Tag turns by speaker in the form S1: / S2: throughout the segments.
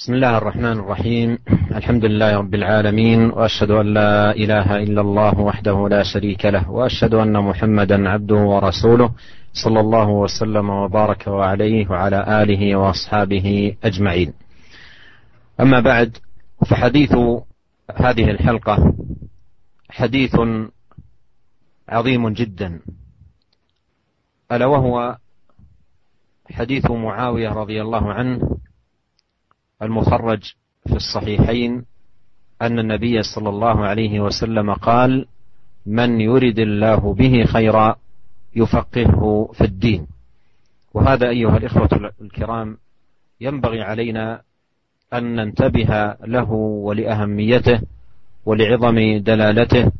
S1: بسم الله الرحمن الرحيم. الحمد لله رب العالمين وأشهد أن لا إله إلا الله وحده لا شريك له وأشهد أن محمدا عبده ورسوله صلى الله وسلم وبارك عليه وعلى آله وأصحابه أجمعين. أما بعد فحديث هذه الحلقة حديث عظيم جدا. ألا وهو حديث معاوية رضي الله عنه المخرج في الصحيحين أن النبي صلى الله عليه وسلم قال من يرد الله به خيرا يفقهه في الدين وهذا أيها الإخوة الكرام ينبغي علينا أن ننتبه له ولأهميته ولعظم دلالته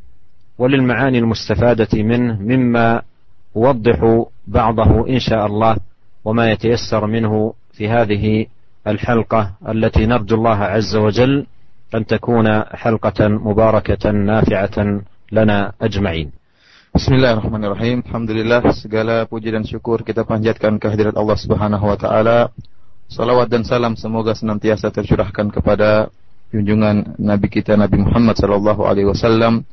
S1: وللمعاني المستفادة منه مما أوضح بعضه إن شاء الله وما يتيسر منه في هذه الحلقة التي نرجو الله عز وجل أن تكون حلقة مباركة نافعة لنا أجمعين
S2: Bismillahirrahmanirrahim. Alhamdulillah segala puji dan syukur kita panjatkan kehadirat Allah Subhanahu wa taala. Salawat dan salam semoga senantiasa tercurahkan kepada junjungan Nabi kita Nabi Muhammad sallallahu alaihi wasallam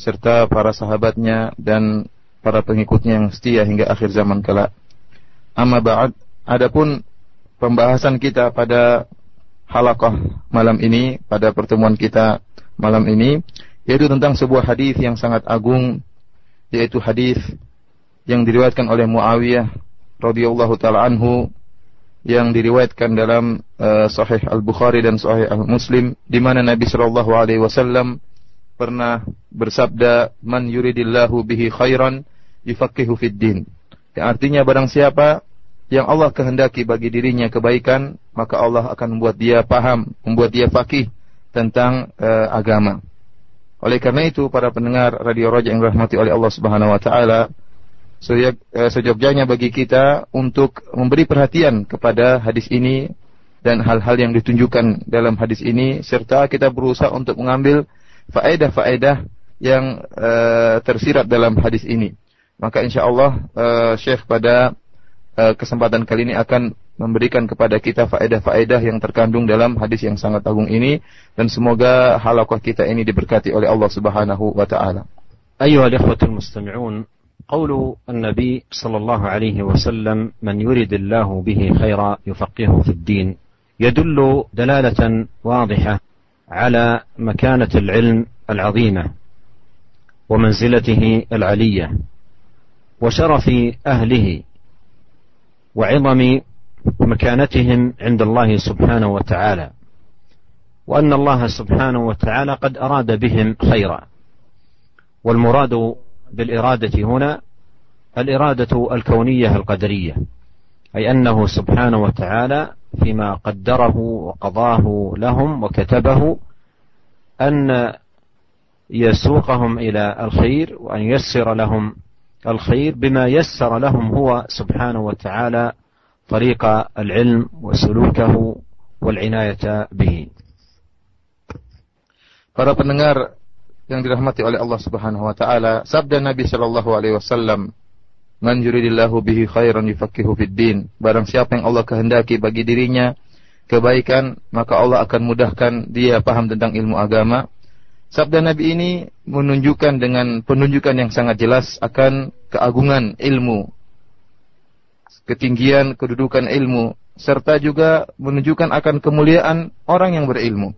S2: serta para sahabatnya dan para pengikutnya yang setia hingga akhir zaman kelak. Amma ba'd, adapun pembahasan kita pada halakoh malam ini, pada pertemuan kita malam ini, yaitu tentang sebuah hadis yang sangat agung, yaitu hadis yang diriwayatkan oleh Muawiyah radhiyallahu taala anhu yang diriwayatkan dalam uh, Sahih Al Bukhari dan Sahih Al Muslim di mana Nabi Shallallahu Alaihi Wasallam pernah bersabda, "Man yuridillahu bihi khairan yufaqihu fid din." Artinya barang siapa yang Allah kehendaki bagi dirinya kebaikan, maka Allah akan membuat dia paham, membuat dia fakih tentang uh, agama. Oleh karena itu, para pendengar Radio Roja yang dirahmati oleh Allah Subhanahu wa taala, eh, sejogjanya bagi kita untuk memberi perhatian kepada hadis ini dan hal-hal yang ditunjukkan dalam hadis ini serta kita berusaha untuk mengambil faedah-faedah yang uh, tersirat dalam hadis ini. Maka insya Allah uh, Syekh pada kesempatan kali ini akan memberikan kepada kita faedah-faedah yang terkandung dalam hadis yang sangat agung ini dan semoga halaqah kita ini diberkati oleh Allah Subhanahu wa taala.
S1: أيها الإخوة المستمعون قول النبي صلى الله عليه وسلم من يرد الله به خيرا يفقهه في الدين يدل دلالة واضحة على مكانة العلم العظيمة ومنزلته العلية وشرف أهله وعظم مكانتهم عند الله سبحانه وتعالى وأن الله سبحانه وتعالى قد أراد بهم خيرا. والمراد بالإرادة هنا الإرادة الكونية القدرية أي أنه سبحانه وتعالى فيما قدره وقضاه لهم وكتبه أن يسوقهم إلى الخير وأن ييسر لهم الخير بما يسر لهم هو سبحانه وتعالى طريق العلم وسلوكه والعناية به
S2: Para pendengar yang dirahmati oleh Allah Subhanahu wa taala, sabda Nabi sallallahu alaihi wasallam, "Man yuridillahu bihi khairan yufaqihu fid din." Barang siapa yang Allah kehendaki bagi dirinya kebaikan, maka Allah akan mudahkan dia paham tentang ilmu agama Sabda Nabi ini menunjukkan dengan penunjukan yang sangat jelas akan keagungan ilmu, ketinggian kedudukan ilmu, serta juga menunjukkan akan kemuliaan orang yang berilmu.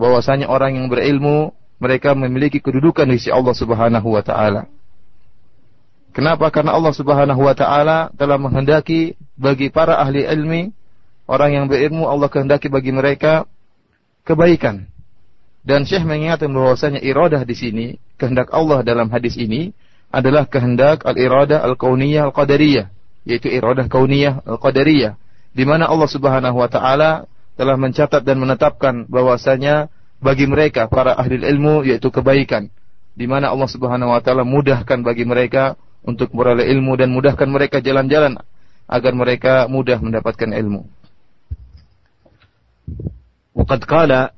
S2: Bahwasanya orang yang berilmu mereka memiliki kedudukan di sisi Allah Subhanahu wa taala. Kenapa? Karena Allah Subhanahu wa taala telah menghendaki bagi para ahli ilmi, orang yang berilmu Allah kehendaki bagi mereka kebaikan dan Syekh mengingatkan bahwasanya iradah di sini, kehendak Allah dalam hadis ini adalah kehendak al-iradah al-kauniyah al-qadariyah, yaitu iradah kauniyah al-qadariyah, di mana Allah Subhanahu wa taala telah mencatat dan menetapkan bahwasanya bagi mereka para ahli ilmu yaitu kebaikan, di mana Allah Subhanahu wa taala mudahkan bagi mereka untuk beroleh ilmu dan mudahkan mereka jalan-jalan agar mereka mudah mendapatkan ilmu.
S1: وقد قال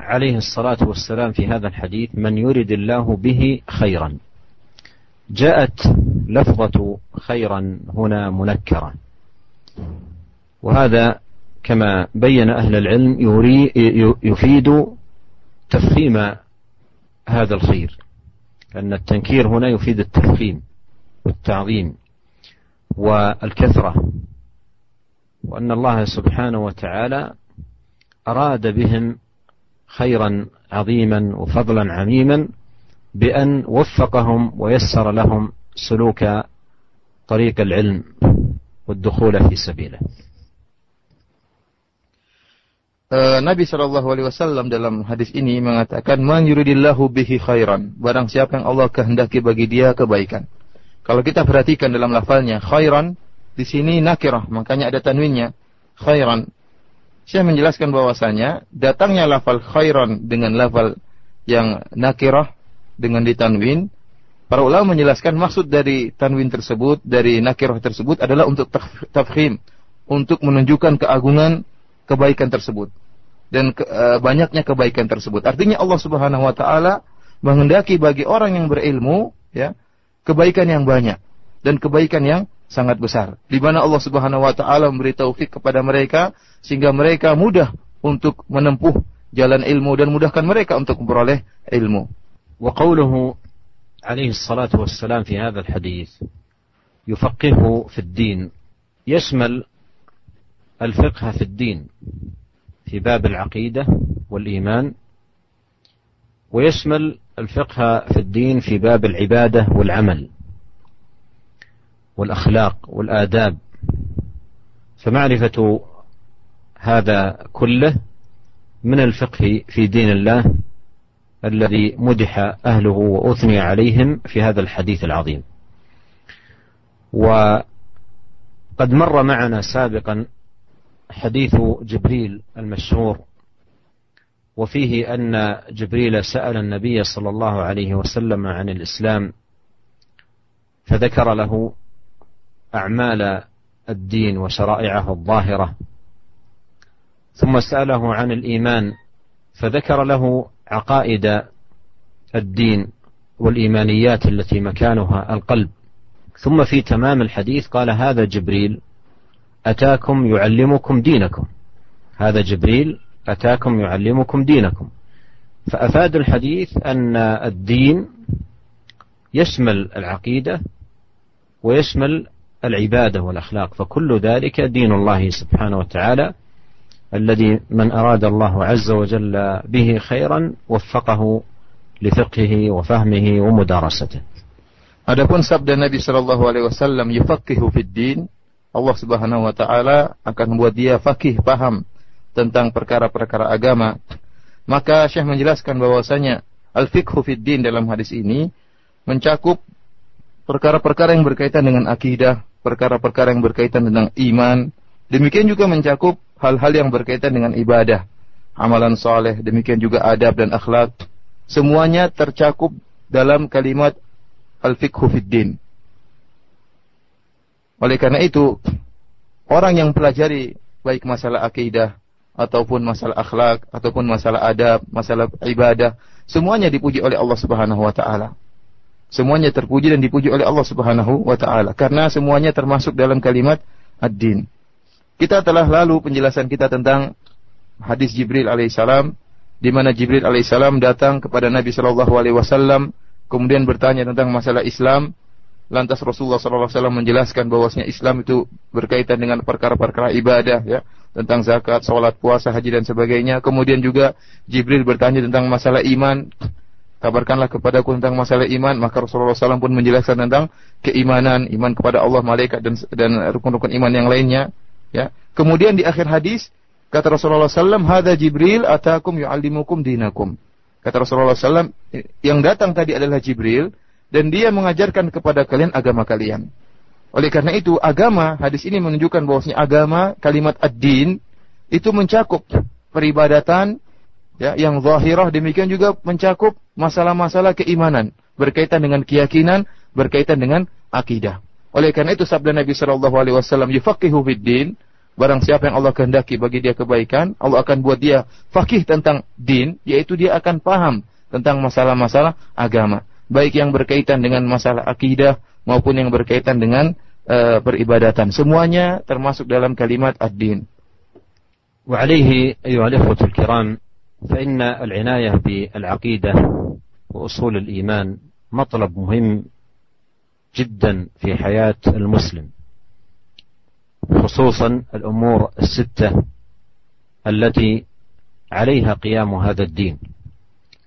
S1: عليه الصلاة والسلام في هذا الحديث من يرد الله به خيرا. جاءت لفظة خيرا هنا منكرة وهذا كما بين أهل العلم يفيد تفخيم هذا الخير لأن التنكير هنا يفيد التفخيم والتعظيم والكثرة وأن الله سبحانه وتعالى أراد بهم خيرا عظيما وفضلا عميما بأن وفقهم ويسر لهم سلوك طريق العلم والدخول في سبيله.
S2: Nabi Shallallahu Alaihi Wasallam dalam hadis ini mengatakan, "Man yuridillahu bihi khairan." Barang siapa yang Allah kehendaki bagi dia kebaikan. Kalau kita perhatikan dalam lafalnya khairan, di sini nakirah, makanya ada tanwinnya khairan. Saya menjelaskan bahwasanya datangnya lafal khairan dengan lafal yang nakirah dengan ditanwin Para ulama menjelaskan maksud dari tanwin tersebut, dari nakirah tersebut adalah untuk tafkhim, untuk menunjukkan keagungan kebaikan tersebut dan ke, e, banyaknya kebaikan tersebut. Artinya Allah Subhanahu wa taala menghendaki bagi orang yang berilmu ya, kebaikan yang banyak dan kebaikan yang sangat besar. Di mana Allah Subhanahu wa taala memberi taufik kepada mereka sehingga mereka mudah untuk menempuh jalan ilmu dan mudahkan mereka untuk memperoleh ilmu.
S1: Wa qawluhu عليه الصلاة والسلام في هذا الحديث يفقهه في الدين يشمل الفقه في الدين في باب العقيدة والإيمان ويشمل الفقه في الدين في باب العبادة والعمل والأخلاق والآداب فمعرفة هذا كله من الفقه في دين الله الذي مدح أهله وأثني عليهم في هذا الحديث العظيم. وقد مر معنا سابقا حديث جبريل المشهور وفيه أن جبريل سأل النبي صلى الله عليه وسلم عن الإسلام فذكر له أعمال الدين وشرائعه الظاهرة ثم سأله عن الإيمان فذكر له عقائد الدين والإيمانيات التي مكانها القلب. ثم في تمام الحديث قال هذا جبريل أتاكم يعلمكم دينكم. هذا جبريل أتاكم يعلمكم دينكم. فأفاد الحديث أن الدين يشمل العقيدة ويشمل العبادة والأخلاق فكل ذلك دين الله سبحانه وتعالى. الذي من أراد الله عز وجل به خيرا وفقه لفقهه وفهمه ومدارسته
S2: Adapun sabda Nabi Shallallahu Alaihi Wasallam yufakihu fid din, Allah Subhanahu Wa Taala akan membuat dia fakih paham tentang perkara-perkara agama. Maka Syekh menjelaskan bahwasanya al fikhu fid din dalam hadis ini mencakup perkara-perkara yang berkaitan dengan akidah, perkara-perkara yang berkaitan tentang iman, Demikian juga mencakup hal-hal yang berkaitan dengan ibadah, amalan soleh, demikian juga adab dan akhlak. Semuanya tercakup dalam kalimat al-fiqhu fid din. Oleh karena itu, orang yang pelajari baik masalah akidah ataupun masalah akhlak ataupun masalah adab, masalah ibadah, semuanya dipuji oleh Allah Subhanahu wa taala. Semuanya terpuji dan dipuji oleh Allah Subhanahu wa taala karena semuanya termasuk dalam kalimat ad-din. Kita telah lalu penjelasan kita tentang hadis Jibril alaihissalam di mana Jibril alaihissalam datang kepada Nabi Shallallahu alaihi wasallam kemudian bertanya tentang masalah Islam lantas Rasulullah Shallallahu alaihi wasallam menjelaskan bahwasanya Islam itu berkaitan dengan perkara-perkara ibadah ya tentang zakat, sholat, puasa, haji dan sebagainya. Kemudian juga Jibril bertanya tentang masalah iman. Kabarkanlah kepadaku tentang masalah iman. Maka Rasulullah SAW pun menjelaskan tentang keimanan, iman kepada Allah, malaikat dan dan rukun-rukun iman yang lainnya. Ya. Kemudian di akhir hadis kata Rasulullah SAW, "Hada Jibril atakum yu'allimukum dinakum." Kata Rasulullah SAW, yang datang tadi adalah Jibril dan dia mengajarkan kepada kalian agama kalian. Oleh karena itu, agama, hadis ini menunjukkan bahwasanya agama, kalimat ad-din, itu mencakup peribadatan, ya, yang zahirah, demikian juga mencakup masalah-masalah keimanan, berkaitan dengan keyakinan, berkaitan dengan akidah. Oleh karena itu sabda Nabi Shallallahu Alaihi Wasallam, "Yufaqihu din." Barang siapa yang Allah kehendaki bagi dia kebaikan, Allah akan buat dia fakih tentang din, yaitu dia akan paham tentang masalah-masalah agama, baik yang berkaitan dengan masalah akidah maupun yang berkaitan dengan uh, peribadatan. Semuanya termasuk dalam kalimat ad-din.
S1: وعليه أيها الإخوة الكرام فإن العناية بالعقيدة وأصول الإيمان مطلب مهم جدا في حياة المسلم خصوصا الأمور الستة التي عليها قيام هذا الدين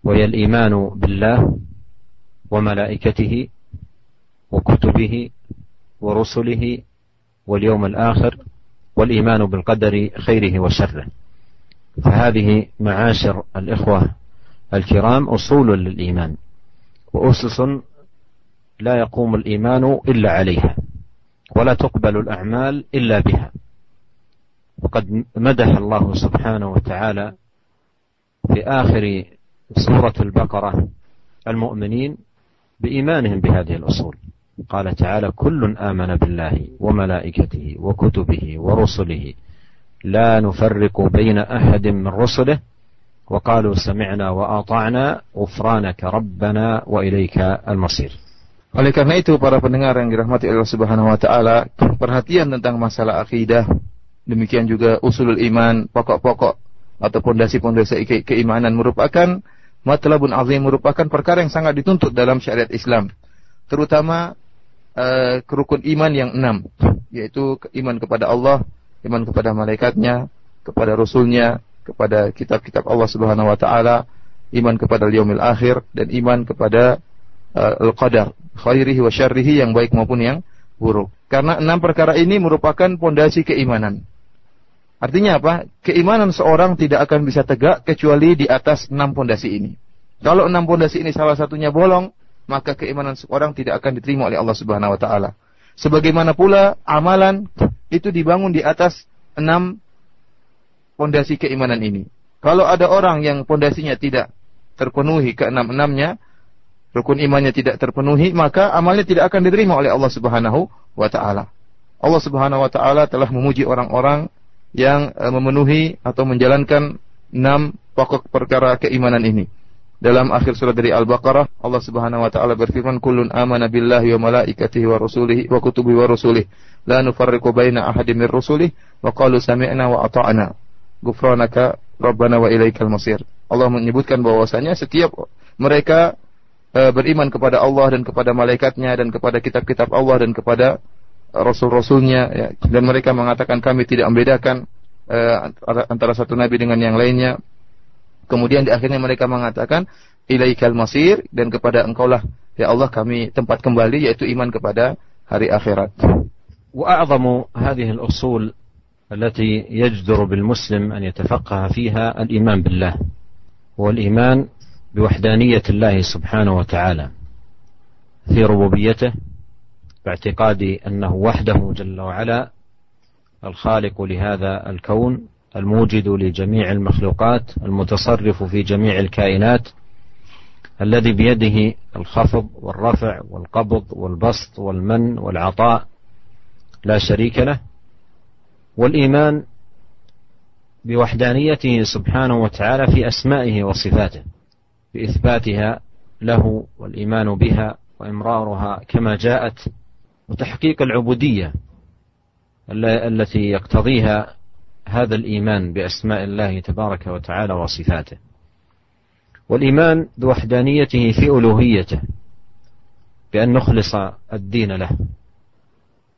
S1: وهي الإيمان بالله وملائكته وكتبه ورسله واليوم الآخر والإيمان بالقدر خيره وشره. فهذه معاشر الإخوة الكرام أصول للإيمان وأسس لا يقوم الإيمان إلا عليها ولا تقبل الأعمال إلا بها. وقد مدح الله سبحانه وتعالى في آخر سورة البقرة المؤمنين بإيمانهم بهذه الأصول. قال تعالى كل آمن بالله وملائكته وكتبه ورسله لا نفرق بين أحد من رسله. وقالوا سمعنا وأطعنا غفرانك ربنا وإليك المصير.
S2: Oleh karena itu para pendengar yang dirahmati Allah Subhanahu wa taala, perhatian tentang masalah akidah, demikian juga usulul iman, pokok-pokok atau pondasi-pondasi ke keimanan merupakan matlabun azim merupakan perkara yang sangat dituntut dalam syariat Islam. Terutama uh, rukun iman yang enam, yaitu iman kepada Allah, iman kepada malaikatnya, kepada rasulnya, kepada kitab-kitab Allah Subhanahu wa taala, iman kepada yaumil akhir dan iman kepada uh, al-qadar khairihi wa syarrihi yang baik maupun yang buruk. Karena enam perkara ini merupakan pondasi keimanan. Artinya apa? Keimanan seorang tidak akan bisa tegak kecuali di atas enam pondasi ini. Kalau enam pondasi ini salah satunya bolong, maka keimanan seorang tidak akan diterima oleh Allah Subhanahu wa taala. Sebagaimana pula amalan itu dibangun di atas enam pondasi keimanan ini. Kalau ada orang yang pondasinya tidak terpenuhi keenam-enamnya, rukun imannya tidak terpenuhi, maka amalnya tidak akan diterima oleh Allah Subhanahu wa taala. Allah Subhanahu wa taala telah memuji orang-orang yang uh, memenuhi atau menjalankan enam pokok perkara keimanan ini. Dalam akhir surat dari Al-Baqarah, Allah Subhanahu wa taala berfirman, "Kullun amana billahi wa malaikatihi wa rusulihi wa kutubihi wa rusulihi, la nufarriqu baina ahadin min rusulihi wa qalu sami'na wa ata'na. Ghufranaka rabbana wa ilaikal masir." Allah menyebutkan bahwasanya setiap mereka Eh, beriman kepada Allah dan kepada malaikatnya dan kepada kitab-kitab Allah dan kepada rasul-rasulnya ya. dan mereka mengatakan kami tidak membedakan uh, antara satu nabi dengan yang lainnya kemudian di akhirnya mereka mengatakan ilaikal masir dan kepada engkaulah ya Allah kami tempat kembali yaitu iman kepada hari akhirat
S1: وأعظم هذه الأصول التي يجدر بالمسلم أن يتفقه فيها الإيمان بالله والإيمان بوحدانية الله سبحانه وتعالى في ربوبيته باعتقاد أنه وحده جل وعلا الخالق لهذا الكون الموجد لجميع المخلوقات المتصرف في جميع الكائنات الذي بيده الخفض والرفع والقبض والبسط والمن والعطاء لا شريك له والإيمان بوحدانيته سبحانه وتعالى في أسمائه وصفاته. بإثباتها له والإيمان بها وإمرارها كما جاءت وتحقيق العبودية التي يقتضيها هذا الإيمان بأسماء الله تبارك وتعالى وصفاته. والإيمان بوحدانيته في ألوهيته بأن نخلص الدين له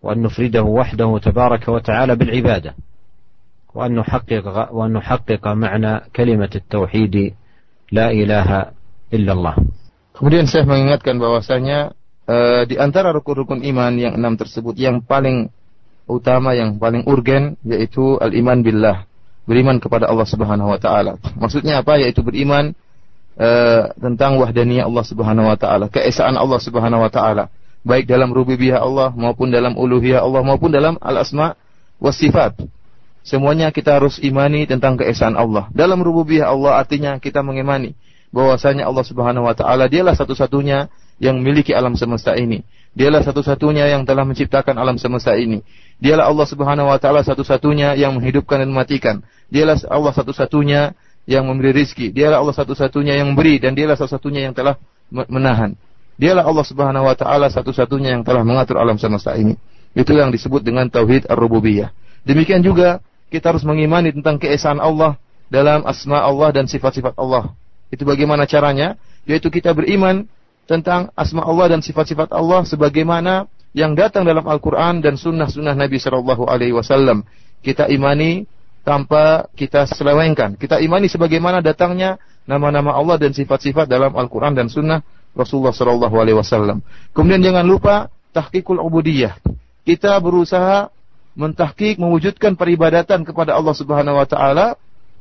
S1: وأن نفرده وحده تبارك وتعالى بالعبادة وأن نحقق وأن نحقق معنى كلمة التوحيد La ilaha illallah.
S2: Kemudian saya mengingatkan bahwasanya uh, di antara rukun-rukun iman yang enam tersebut yang paling utama yang paling urgen yaitu al-iman billah, beriman kepada Allah Subhanahu wa taala. Maksudnya apa? Yaitu beriman uh, tentang wahdaniyah Allah Subhanahu wa taala, keesaan Allah Subhanahu wa taala, baik dalam rububiyah Allah maupun dalam uluhiyah Allah maupun dalam al-asma was sifat. Semuanya kita harus imani tentang keesaan Allah. Dalam rububiyah Allah artinya kita mengimani bahwasanya Allah Subhanahu wa taala dialah satu-satunya yang memiliki alam semesta ini. Dialah satu-satunya yang telah menciptakan alam semesta ini. Dialah Allah Subhanahu wa taala satu-satunya yang menghidupkan dan mematikan. Dialah Allah satu-satunya yang memberi rizki. Dialah Allah satu-satunya yang memberi dan dialah satu-satunya yang telah menahan. Dialah Allah Subhanahu wa taala satu-satunya yang telah mengatur alam semesta ini. Itu yang disebut dengan tauhid ar-rububiyah. Demikian juga kita harus mengimani tentang keesaan Allah dalam asma Allah dan sifat-sifat Allah. Itu bagaimana caranya? Yaitu kita beriman tentang asma Allah dan sifat-sifat Allah sebagaimana yang datang dalam Al-Quran dan sunnah-sunnah Nabi Shallallahu Alaihi Wasallam. Kita imani tanpa kita selewengkan. Kita imani sebagaimana datangnya nama-nama Allah dan sifat-sifat dalam Al-Quran dan sunnah Rasulullah Shallallahu Alaihi Wasallam. Kemudian jangan lupa tahqiqul ubudiyah. Kita berusaha mentahkik mewujudkan peribadatan kepada Allah Subhanahu wa taala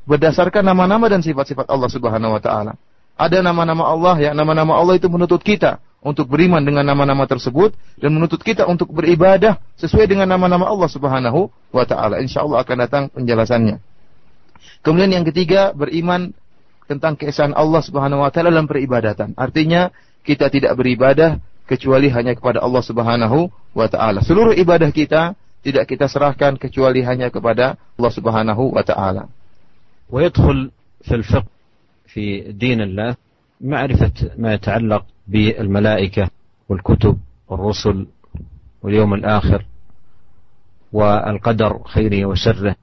S2: berdasarkan nama-nama dan sifat-sifat Allah Subhanahu wa taala. Ada nama-nama Allah ya, nama-nama Allah itu menuntut kita untuk beriman dengan nama-nama tersebut dan menuntut kita untuk beribadah sesuai dengan nama-nama Allah Subhanahu wa taala. Insyaallah akan datang penjelasannya. Kemudian yang ketiga, beriman tentang keesaan Allah Subhanahu wa taala dalam peribadatan. Artinya kita tidak beribadah kecuali hanya kepada Allah Subhanahu wa taala. Seluruh ibadah kita tidak kita serahkan kecuali hanya kepada Allah Subhanahu wa taala.
S1: ويدخل في الفقه في دين الله معرفة ما يتعلق بالملائكة والكتب والرسل واليوم الآخر والقدر خيره وشره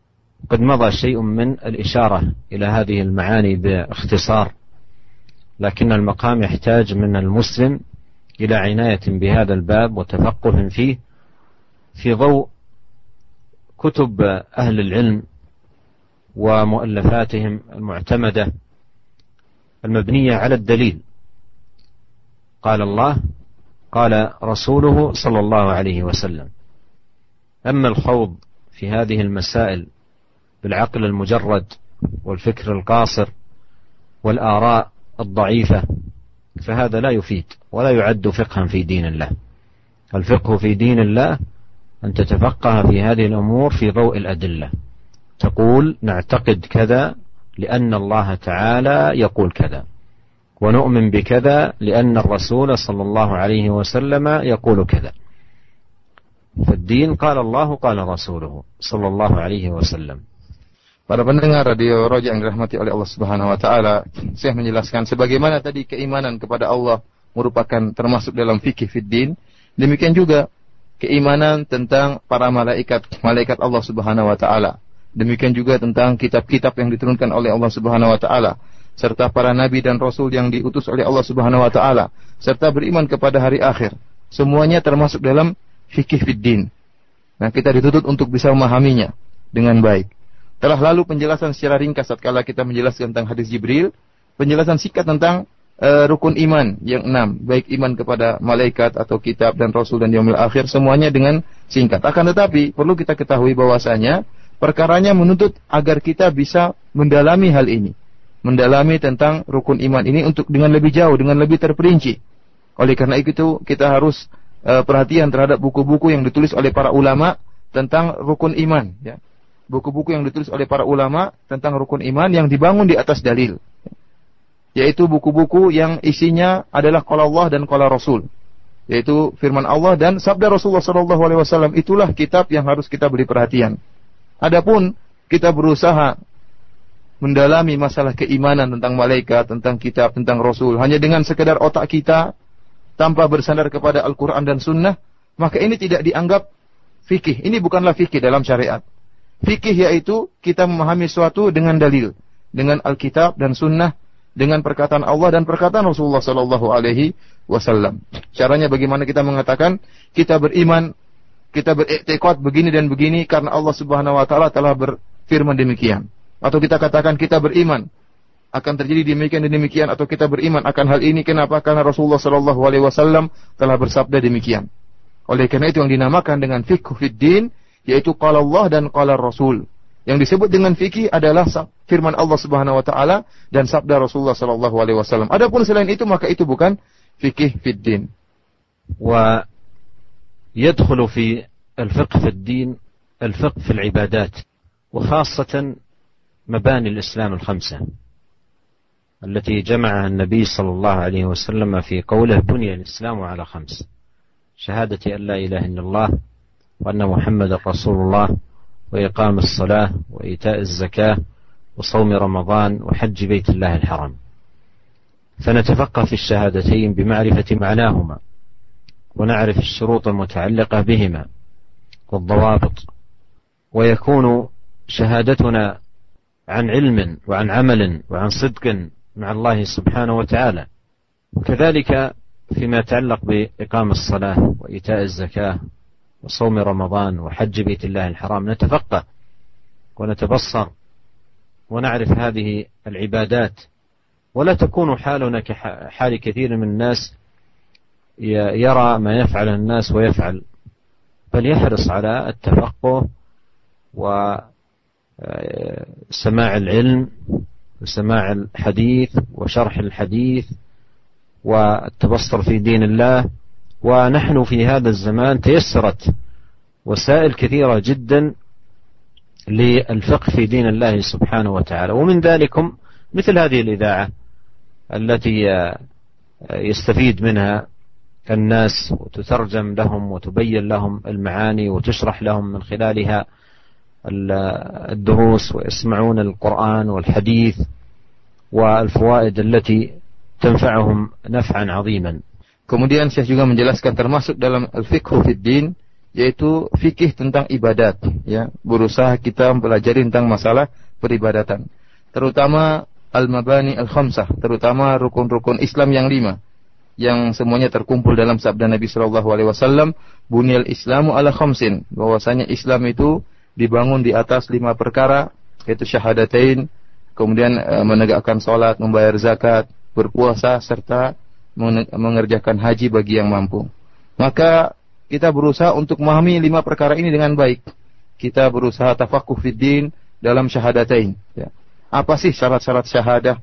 S1: قد مضى شيء من الإشارة إلى هذه المعاني باختصار لكن المقام يحتاج من المسلم إلى عناية بهذا الباب وتفقه فيه في ضوء كتب أهل العلم ومؤلفاتهم المعتمدة المبنية على الدليل. قال الله قال رسوله صلى الله عليه وسلم أما الخوض في هذه المسائل بالعقل المجرد والفكر القاصر والآراء الضعيفة فهذا لا يفيد ولا يعد فقها في دين الله. الفقه في دين الله أن تتفقه في هذه الأمور في ضوء الأدلة تقول نعتقد كذا لأن الله تعالى يقول كذا ونؤمن بكذا لأن الرسول صلى الله عليه وسلم يقول كذا فالدين قال الله قال رسوله صلى الله عليه وسلم
S2: Para pendengar radio Roja yang dirahmati oleh Allah Subhanahu wa taala, saya menjelaskan sebagaimana tadi keimanan kepada Allah merupakan termasuk dalam fikih fiddin, demikian juga keimanan tentang para malaikat, malaikat Allah Subhanahu wa taala. Demikian juga tentang kitab-kitab yang diturunkan oleh Allah Subhanahu wa taala serta para nabi dan rasul yang diutus oleh Allah Subhanahu wa taala serta beriman kepada hari akhir. Semuanya termasuk dalam fikih fiddin. Nah, kita dituntut untuk bisa memahaminya dengan baik. Telah lalu penjelasan secara ringkas tatkala kita menjelaskan tentang hadis Jibril, penjelasan singkat tentang uh, rukun iman yang enam, baik iman kepada malaikat atau kitab dan rasul dan yaumil akhir semuanya dengan singkat. Akan tetapi perlu kita ketahui bahwasanya perkaranya menuntut agar kita bisa mendalami hal ini. Mendalami tentang rukun iman ini untuk dengan lebih jauh, dengan lebih terperinci. Oleh karena itu kita harus uh, perhatian terhadap buku-buku yang ditulis oleh para ulama tentang rukun iman ya buku-buku yang ditulis oleh para ulama tentang rukun iman yang dibangun di atas dalil. Yaitu buku-buku yang isinya adalah qala Allah dan qala Rasul. Yaitu firman Allah dan sabda Rasulullah sallallahu alaihi wasallam itulah kitab yang harus kita beri perhatian. Adapun kita berusaha mendalami masalah keimanan tentang malaikat, tentang kitab, tentang rasul hanya dengan sekedar otak kita tanpa bersandar kepada Al-Qur'an dan sunnah, maka ini tidak dianggap fikih. Ini bukanlah fikih dalam syariat. Fikih yaitu kita memahami suatu dengan dalil, dengan Alkitab dan Sunnah, dengan perkataan Allah dan perkataan Rasulullah Sallallahu Alaihi Wasallam. Caranya bagaimana kita mengatakan kita beriman, kita beriktikad begini dan begini karena Allah Subhanahu Wa Taala telah berfirman demikian. Atau kita katakan kita beriman akan terjadi demikian dan demikian atau kita beriman akan hal ini kenapa? Karena Rasulullah Sallallahu Alaihi Wasallam telah bersabda demikian. Oleh karena itu yang dinamakan dengan fikih fiddin yaitu qala Allah dan qala Rasul. Yang disebut dengan fikih adalah firman Allah Subhanahu wa taala dan sabda Rasulullah sallallahu alaihi wasallam. Adapun selain itu maka itu bukan fikih fid din.
S1: Wa yadkhulu fi al-fiqh fi din al-fiqh fi al-ibadat وخاصة مباني الإسلام الخمسة التي جمعها النبي صلى الله عليه وسلم في قوله بني الإسلام على خمس شهادة أن لا إله إلا الله وأن محمد رسول الله وإقام الصلاة وإيتاء الزكاة وصوم رمضان وحج بيت الله الحرام. فنتفقه في الشهادتين بمعرفة معناهما ونعرف الشروط المتعلقة بهما والضوابط. ويكون شهادتنا عن علم وعن عمل وعن صدق مع الله سبحانه وتعالى. وكذلك فيما يتعلق بإقام الصلاة وإيتاء الزكاة وصوم رمضان وحج بيت الله الحرام نتفقه ونتبصر ونعرف هذه العبادات. ولا تكون حالنا كحال كثير من الناس يرى ما يفعل الناس ويفعل بل يحرص على التفقه وسماع العلم وسماع الحديث وشرح الحديث والتبصر في دين الله. ونحن في هذا الزمان تيسرت وسائل كثيرة جدا للفقه في دين الله سبحانه وتعالى. ومن ذلكم مثل هذه الإذاعة التي يستفيد منها الناس وتترجم لهم وتبين لهم المعاني وتشرح لهم من خلالها الدروس ويسمعون القرآن والحديث والفوائد التي تنفعهم نفعا عظيما.
S2: Kemudian Syekh juga menjelaskan termasuk dalam al-fiqhu fid din yaitu fikih tentang ibadat ya. Berusaha kita mempelajari tentang masalah peribadatan. Terutama al-mabani al-khamsah terutama rukun-rukun Islam yang lima yang semuanya terkumpul dalam sabda Nabi Shallallahu Alaihi Wasallam bunyal Islamu ala khamsin. Bahwasanya Islam itu dibangun di atas lima perkara yaitu syahadatain kemudian e, menegakkan sholat membayar zakat berpuasa serta mengerjakan haji bagi yang mampu. Maka kita berusaha untuk memahami lima perkara ini dengan baik. Kita berusaha tafakuh fiddin dalam syahadatain. Ya. Apa sih syarat-syarat syahadah?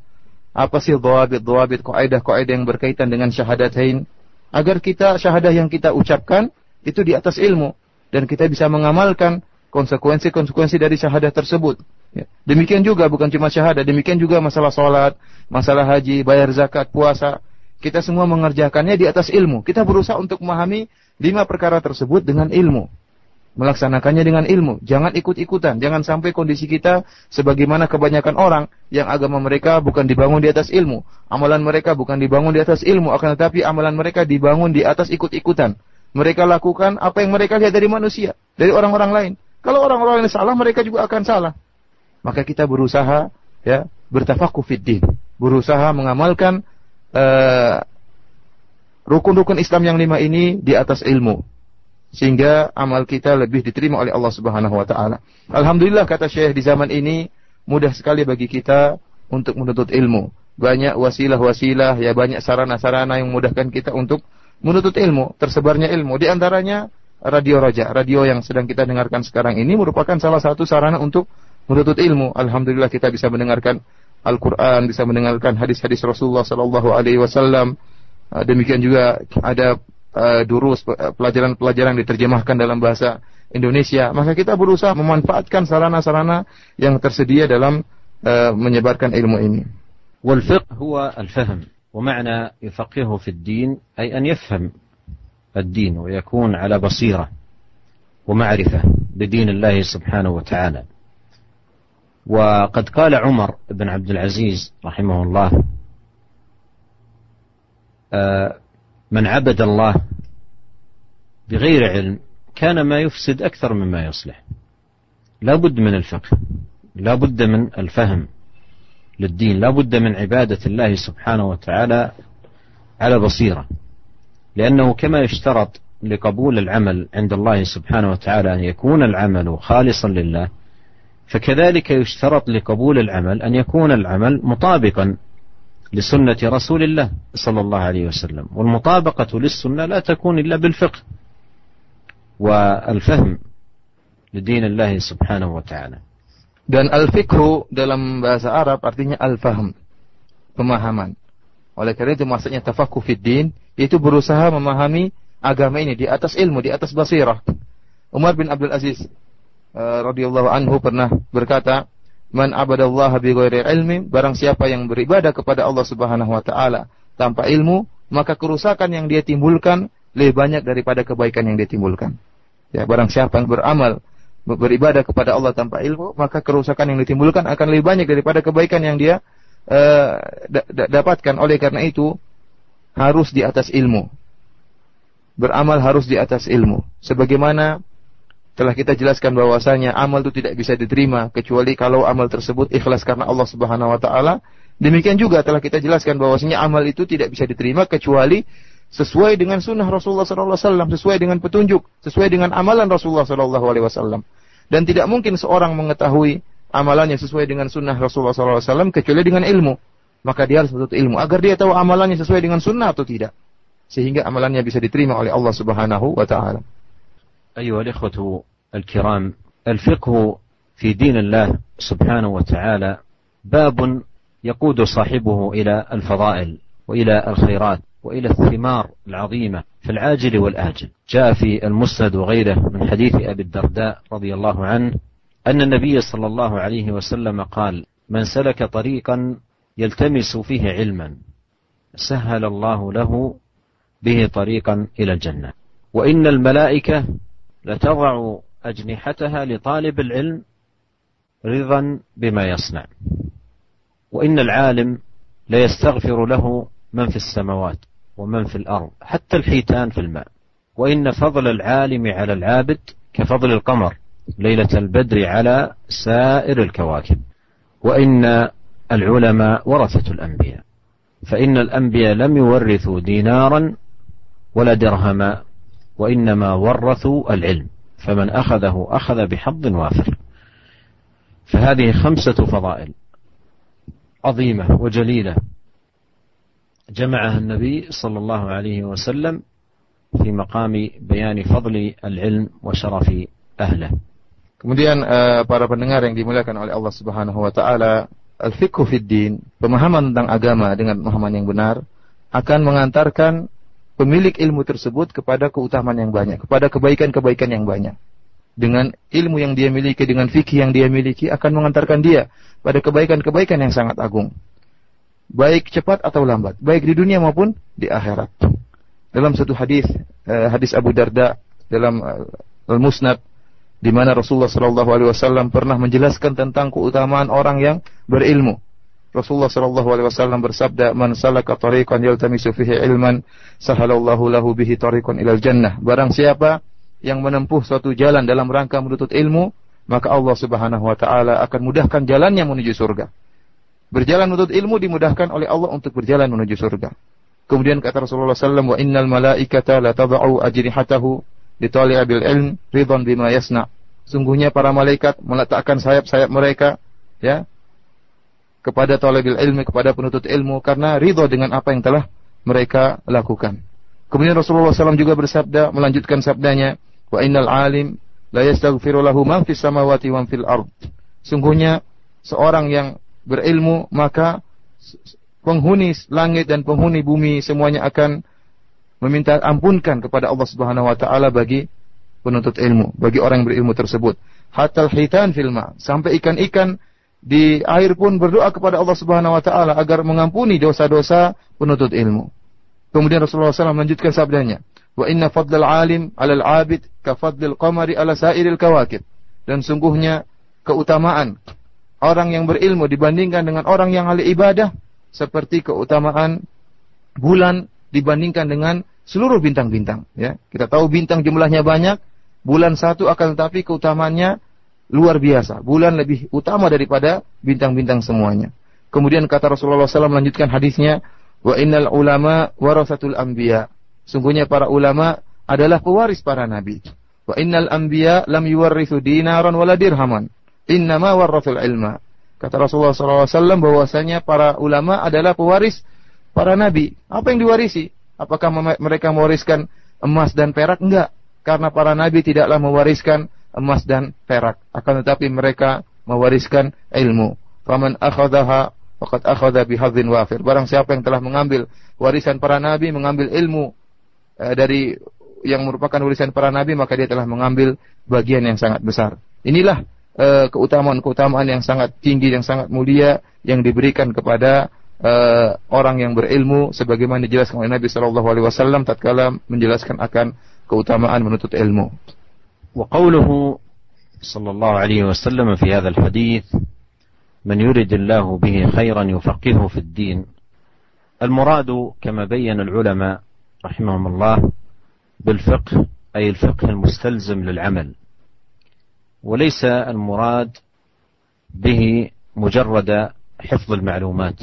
S2: Apa sih dhawabit-dhawabit, kaidah-kaidah yang berkaitan dengan syahadatain? Agar kita syahadah yang kita ucapkan itu di atas ilmu. Dan kita bisa mengamalkan konsekuensi-konsekuensi dari syahadah tersebut. Ya. Demikian juga bukan cuma syahadah, demikian juga masalah sholat, masalah haji, bayar zakat, puasa. Kita semua mengerjakannya di atas ilmu. Kita berusaha untuk memahami lima perkara tersebut dengan ilmu. Melaksanakannya dengan ilmu. Jangan ikut-ikutan. Jangan sampai kondisi kita sebagaimana kebanyakan orang yang agama mereka bukan dibangun di atas ilmu. Amalan mereka bukan dibangun di atas ilmu. Akan tetapi amalan mereka dibangun di atas ikut-ikutan. Mereka lakukan apa yang mereka lihat dari manusia. Dari orang-orang lain. Kalau orang-orang yang salah, mereka juga akan salah. Maka kita berusaha ya bertafakuh. Berusaha mengamalkan uh, rukun-rukun Islam yang lima ini di atas ilmu. Sehingga amal kita lebih diterima oleh Allah Subhanahu wa taala. Alhamdulillah kata Syekh di zaman ini mudah sekali bagi kita untuk menuntut ilmu. Banyak wasilah-wasilah, ya banyak sarana-sarana yang memudahkan kita untuk menuntut ilmu, tersebarnya ilmu. Di antaranya radio Raja, radio yang sedang kita dengarkan sekarang ini merupakan salah satu sarana untuk menuntut ilmu. Alhamdulillah kita bisa mendengarkan Al-Quran, bisa mendengarkan hadis-hadis Rasulullah Sallallahu Alaihi Wasallam. Uh, demikian juga ada uh, durus uh, pelajaran-pelajaran diterjemahkan dalam bahasa Indonesia. Maka kita berusaha memanfaatkan sarana-sarana yang tersedia dalam uh, menyebarkan ilmu ini.
S1: والفقه هو الفهم ومعنى يفقهه في الدين أي أن يفهم الدين ويكون على بصيرة ومعرفة بدين الله سبحانه وتعالى وقد قال عمر بن عبد العزيز رحمه الله آه، من عبد الله بغير علم كان ما يفسد أكثر مما يصلح. لا بد من الفقه لا بد من الفهم للدين لا بد من عبادة الله سبحانه وتعالى على بصيرة. لأنه كما يشترط لقبول العمل عند الله سبحانه وتعالى أن يكون العمل خالصا لله فكذلك يشترط لقبول العمل أن يكون العمل مطابقا لسنة رسول الله صلى الله عليه وسلم والمطابقة للسنة لا تكون إلا بالفقه والفهم لدين الله سبحانه وتعالى
S2: Dan al-fikhu dalam bahasa Arab artinya al-fahm, pemahaman. Oleh karena itu maksudnya tafakuh fid din, yaitu berusaha memahami agama ini di atas ilmu, di atas basirah. Umar bin Abdul Aziz uh, radhiyallahu anhu pernah berkata, "Man abadallaha bi ghairi ilmi, barang siapa yang beribadah kepada Allah Subhanahu wa taala tanpa ilmu, maka kerusakan yang dia timbulkan lebih banyak daripada kebaikan yang dia timbulkan." Ya, barang siapa yang beramal beribadah kepada Allah tanpa ilmu, maka kerusakan yang ditimbulkan akan lebih banyak daripada kebaikan yang dia uh, dapatkan. Oleh karena itu, harus di atas ilmu. Beramal harus di atas ilmu. Sebagaimana telah kita jelaskan bahwasanya amal itu tidak bisa diterima kecuali kalau amal tersebut ikhlas karena Allah Subhanahu wa taala. Demikian juga telah kita jelaskan bahwasanya amal itu tidak bisa diterima kecuali sesuai dengan sunnah Rasulullah SAW, sesuai dengan petunjuk, sesuai dengan amalan Rasulullah SAW. Dan tidak mungkin seorang mengetahui amalannya sesuai dengan sunnah Rasulullah SAW kecuali dengan ilmu. Maka dia harus menuntut ilmu agar dia tahu amalannya sesuai dengan sunnah atau tidak. Sehingga amalannya bisa diterima oleh Allah Subhanahu wa taala.
S1: أيها الإخوة الكرام الفقه في دين الله سبحانه وتعالى باب يقود صاحبه إلى الفضائل وإلى الخيرات وإلى الثمار العظيمة في العاجل والآجل. جاء في المسند وغيره من حديث أبي الدرداء رضي الله عنه أن النبي صلى الله عليه وسلم قال من سلك طريقا يلتمس فيه علما سهل الله له به طريقا إلى الجنة. وإن الملائكة لتضع أجنحتها لطالب العلم رضا بما يصنع. وإن العالم ليستغفر له من في السماوات ومن في الأرض حتى الحيتان في الماء. وإن فضل العالم على العابد كفضل القمر ليلة البدر على سائر الكواكب. وإن العلماء ورثة الأنبياء. فإن الأنبياء لم يورثوا دينارا ولا درهما وإنما ورثوا العلم فمن أخذه أخذ بحظ وافر فهذه خمسة فضائل عظيمة وجليلة جمعها النبي صلى الله عليه وسلم في مقام بيان فضل العلم وشرف أهله
S2: Kemudian uh, para pendengar yang dimuliakan oleh Allah Subhanahu wa taala, al-fiqhu fid din, pemahaman tentang agama dengan pemahaman yang benar akan mengantarkan pemilik ilmu tersebut kepada keutamaan yang banyak, kepada kebaikan-kebaikan yang banyak. Dengan ilmu yang dia miliki, dengan fikih yang dia miliki akan mengantarkan dia pada kebaikan-kebaikan yang sangat agung. Baik cepat atau lambat, baik di dunia maupun di akhirat. Dalam satu hadis, eh, hadis Abu Darda dalam eh, Al-Musnad di mana Rasulullah Shallallahu alaihi wasallam pernah menjelaskan tentang keutamaan orang yang berilmu. Rasulullah sallallahu alaihi wasallam bersabda, "Man salaka tariqan yaltamisu fihi ilman, sahalallahu lahu bihi tariqan ilal jannah." Barang siapa yang menempuh suatu jalan dalam rangka menuntut ilmu, maka Allah Subhanahu wa taala akan mudahkan jalannya menuju surga. Berjalan menuntut ilmu dimudahkan oleh Allah untuk berjalan menuju surga. Kemudian kata Rasulullah sallallahu wa innal malaikata la tad'u ajrihatahu li tali'abil ilm ridwan bima yasna. Sungguhnya para malaikat meletakkan sayap-sayap mereka ya kepada talabil ilmi, kepada penuntut ilmu karena ridho dengan apa yang telah mereka lakukan. Kemudian Rasulullah SAW juga bersabda, melanjutkan sabdanya, wa innal alim la yastaghfiru lahu man fis samawati wa fil ard. Sungguhnya seorang yang berilmu maka penghuni langit dan penghuni bumi semuanya akan meminta ampunkan kepada Allah Subhanahu wa taala bagi penuntut ilmu, bagi orang yang berilmu tersebut. Hatal hitan filma, sampai ikan-ikan di air pun berdoa kepada Allah Subhanahu wa taala agar mengampuni dosa-dosa penuntut ilmu. Kemudian Rasulullah SAW melanjutkan sabdanya, "Wa inna fadlal alim 'alal 'abid ka fadlil qamari 'ala sairil kawakib." Dan sungguhnya keutamaan orang yang berilmu dibandingkan dengan orang yang ahli ibadah seperti keutamaan bulan dibandingkan dengan seluruh bintang-bintang ya. Kita tahu bintang jumlahnya banyak, bulan satu akan tetapi keutamaannya luar biasa. Bulan lebih utama daripada bintang-bintang semuanya. Kemudian kata Rasulullah SAW melanjutkan hadisnya, wa innal ulama warasatul anbiya. Sungguhnya para ulama adalah pewaris para nabi. Wa innal anbiya lam yuwarrithu dinaran wala dirhaman. Innama warrathul ilma. Kata Rasulullah SAW bahwasanya para ulama adalah pewaris para nabi. Apa yang diwarisi? Apakah mereka mewariskan emas dan perak? Enggak. Karena para nabi tidaklah mewariskan emas dan perak. Akan tetapi mereka mewariskan ilmu. Faman akhadaha faqad akhadha bihadzin wafir. Barang siapa yang telah mengambil warisan para nabi, mengambil ilmu eh, dari yang merupakan warisan para nabi, maka dia telah mengambil bagian yang sangat besar. Inilah eh, keutamaan-keutamaan yang sangat tinggi, yang sangat mulia yang diberikan kepada uh, orang yang berilmu sebagaimana dijelaskan oleh Nabi Shallallahu alaihi wasallam tatkala menjelaskan akan keutamaan menuntut ilmu.
S1: وقوله صلى الله عليه وسلم في هذا الحديث من يرد الله به خيرا يفقهه في الدين. المراد كما بين العلماء رحمهم الله بالفقه أي الفقه المستلزم للعمل. وليس المراد به مجرد حفظ المعلومات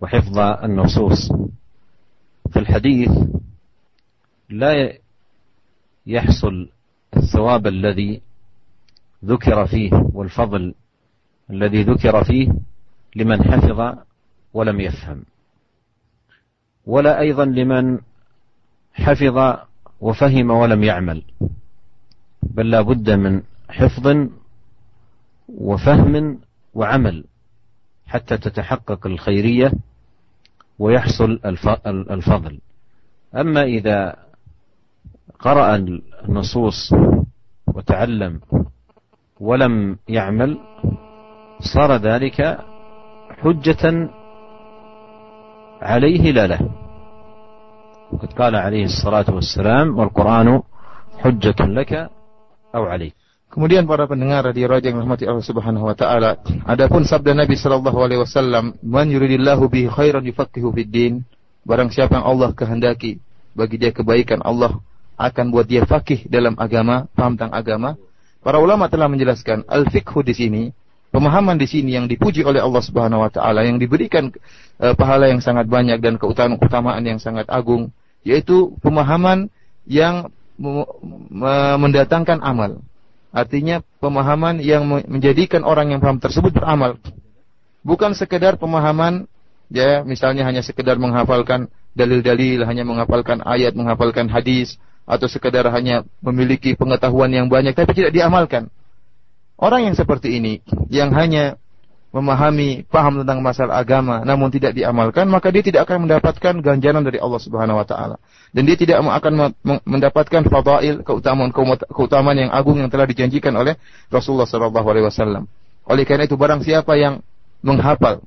S1: وحفظ النصوص. في الحديث لا يحصل الثواب الذي ذكر فيه والفضل الذي ذكر فيه لمن حفظ ولم يفهم. ولا أيضا لمن حفظ وفهم ولم يعمل. بل لا بد من حفظ وفهم وعمل حتى تتحقق الخيرية ويحصل الفضل. أما إذا قرأ النصوص وتعلم ولم يعمل صار ذلك حجة عليه لا له وقد قال عليه الصلاة والسلام والقرآن حجة لك أو عليك
S2: Kemudian para pendengar radio Raja yang rahmati Allah Subhanahu wa taala, adapun sabda Nabi sallallahu alaihi wasallam, "Man yuridillahu bihi khairan yufaqihu fid din." Barang siapa yang Allah kehendaki bagi dia kebaikan, Allah akan buat dia fakih dalam agama, paham tentang agama. Para ulama telah menjelaskan al-fiqhu di sini, pemahaman di sini yang dipuji oleh Allah Subhanahu wa taala yang diberikan uh, pahala yang sangat banyak dan keutamaan-keutamaan yang sangat agung, yaitu pemahaman yang mendatangkan amal. Artinya pemahaman yang menjadikan orang yang paham tersebut beramal. Bukan sekedar pemahaman ya misalnya hanya sekedar menghafalkan dalil-dalil, hanya menghafalkan ayat, menghafalkan hadis, atau sekadar hanya memiliki pengetahuan yang banyak tapi tidak diamalkan. Orang yang seperti ini yang hanya memahami, paham tentang masalah agama namun tidak diamalkan, maka dia tidak akan mendapatkan ganjaran dari Allah Subhanahu wa taala. Dan dia tidak akan mendapatkan fadail, keutamaan keutamaan yang agung yang telah dijanjikan oleh Rasulullah sallallahu alaihi wasallam. Oleh karena itu barang siapa yang menghafal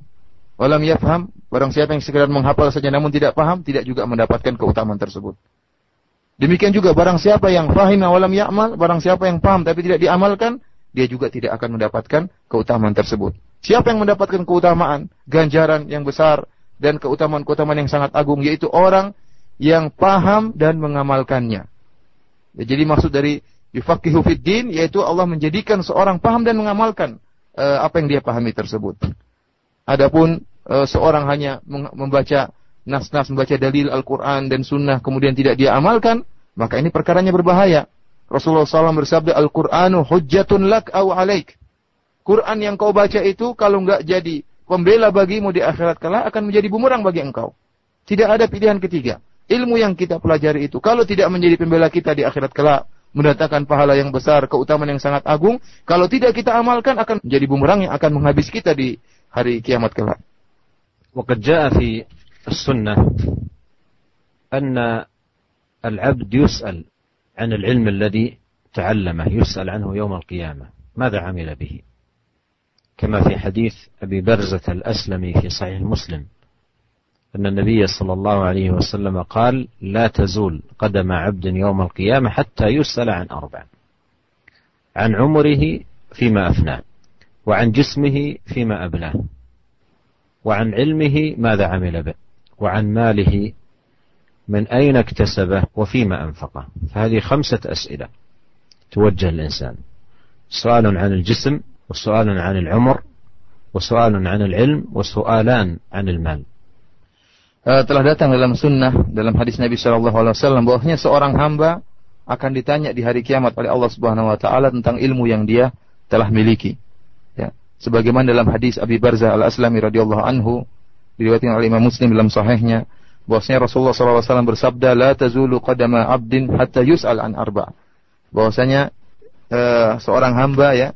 S2: walam yafham, barang siapa yang sekedar menghafal saja namun tidak paham, tidak juga mendapatkan keutamaan tersebut. Demikian juga barang siapa yang fahim walam ya'mal, barang siapa yang paham tapi tidak diamalkan, dia juga tidak akan mendapatkan keutamaan tersebut. Siapa yang mendapatkan keutamaan, ganjaran yang besar dan keutamaan-keutamaan yang sangat agung yaitu orang yang paham dan mengamalkannya. Ya, jadi maksud dari yufaqihu fid din yaitu Allah menjadikan seorang paham dan mengamalkan uh, apa yang dia pahami tersebut. Adapun uh, seorang hanya membaca nas-nas membaca dalil Al-Quran dan Sunnah kemudian tidak dia amalkan, maka ini perkaranya berbahaya. Rasulullah SAW bersabda, Al-Quranu hujjatun lak au alaik. Quran yang kau baca itu kalau enggak jadi pembela bagimu di akhirat kala akan menjadi bumerang bagi engkau. Tidak ada pilihan ketiga. Ilmu yang kita pelajari itu kalau tidak menjadi pembela kita di akhirat kala mendatangkan pahala yang besar, keutamaan yang sangat agung, kalau tidak kita amalkan akan menjadi bumerang yang akan menghabis kita di hari kiamat kelak.
S1: Wa qad السنة أن العبد يسأل عن العلم الذي تعلمه يسأل عنه يوم القيامة ماذا عمل به؟ كما في حديث أبي برزة الأسلمي في صحيح مسلم أن النبي صلى الله عليه وسلم قال لا تزول قدم عبد يوم القيامة حتى يسأل عن أربع عن عمره فيما أفناه وعن جسمه فيما أبلاه وعن علمه ماذا عمل به؟ وعن ماله من أين اكتسبه وفيما أنفقه فهذه خمسة أسئلة توجه الإنسان سؤال عن الجسم وسؤال عن العمر وسؤال عن العلم وسؤالان عن المال
S2: telah datang dalam sunnah dalam hadis Nabi Shallallahu Alaihi Wasallam bahwasanya seorang hamba akan ditanya di hari kiamat oleh Allah Subhanahu Wa Taala tentang ilmu yang dia telah miliki. Ya, sebagaimana dalam hadis Abi Barzah al Aslami radhiyallahu anhu diriwayatkan oleh Imam Muslim dalam sahihnya bahwasanya Rasulullah SAW bersabda la tazulu qadama abdin hatta yus'al an arba. Bahwasanya uh, seorang hamba ya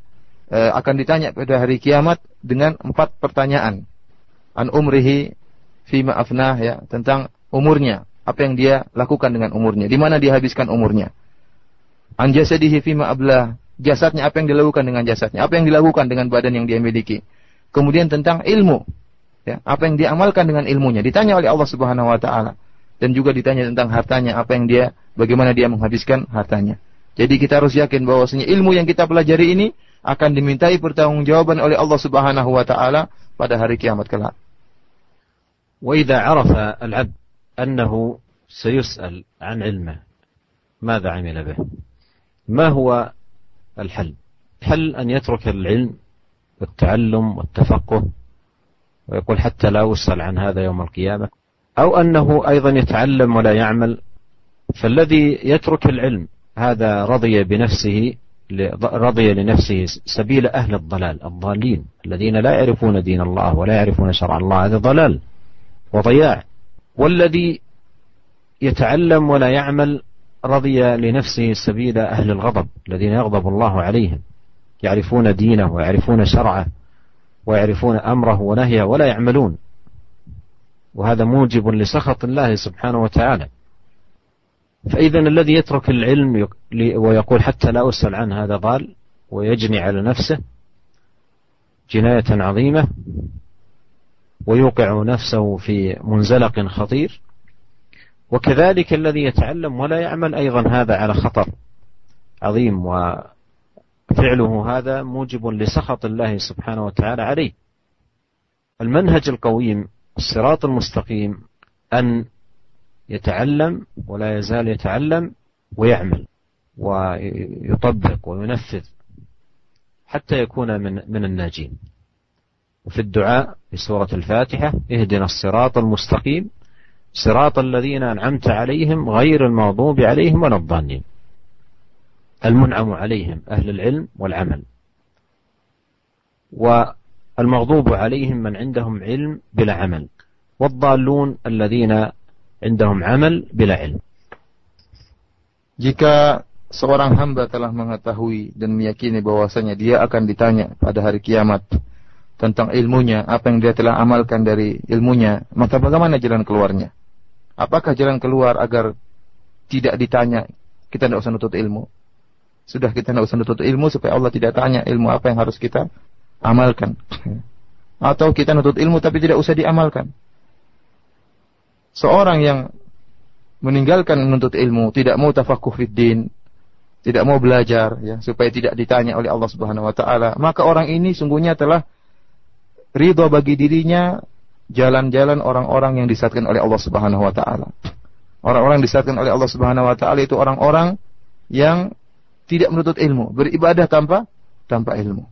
S2: uh, akan ditanya pada hari kiamat dengan empat pertanyaan. An umrihi fima afnah ya tentang umurnya. Apa yang dia lakukan dengan umurnya? Di mana dia habiskan umurnya? An jasadihi fima ablah. Jasadnya apa yang dilakukan dengan jasadnya? Apa yang dilakukan dengan badan yang dia miliki? Kemudian tentang ilmu Ya, apa yang dia amalkan dengan ilmunya. Ditanya oleh Allah Subhanahu wa taala dan juga ditanya tentang hartanya, apa yang dia bagaimana dia menghabiskan hartanya. Jadi kita harus yakin bahwasanya ilmu yang kita pelajari ini akan dimintai pertanggungjawaban oleh Allah Subhanahu wa taala pada hari kiamat kelak.
S1: وإذا عرف العبد أنه سيسأل عن علمه ماذا عمل به ما هو الحل هل أن يترك العلم والتعلم والتفقه ويقول حتى لا أسأل عن هذا يوم القيامة. أو أنه أيضا يتعلم ولا يعمل فالذي يترك العلم هذا رضي بنفسه رضي لنفسه سبيل أهل الضلال الضالين الذين لا يعرفون دين الله ولا يعرفون شرع الله هذا ضلال وضياع. والذي يتعلم ولا يعمل رضي لنفسه سبيل أهل الغضب الذين يغضب الله عليهم يعرفون دينه ويعرفون شرعه. ويعرفون أمره ونهيه ولا يعملون. وهذا موجب لسخط الله سبحانه وتعالى. فإذا الذي يترك العلم ويقول حتى لا أسأل عنه هذا ضال ويجني على نفسه جناية عظيمة ويوقع نفسه في منزلق خطير. وكذلك الذي يتعلم ولا يعمل أيضا هذا على خطر عظيم وفعله هذا موجب لسخط الله سبحانه وتعالى عليه. المنهج القويم الصراط المستقيم أن يتعلم ولا يزال يتعلم ويعمل ويطبق وينفذ حتى يكون من من الناجين. وفي الدعاء في سورة الفاتحة اهدنا الصراط المستقيم صراط الذين أنعمت عليهم غير المغضوب عليهم ولا الضالين. المنعم عليهم أهل العلم والعمل والمغضوب عليهم من عندهم علم بلا عمل والضالون الذين عندهم عمل بلا علم
S2: Jika seorang hamba telah mengetahui dan meyakini bahwasanya dia akan ditanya pada hari kiamat tentang ilmunya, apa yang dia telah amalkan dari ilmunya, maka bagaimana jalan keluarnya? Apakah jalan keluar agar tidak ditanya, kita tidak usah nutut ilmu? Sudah kita tidak usah nutut ilmu supaya Allah tidak tanya ilmu apa yang harus kita amalkan. Atau kita nutut ilmu tapi tidak usah diamalkan seorang yang meninggalkan menuntut ilmu, tidak mau tafakuh fid din, tidak mau belajar ya supaya tidak ditanya oleh Allah Subhanahu wa taala, maka orang ini sungguhnya telah ridho bagi dirinya jalan-jalan orang-orang yang disatkan oleh Allah Subhanahu wa taala. Orang-orang yang disatkan oleh Allah Subhanahu wa taala itu orang-orang yang tidak menuntut ilmu, beribadah tanpa tanpa ilmu.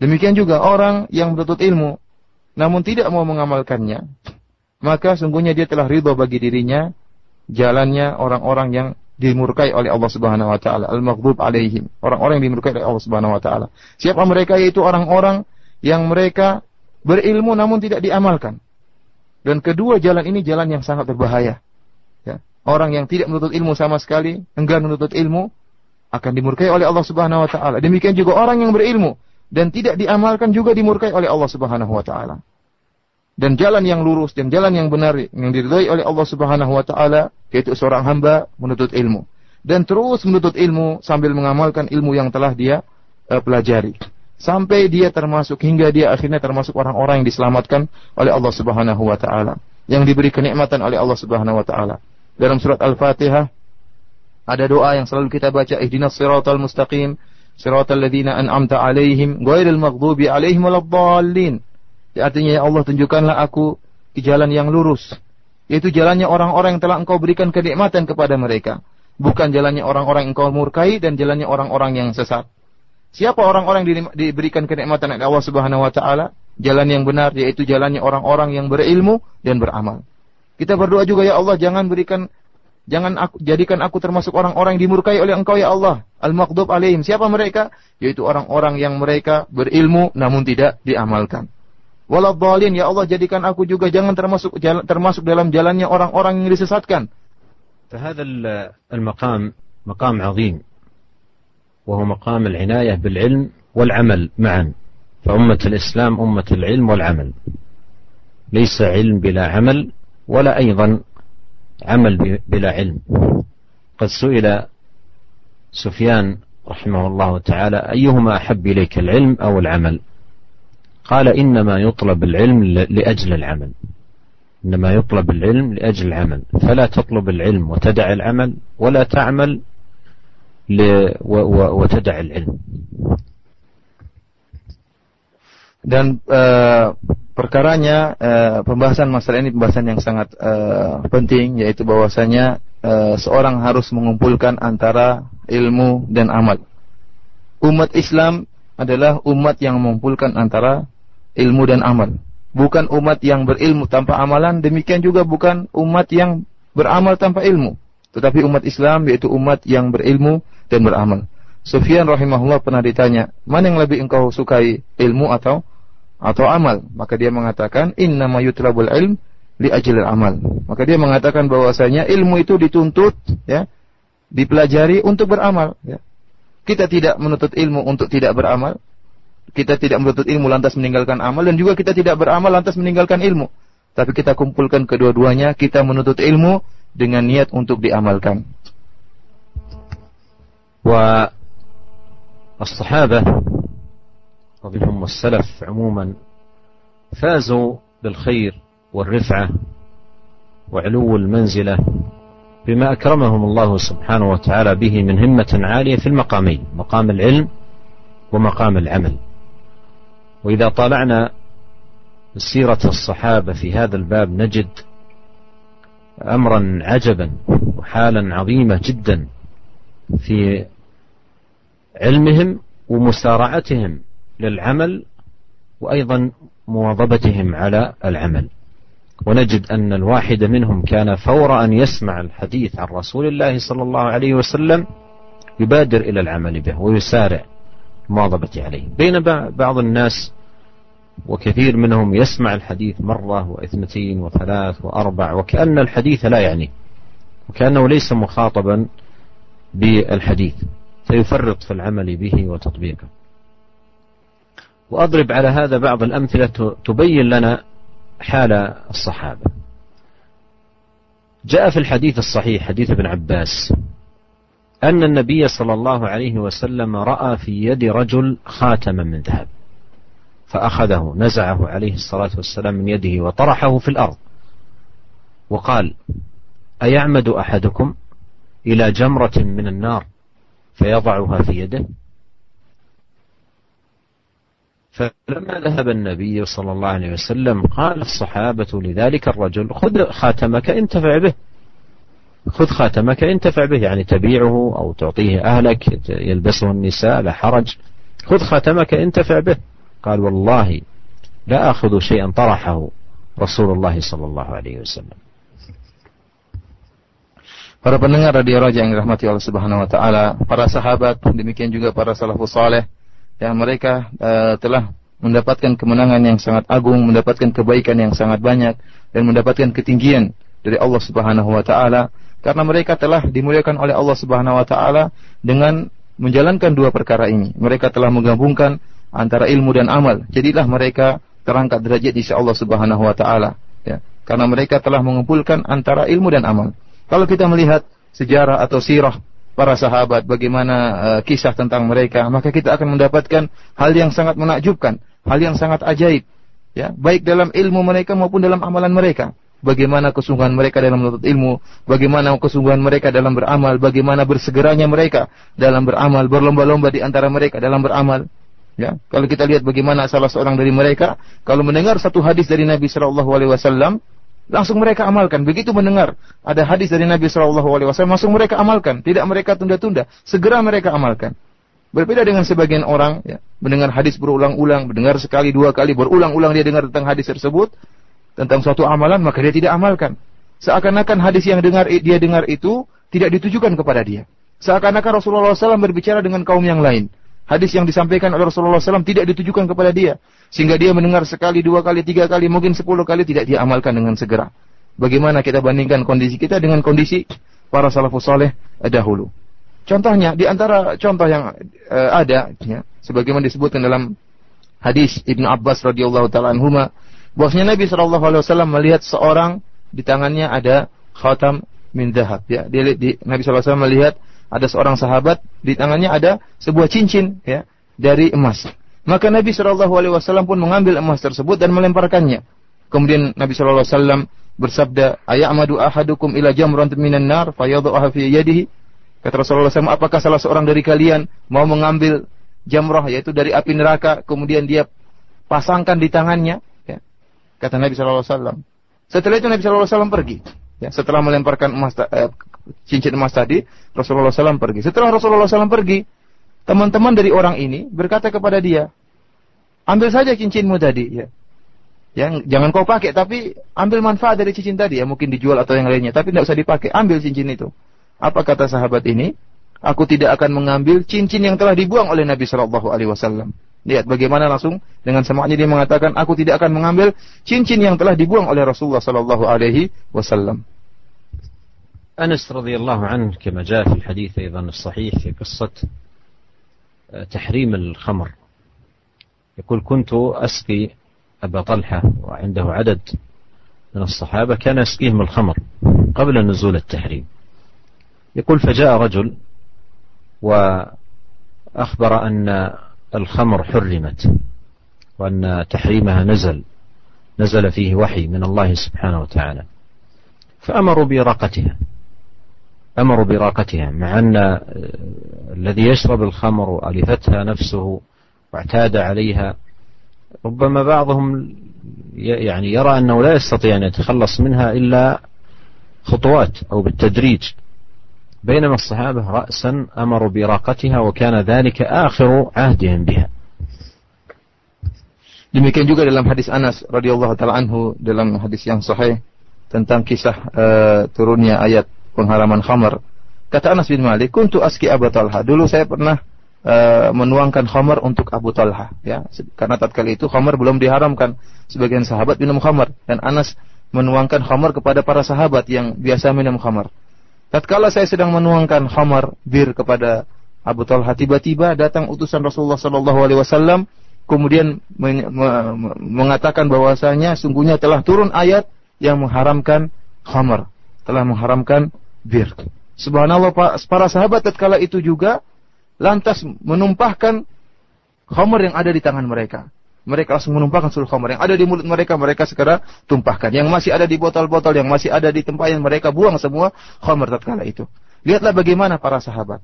S2: Demikian juga orang yang menuntut ilmu namun tidak mau mengamalkannya, maka sungguhnya dia telah ridho bagi dirinya jalannya orang-orang yang dimurkai oleh Allah Subhanahu wa taala, al-maghdub alaihim, orang-orang yang dimurkai oleh Allah Subhanahu wa taala. Siapa mereka yaitu orang-orang yang mereka berilmu namun tidak diamalkan. Dan kedua jalan ini jalan yang sangat berbahaya. Ya. Orang yang tidak menuntut ilmu sama sekali, enggan menuntut ilmu, akan dimurkai oleh Allah Subhanahu wa taala. Demikian juga orang yang berilmu dan tidak diamalkan juga dimurkai oleh Allah Subhanahu wa taala. Dan jalan yang lurus dan jalan yang benar yang diridhai oleh Allah Subhanahu wa taala yaitu seorang hamba menuntut ilmu. Dan terus menuntut ilmu sambil mengamalkan ilmu yang telah dia uh, pelajari. Sampai dia termasuk hingga dia akhirnya termasuk orang-orang yang diselamatkan oleh Allah Subhanahu wa taala. Yang diberi kenikmatan oleh Allah Subhanahu wa taala. Dalam surat Al-Fatihah ada doa yang selalu kita baca ihdinas siratal mustaqim siratal ladzina an'amta alaihim ghairil maghdubi alaihim waladdallin Artinya ya Allah tunjukkanlah aku di jalan yang lurus. Yaitu jalannya orang-orang yang telah engkau berikan kenikmatan kepada mereka. Bukan jalannya orang-orang yang engkau murkai dan jalannya orang-orang yang sesat. Siapa orang-orang yang diberikan kenikmatan oleh Allah Subhanahu wa taala? Jalan yang benar yaitu jalannya orang-orang yang berilmu dan beramal. Kita berdoa juga ya Allah jangan berikan jangan aku, jadikan aku termasuk orang-orang yang dimurkai oleh Engkau ya Allah. Al-Maghdub alaihim. Siapa mereka? Yaitu orang-orang yang mereka berilmu namun tidak diamalkan waladhdallin ya Allah jadikan aku juga jangan termasuk jalan, termasuk dalam jalannya orang-orang yang disesatkan.
S1: فهذا المقام مقام عظيم وهو مقام العناية بالعلم والعمل معا فأمة الإسلام أمة العلم والعمل ليس علم بلا عمل ولا أيضا عمل بلا علم. قد سئل سفيان رحمه الله تعالى أيهما أحب إليك العلم أو العمل؟ قال إنما يطلب العلم لأجل العمل. إنما يطلب العلم لأجل العمل. فلا تطلب العلم وتدع العمل ولا تعمل وتدع العلم.
S2: dan uh, perkaranya uh, pembahasan masalah ini pembahasan yang sangat uh, penting yaitu bahwasanya uh, seorang harus mengumpulkan antara ilmu dan amal umat Islam adalah umat yang mengumpulkan antara ilmu dan amal. Bukan umat yang berilmu tanpa amalan, demikian juga bukan umat yang beramal tanpa ilmu. Tetapi umat Islam yaitu umat yang berilmu dan beramal. Sufyan rahimahullah pernah ditanya, mana yang lebih engkau sukai, ilmu atau atau amal. Maka dia mengatakan innama yutlabul ilm li ajlil amal. Maka dia mengatakan bahwasanya ilmu itu dituntut ya, dipelajari untuk beramal ya. Kita tidak menuntut ilmu untuk tidak beramal. Kita tidak menuntut ilmu lantas meninggalkan amal dan juga kita tidak beramal lantas meninggalkan ilmu. Tapi kita kumpulkan kedua-duanya, kita menuntut ilmu dengan niat untuk diamalkan.
S1: Wa as-sahabah ومنهم والسلف عموما فازوا بالخير والرفعة وعلو المنزلة بما أكرمهم الله سبحانه وتعالى به من همة عالية في المقامين مقام العلم ومقام العمل. وإذا طالعنا سيرة الصحابة في هذا الباب نجد أمرا عجبا وحالا عظيمة جدا في علمهم ومسارعتهم للعمل وأيضا مواظبتهم على العمل. ونجد أن الواحد منهم كان فور أن يسمع الحديث عن رسول الله صلى الله عليه وسلم يبادر إلى العمل به ويسارع المواظبة عليه. بين بعض الناس وكثير منهم يسمع الحديث مرة واثنتين وثلاث وأربع وكأن الحديث لا يعنيه وكأنه ليس مخاطبا بالحديث فيفرط في العمل به وتطبيقه. وأضرب على هذا بعض الأمثلة تبين لنا حال الصحابة. جاء في الحديث الصحيح حديث ابن عباس أن النبي صلى الله عليه وسلم رأى في يد رجل خاتما من ذهب فأخذه نزعه عليه الصلاة والسلام من يده وطرحه في الأرض. وقال أيعمد أحدكم إلى جمرة من النار فيضعها في يده؟ فلما ذهب النبي صلى الله عليه وسلم قال الصحابة لذلك الرجل خذ خاتمك انتفع به. خذ خاتمك انتفع به يعني تبيعه أو تعطيه أهلك يلبسه النساء لا حرج. خذ خاتمك انتفع به. قال والله لا أخذ شيئا طرحه رسول الله صلى الله عليه وسلم.
S2: Para pendengar radio Raja yang dirahmati Allah Subhanahu wa taala, para sahabat, demikian juga para salafus saleh yang mereka uh, telah mendapatkan kemenangan yang sangat agung, mendapatkan kebaikan yang sangat banyak dan mendapatkan ketinggian dari Allah Subhanahu wa taala karena mereka telah dimuliakan oleh Allah Subhanahu wa taala dengan menjalankan dua perkara ini. Mereka telah menggabungkan antara ilmu dan amal. Jadilah mereka terangkat derajat di sisi Allah Subhanahu wa taala, ya. Karena mereka telah mengumpulkan antara ilmu dan amal. Kalau kita melihat sejarah atau sirah para sahabat, bagaimana uh, kisah tentang mereka, maka kita akan mendapatkan hal yang sangat menakjubkan, hal yang sangat ajaib, ya, baik dalam ilmu mereka maupun dalam amalan mereka. Bagaimana kesungguhan mereka dalam menuntut ilmu, bagaimana kesungguhan mereka dalam beramal, bagaimana bersegeranya mereka dalam beramal, berlomba-lomba di antara mereka dalam beramal. Ya, kalau kita lihat bagaimana salah seorang dari mereka kalau mendengar satu hadis dari Nabi Shallallahu Alaihi Wasallam, langsung mereka amalkan. Begitu mendengar ada hadis dari Nabi Shallallahu Alaihi Wasallam, langsung mereka amalkan. Tidak mereka tunda-tunda, segera mereka amalkan. Berbeda dengan sebagian orang, ya, mendengar hadis berulang-ulang, mendengar sekali dua kali berulang-ulang dia dengar tentang hadis tersebut, tentang suatu amalan, maka dia tidak amalkan. Seakan-akan hadis yang dengar dia dengar itu tidak ditujukan kepada dia. Seakan-akan Rasulullah SAW berbicara dengan kaum yang lain. Hadis yang disampaikan oleh Rasulullah SAW tidak ditujukan kepada dia. Sehingga dia mendengar sekali, dua kali, tiga kali, mungkin sepuluh kali tidak dia amalkan dengan segera. Bagaimana kita bandingkan kondisi kita dengan kondisi para salafus soleh dahulu. Contohnya, di antara contoh yang uh, ada, ya, sebagaimana disebutkan dalam hadis Ibnu Abbas radhiyallahu taala anhuma, bahwasanya Nabi Shallallahu alaihi wasallam melihat seorang di tangannya ada khatam min dahab ya. Di, Nabi SAW melihat ada seorang sahabat di tangannya ada sebuah cincin ya dari emas. Maka Nabi Shallallahu Alaihi Wasallam pun mengambil emas tersebut dan melemparkannya. Kemudian Nabi Shallallahu Alaihi Wasallam bersabda, Ayamadu ahadukum ila jamran minan nar, fayadu'aha fi yadihi. Kata Rasulullah SAW, apakah salah seorang dari kalian mau mengambil jamrah, yaitu dari api neraka, kemudian dia pasangkan di tangannya? Ya. Kata Nabi Shallallahu Wasallam. Setelah itu Nabi Shallallahu Wasallam pergi. Ya, setelah melemparkan emas, eh, cincin emas tadi, Rasulullah SAW pergi. Setelah Rasulullah SAW pergi, teman-teman dari orang ini berkata kepada dia, ambil saja cincinmu tadi, ya. Yang jangan kau pakai, tapi ambil manfaat dari cincin tadi ya, mungkin dijual atau yang lainnya, tapi tidak usah dipakai, ambil cincin itu. Apa kata sahabat ini? Aku tidak akan mengambil cincin yang telah dibuang oleh Nabi Shallallahu Alaihi Wasallam. Lihat bagaimana langsung dengan semangatnya dia mengatakan, aku tidak akan mengambil cincin yang telah dibuang oleh Rasulullah Shallallahu Alaihi Wasallam.
S1: أنس رضي الله عنه كما جاء في الحديث أيضا الصحيح في قصة تحريم الخمر. يقول كنت أسقي أبا طلحة وعنده عدد من الصحابة كان يسقيهم الخمر قبل نزول التحريم. يقول فجاء رجل وأخبر أن الخمر حرمت وأن تحريمها نزل نزل فيه وحي من الله سبحانه وتعالى. فأمروا بإراقتها. أمروا بإراقتها مع أن الذي يشرب الخمر وألفتها نفسه واعتاد عليها ربما بعضهم يعني يرى أنه لا يستطيع أن يتخلص منها إلا خطوات أو بالتدريج. بينما الصحابة رأسا أمروا براقتها وكان ذلك آخر عهدهم بها.
S2: Demikian juga dalam hadis Anas radhiyallahu taala anhu dalam hadis yang sahih tentang kisah uh, turunnya ayat pengharaman khamar. Kata Anas bin Malik, "Kuntu aski Abu Talha." Dulu saya pernah uh, menuangkan khamar untuk Abu Talha, ya. Karena tatkala itu khamar belum diharamkan. Sebagian sahabat minum khamar dan Anas menuangkan khamar kepada para sahabat yang biasa minum khamar. Tatkala saya sedang menuangkan khamar bir kepada Abu Talha, tiba-tiba datang utusan Rasulullah Sallallahu Alaihi Wasallam, kemudian mengatakan bahwasanya sungguhnya telah turun ayat yang mengharamkan khamar, telah mengharamkan bir. Subhanallah para sahabat tatkala itu juga lantas menumpahkan khamar yang ada di tangan mereka. Mereka langsung menumpahkan seluruh khamar yang ada di mulut mereka, mereka segera tumpahkan. Yang masih ada di botol-botol, yang masih ada di tempat yang mereka buang semua khamar tatkala itu. Lihatlah bagaimana para sahabat.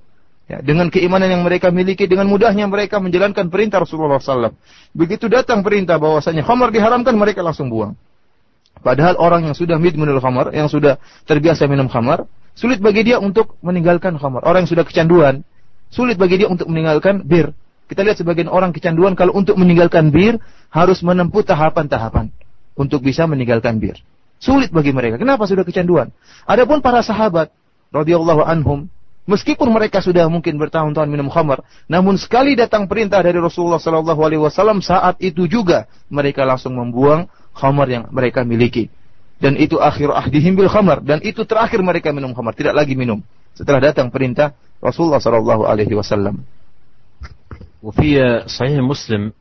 S2: Ya, dengan keimanan yang mereka miliki, dengan mudahnya mereka menjalankan perintah Rasulullah SAW. Begitu datang perintah bahwasanya khamar diharamkan, mereka langsung buang. Padahal orang yang sudah minum khamar, yang sudah terbiasa minum khamar, sulit bagi dia untuk meninggalkan khamar. Orang yang sudah kecanduan, sulit bagi dia untuk meninggalkan bir. Kita lihat sebagian orang kecanduan kalau untuk meninggalkan bir harus menempuh tahapan-tahapan untuk bisa meninggalkan bir. Sulit bagi mereka. Kenapa sudah kecanduan? Adapun para sahabat radhiyallahu anhum meskipun mereka sudah mungkin bertahun-tahun minum khamar, namun sekali datang perintah dari Rasulullah sallallahu alaihi wasallam saat itu juga mereka langsung membuang khamar yang mereka miliki. Dan itu akhir ahdihim bil khamar dan itu terakhir mereka minum khamar, tidak lagi minum. Setelah datang perintah Rasulullah sallallahu alaihi wasallam.
S1: وفي صحيح مسلم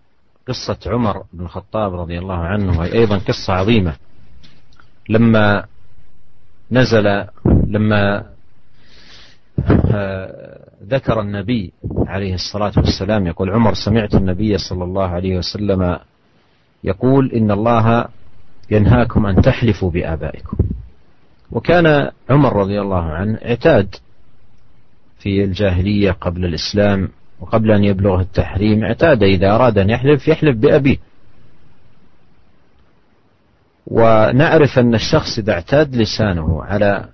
S1: قصة عمر بن الخطاب رضي الله عنه وهي أيضا قصة عظيمة لما نزل لما آه، ذكر النبي عليه الصلاة والسلام يقول عمر سمعت النبي صلى الله عليه وسلم يقول إن الله ينهاكم أن تحلفوا بآبائكم. وكان عمر رضي الله عنه اعتاد في الجاهلية قبل الإسلام وقبل أن يبلغه التحريم اعتاد إذا أراد أن يحلف يحلف بأبيه. ونعرف أن الشخص إذا اعتاد لسانه على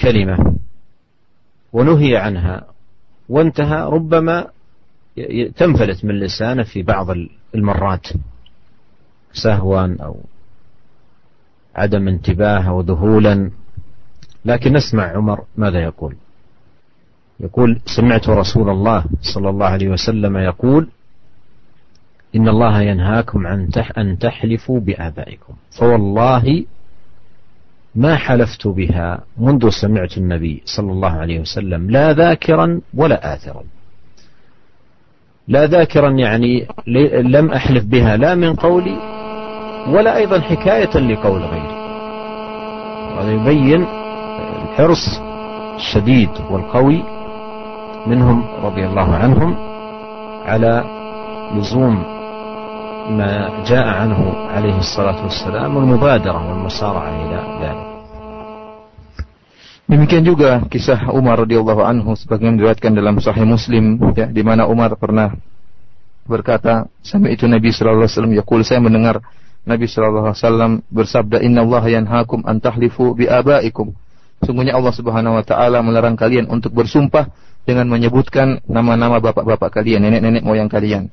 S1: كلمة ونهي عنها. وانتهى ربما تنفلت من لسانه في بعض المرات. سهوا أو عدم انتباه أو ذهولا لكن نسمع عمر ماذا يقول. يقول سمعت رسول الله صلى الله عليه وسلم يقول إن الله ينهاكم عن أن تحلفوا بآبائكم. فوالله ما حلفت بها منذ سمعت النبي صلى الله عليه وسلم لا ذاكرا ولا آثرا. لا ذاكرا يعني لم أحلف بها لا من قولي ولا أيضا حكاية لقول غيري. هذا يبين الحرص الشديد والقوي منهم رضي الله عنهم على لزوم ما جاء عنه عليه الصلاة والسلام والمبادرة والمسارعة إلى ذلك
S2: Demikian juga kisah Umar radhiyallahu anhu sebagaimana diriwayatkan dalam Sahih Muslim ya di mana Umar pernah berkata sampai itu Nabi sallallahu alaihi wasallam yaqul saya mendengar Nabi sallallahu alaihi wasallam bersabda innallaha yanhaakum an tahlifu bi abaikum sungguhnya Allah Subhanahu wa taala melarang kalian untuk bersumpah dengan menyebutkan nama-nama bapak-bapak kalian, nenek-nenek moyang kalian.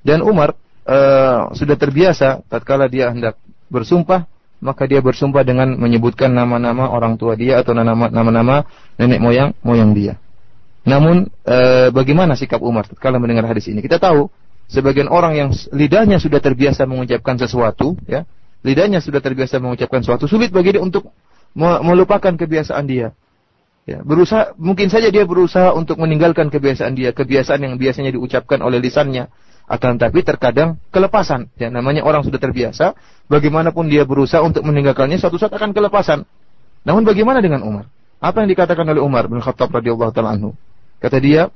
S2: Dan Umar uh, sudah terbiasa tatkala dia hendak bersumpah, maka dia bersumpah dengan menyebutkan nama-nama orang tua dia atau nama-nama nenek moyang moyang dia. Namun uh, bagaimana sikap Umar tatkala mendengar hadis ini? Kita tahu sebagian orang yang lidahnya sudah terbiasa mengucapkan sesuatu, ya, lidahnya sudah terbiasa mengucapkan sesuatu, sulit bagi dia untuk melupakan kebiasaan dia. Ya, berusaha mungkin saja dia berusaha untuk meninggalkan kebiasaan dia, kebiasaan yang biasanya diucapkan oleh lisannya. Akan tapi terkadang kelepasan. Ya, namanya orang sudah terbiasa, bagaimanapun dia berusaha untuk meninggalkannya, suatu saat akan kelepasan. Namun bagaimana dengan Umar? Apa yang dikatakan oleh Umar bin Khattab radhiyallahu taala anhu? Kata dia,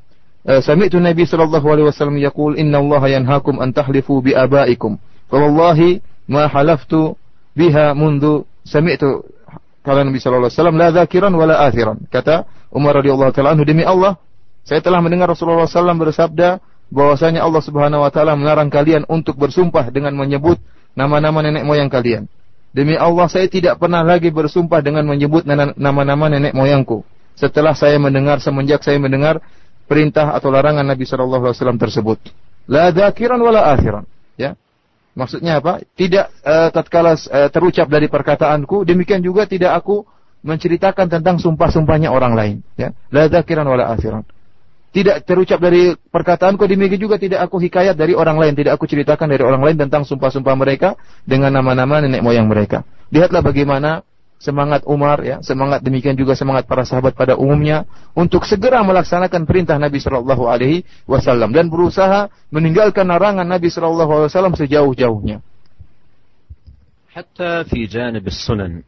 S2: eh, Sami'tu Nabi sallallahu alaihi wasallam yaqul inna Allah yanhaakum an tahlifu bi abaikum. Wallahi ma halaftu biha mundu sami'tu kata Nabi sallallahu alaihi wasallam la dzakiran wala athiran. Kata Umar radhiyallahu taala anhu demi Allah saya telah mendengar Rasulullah SAW bersabda bahwasanya Allah Subhanahu wa taala melarang kalian untuk bersumpah dengan menyebut nama-nama nenek moyang kalian. Demi Allah saya tidak pernah lagi bersumpah dengan menyebut nama-nama nenek moyangku. Setelah saya mendengar semenjak saya mendengar perintah atau larangan Nabi sallallahu alaihi wasallam tersebut. La dzakiran wala akhiran, ya. Maksudnya apa? Tidak uh, tatkala uh, terucap dari perkataanku, demikian juga tidak aku menceritakan tentang sumpah-sumpahnya orang lain. Ya. La dzakiran wala akhiran Tidak terucap dari perkataanku, demikian juga tidak aku hikayat dari orang lain, tidak aku ceritakan dari orang lain tentang sumpah-sumpah mereka dengan nama-nama nenek moyang mereka. Lihatlah bagaimana semangat Umar ya, semangat demikian juga semangat para sahabat pada umumnya untuk segera melaksanakan perintah Nabi Shallallahu alaihi wasallam dan berusaha meninggalkan larangan Nabi Shallallahu alaihi wasallam sejauh-jauhnya.
S1: حتى في جانب السنن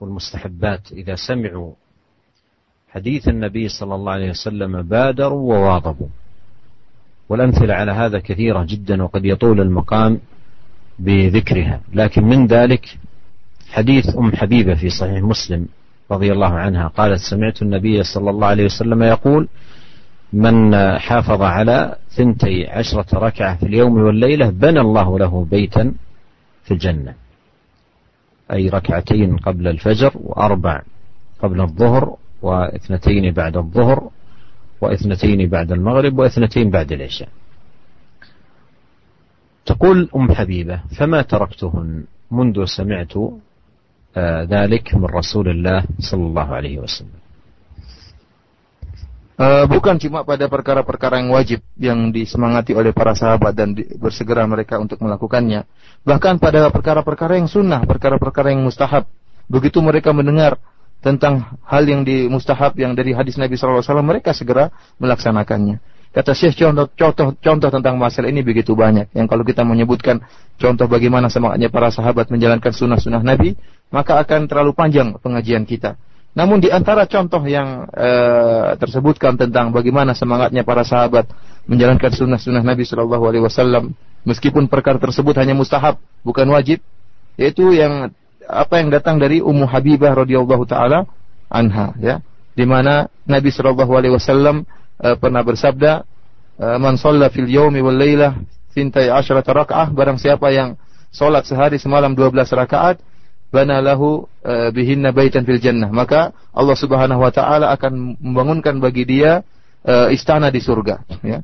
S1: والمستحبات إذا سمعوا حديث النبي صلى الله عليه وسلم بادروا وواظبوا. والأمثلة على هذا كثيرة جدا وقد يطول المقام بذكرها. لكن من ذلك حديث أم حبيبة في صحيح مسلم رضي الله عنها. قالت سمعت النبي صلى الله عليه وسلم يقول من حافظ على ثنتي عشرة ركعة في اليوم والليلة بنى الله له بيتا في الجنة. أي ركعتين قبل الفجر وأربع قبل الظهر واثنتين بعد الظهر واثنتين بعد المغرب واثنتين بعد العشاء تقول أم حبيبة فما تركتهن منذ سمعت ذلك من رسول الله صلى الله عليه وسلم
S2: Uh, bukan cuma pada perkara-perkara yang wajib yang disemangati oleh para sahabat dan di, bersegera mereka untuk melakukannya. Bahkan pada perkara-perkara yang sunnah, perkara-perkara yang mustahab. Begitu mereka mendengar tentang hal yang di mustahab yang dari hadis Nabi SAW, mereka segera melaksanakannya. Kata Syekh contoh, contoh, contoh tentang masalah ini begitu banyak. Yang kalau kita menyebutkan contoh bagaimana semangatnya para sahabat menjalankan sunnah-sunnah Nabi, maka akan terlalu panjang pengajian kita. Namun di antara contoh yang e, tersebutkan tentang bagaimana semangatnya para sahabat menjalankan sunnah-sunnah Nabi Shallallahu Alaihi Wasallam, meskipun perkara tersebut hanya mustahab, bukan wajib, yaitu yang apa yang datang dari Ummu Habibah radhiyallahu taala anha ya. Di mana Nabi sallallahu alaihi wasallam uh, pernah bersabda uh, man shalla fil yaumi wal lailah sintai asyrata rakaah barang siapa yang salat sehari semalam 12 rakaat bana lahu uh, bihinna baitan fil jannah. Maka Allah Subhanahu wa taala akan membangunkan bagi dia istana di surga ya.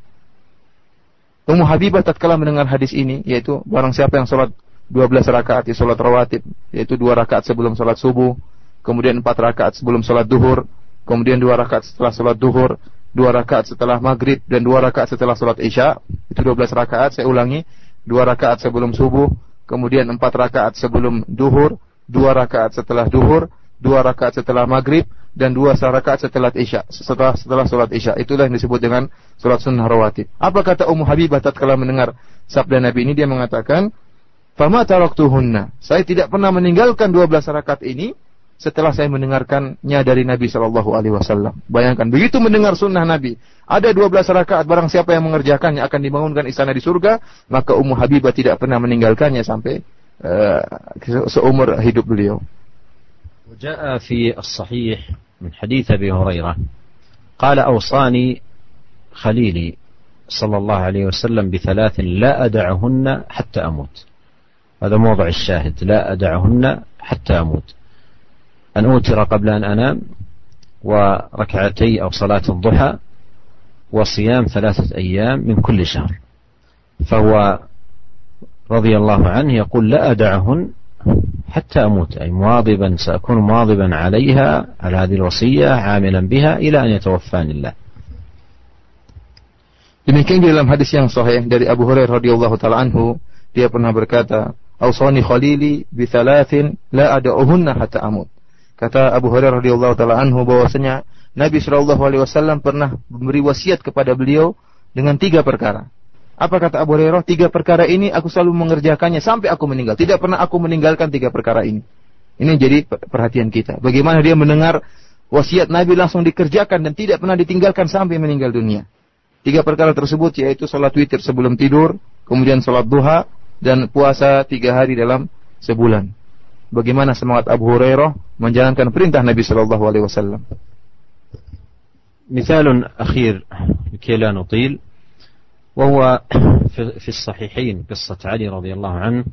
S2: Ummu Habibah tatkala mendengar hadis ini yaitu barang siapa yang salat 12 rakaat di sholat rawatib, yaitu dua rakaat sebelum sholat subuh, kemudian empat rakaat sebelum sholat duhur, kemudian dua rakaat setelah sholat duhur, dua rakaat setelah maghrib, dan dua rakaat setelah sholat isya. Itu 12 rakaat, saya ulangi, dua rakaat sebelum subuh, kemudian empat rakaat sebelum duhur, dua rakaat setelah duhur, dua rakaat setelah maghrib, dan dua rakaat setelah isya, setelah setelah sholat isya. Itulah yang disebut dengan sholat sunnah rawatib. Apa kata Ummu Habibah tatkala mendengar sabda Nabi ini? Dia mengatakan, Fama taraktuhunna. Saya tidak pernah meninggalkan 12 rakaat ini setelah saya mendengarkannya dari Nabi Shallallahu Alaihi Wasallam. Bayangkan begitu mendengar sunnah Nabi, ada 12 rakaat barang siapa yang mengerjakannya akan dibangunkan istana di surga, maka Ummu Habibah tidak pernah meninggalkannya sampai uh, seumur hidup beliau.
S1: وجاء في الصحيح من حديث ابي هريره قال اوصاني خليلي صلى الله عليه وسلم بثلاث لا ادعهن حتى اموت هذا موضع الشاهد. لا أدعهن حتى أموت. أن أوتر قبل أن أنام وركعتي أو صلاة الضحى وصيام ثلاثة أيام من كل شهر. فهو رضي الله عنه يقول لا أدعهن حتى أموت. أي مواظبا سأكون مواظبا عليها على هذه الوصية عاملا بها إلى أن يتوفاني الله.
S2: Demikian di dalam hadis yang sahih dari Abu Hurairah radhiyallahu taala anhu, dia pernah berkata, "Ausani khalili bi thalathin la ad'uhunna hatta amut." Kata Abu Hurairah radhiyallahu taala anhu bahwasanya Nabi Shallallahu alaihi wasallam pernah memberi wasiat kepada beliau dengan tiga perkara. Apa kata Abu Hurairah? Tiga perkara ini aku selalu mengerjakannya sampai aku meninggal. Tidak pernah aku meninggalkan tiga perkara ini. Ini jadi perhatian kita. Bagaimana dia mendengar wasiat Nabi langsung dikerjakan dan tidak pernah ditinggalkan sampai meninggal dunia. Tiga perkara tersebut yaitu sholat witir sebelum tidur, kemudian sholat duha, dan puasa tiga hari dalam sebulan. Bagaimana semangat Abu Hurairah menjalankan perintah Nabi Shallallahu Alaihi Wasallam.
S1: مثال أخير لكي لا نطيل وهو في الصحيحين قصة علي رضي الله عنه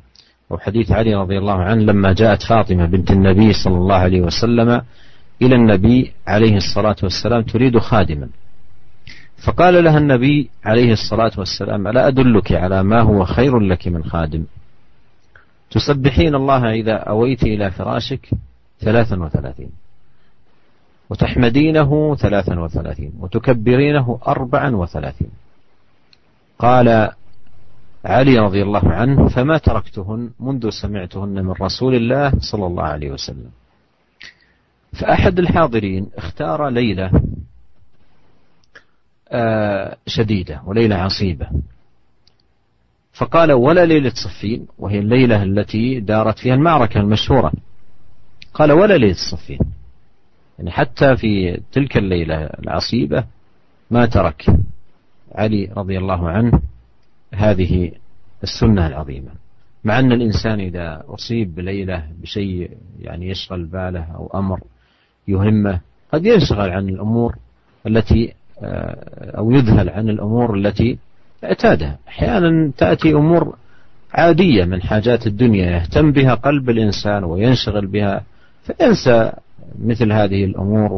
S1: أو حديث علي رضي الله عنه لما جاءت فاطمة بنت النبي صلى الله عليه وسلم إلى النبي عليه الصلاة والسلام تريد خادما فقال لها النبي عليه الصلاة والسلام ألا أدلك على ما هو خير لك من خادم؟ تسبحين الله إذا أويت إلى فراشك ثلاثا وثلاثين وتحمدينه ثلاثا وثلاثين وتكبرينه أربعا وثلاثين. قال علي رضي الله عنه فما تركتهن منذ سمعتهن من رسول الله صلى الله عليه وسلم؟ فأحد الحاضرين اختار ليلة شديدة وليلة عصيبة. فقال ولا ليلة صفين وهي الليلة التي دارت فيها المعركة المشهورة. قال ولا ليلة صفين. يعني حتى في تلك الليلة العصيبة ما ترك علي رضي الله عنه هذه السنة العظيمة. مع أن الإنسان إذا أصيب بليلة بشيء يعني يشغل باله أو أمر يهمه قد ينشغل عن الأمور التي آه، أو يذهل عن الأمور التي اعتادها. أحيانا تأتي أمور عادية من حاجات الدنيا يهتم بها قلب الإنسان وينشغل بها فينسى مثل هذه الأمور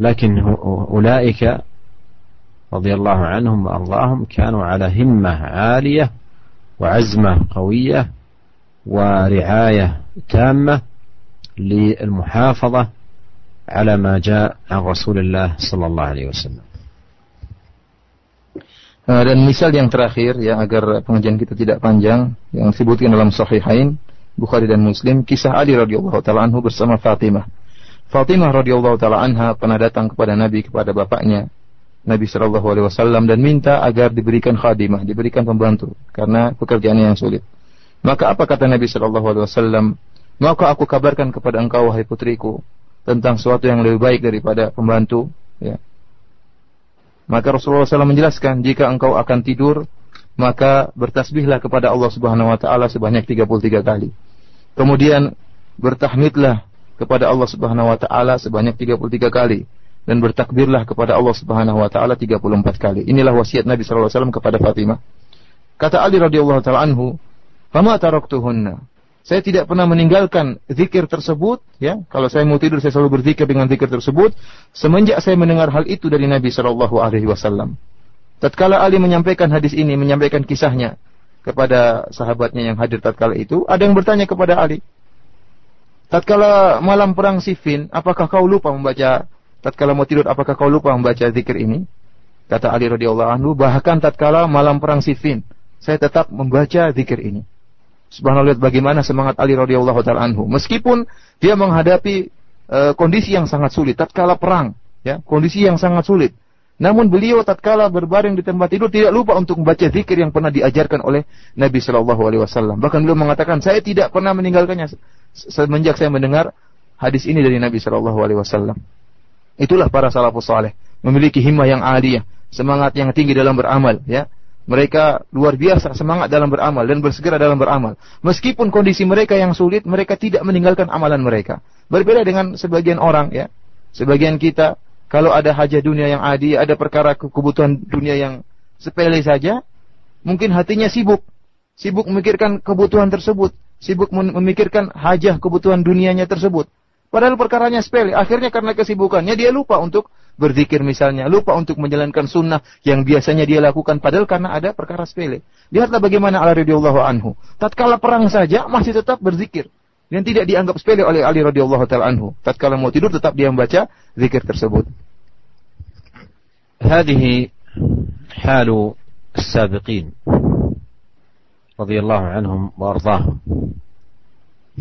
S1: ولكن أولئك رضي الله عنهم وأرضاهم كانوا على همة عالية وعزمة قوية ورعاية تامة للمحافظة على ما جاء عن رسول الله صلى الله عليه وسلم
S2: Dan misal yang terakhir ya agar pengajian kita tidak panjang yang disebutkan dalam Sahihain Bukhari dan Muslim kisah Ali radhiyallahu taala anhu bersama Fatimah. Fatimah radhiyallahu taala anha pernah datang kepada Nabi kepada bapaknya Nabi Shallallahu Alaihi Wasallam dan minta agar diberikan khadimah, diberikan pembantu karena pekerjaannya yang sulit. Maka apa kata Nabi Shallallahu Alaihi Wasallam? Maka aku kabarkan kepada engkau wahai putriku tentang sesuatu yang lebih baik daripada pembantu. Ya. Maka Rasulullah SAW menjelaskan jika engkau akan tidur maka bertasbihlah kepada Allah Subhanahu Wa Taala sebanyak 33 kali. Kemudian bertahmidlah kepada Allah Subhanahu Wa Taala sebanyak 33 kali dan bertakbirlah kepada Allah Subhanahu wa taala 34 kali. Inilah wasiat Nabi wasallam kepada Fatimah. Kata Ali radhiyallahu taala anhu, "Fama taraktuhunna." Saya tidak pernah meninggalkan zikir tersebut, ya. Kalau saya mau tidur saya selalu berzikir dengan zikir tersebut semenjak saya mendengar hal itu dari Nabi sallallahu alaihi wasallam. Tatkala Ali menyampaikan hadis ini, menyampaikan kisahnya kepada sahabatnya yang hadir tatkala itu, ada yang bertanya kepada Ali, Tatkala malam perang Siffin, apakah kau lupa membaca tatkala mau tidur apakah kau lupa membaca zikir ini? Kata Ali radhiyallahu anhu, bahkan tatkala malam perang Siffin, saya tetap membaca zikir ini. Subhanallah lihat bagaimana semangat Ali radhiyallahu taala anhu. Meskipun dia menghadapi uh, kondisi yang sangat sulit tatkala perang, ya, kondisi yang sangat sulit. Namun beliau tatkala berbaring di tempat tidur tidak lupa untuk membaca zikir yang pernah diajarkan oleh Nabi Shallallahu alaihi wasallam. Bahkan beliau mengatakan, "Saya tidak pernah meninggalkannya semenjak saya mendengar hadis ini dari Nabi Shallallahu alaihi wasallam." Itulah para salafus saleh, memiliki himmah yang aliyah, semangat yang tinggi dalam beramal, ya. Mereka luar biasa semangat dalam beramal dan bersegera dalam beramal. Meskipun kondisi mereka yang sulit, mereka tidak meninggalkan amalan mereka. Berbeda dengan sebagian orang, ya. Sebagian kita kalau ada hajat dunia yang adi, ada perkara kebutuhan dunia yang sepele saja, mungkin hatinya sibuk, sibuk memikirkan kebutuhan tersebut, sibuk memikirkan hajah kebutuhan dunianya tersebut. Padahal perkaranya sepele. Akhirnya karena kesibukannya dia lupa untuk berzikir misalnya, lupa untuk menjalankan sunnah yang biasanya dia lakukan padahal karena ada perkara sepele. Lihatlah bagaimana Ali radhiyallahu anhu. Tatkala perang saja masih tetap berzikir dan tidak dianggap sepele oleh Ali radhiyallahu taala anhu. Tatkala mau tidur tetap dia membaca zikir tersebut.
S1: هذه حال السابقين رضي الله عنهم وارضاهم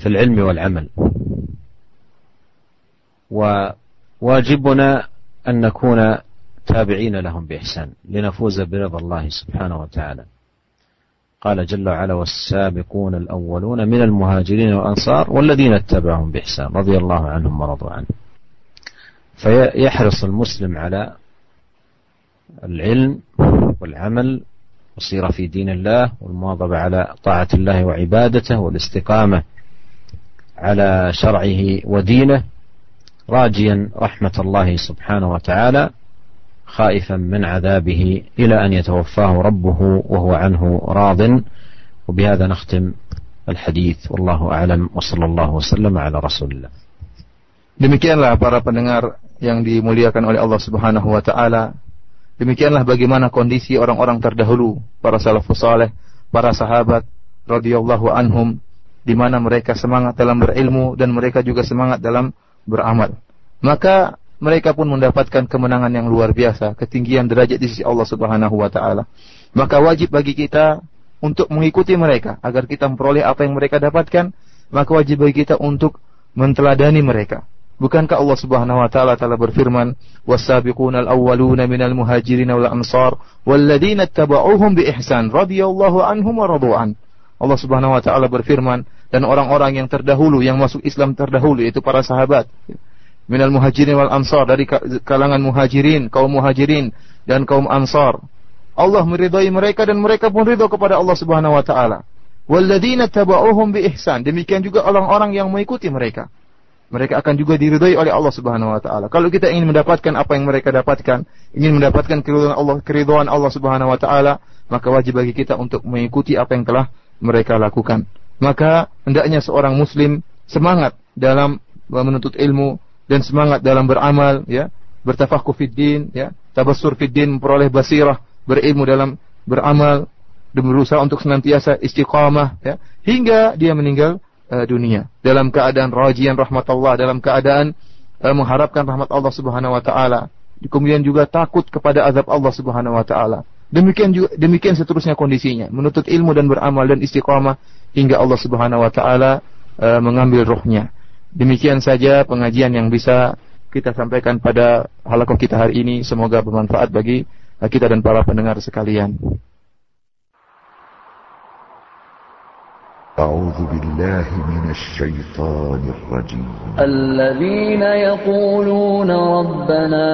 S1: في العلم والعمل وواجبنا أن نكون تابعين لهم بإحسان لنفوز برضا الله سبحانه وتعالى. قال جل وعلا والسابقون الأولون من المهاجرين والأنصار والذين اتبعهم بإحسان رضي الله عنهم ورضوا عنه. فيحرص المسلم على العلم والعمل والسيرة في دين الله والمواظبة على طاعة الله وعبادته والاستقامة على شرعه ودينه. راجيا رحمة الله سبحانه وتعالى خائفا من عذابه إلى أن يتوفاه ربه وهو عنه راض وبهذا نختم الحديث والله أعلم وصلى الله وسلم على رسول الله
S2: Demikianlah para pendengar yang dimuliakan oleh Allah Subhanahu wa taala. Demikianlah bagaimana kondisi orang-orang terdahulu, para salafus saleh, para sahabat radhiyallahu anhum di mana mereka semangat dalam berilmu dan mereka juga semangat dalam beramal. Maka mereka pun mendapatkan kemenangan yang luar biasa, ketinggian derajat di sisi Allah Subhanahu wa taala. Maka wajib bagi kita untuk mengikuti mereka agar kita memperoleh apa yang mereka dapatkan, maka wajib bagi kita untuk menteladani mereka. Bukankah Allah Subhanahu wa taala telah berfirman, "Was-sabiqunal awwaluna minal muhajirin wal ansar walladzina ittaba'uuhum bi ihsan radhiyallahu anhum wa radu'an." Allah Subhanahu wa taala berfirman, dan orang-orang yang terdahulu yang masuk Islam terdahulu yaitu para sahabat. Minal muhajirin wal ansar dari kalangan muhajirin kaum muhajirin dan kaum ansar. Allah meridai mereka dan mereka pun ridho kepada Allah Subhanahu wa taala. Walladzina tabauhum bi ihsan demikian juga orang-orang yang mengikuti mereka. Mereka akan juga diridhai oleh Allah Subhanahu wa taala. Kalau kita ingin mendapatkan apa yang mereka dapatkan, ingin mendapatkan keridhaan Allah, keridhaan Allah Subhanahu wa taala, maka wajib bagi kita untuk mengikuti apa yang telah mereka lakukan maka hendaknya seorang muslim semangat dalam menuntut ilmu dan semangat dalam beramal ya bertafaqquh fid din ya tabassur fid din memperoleh basirah berilmu dalam beramal dan berusaha untuk senantiasa istiqamah ya hingga dia meninggal uh, dunia. Dalam keadaan rajian rahmat Allah dalam keadaan uh, mengharapkan rahmat Allah Subhanahu wa taala. Kemudian juga takut kepada azab Allah Subhanahu wa taala demikian juga demikian seterusnya kondisinya menuntut ilmu dan beramal dan istiqamah hingga Allah Subhanahu wa taala uh, mengambil rohnya. Demikian saja pengajian yang bisa kita sampaikan pada halakoh kita hari ini. Semoga bermanfaat bagi kita dan para pendengar sekalian.
S3: أعوذ بالله من الشيطان الرجيم.
S4: الذين يقولون ربنا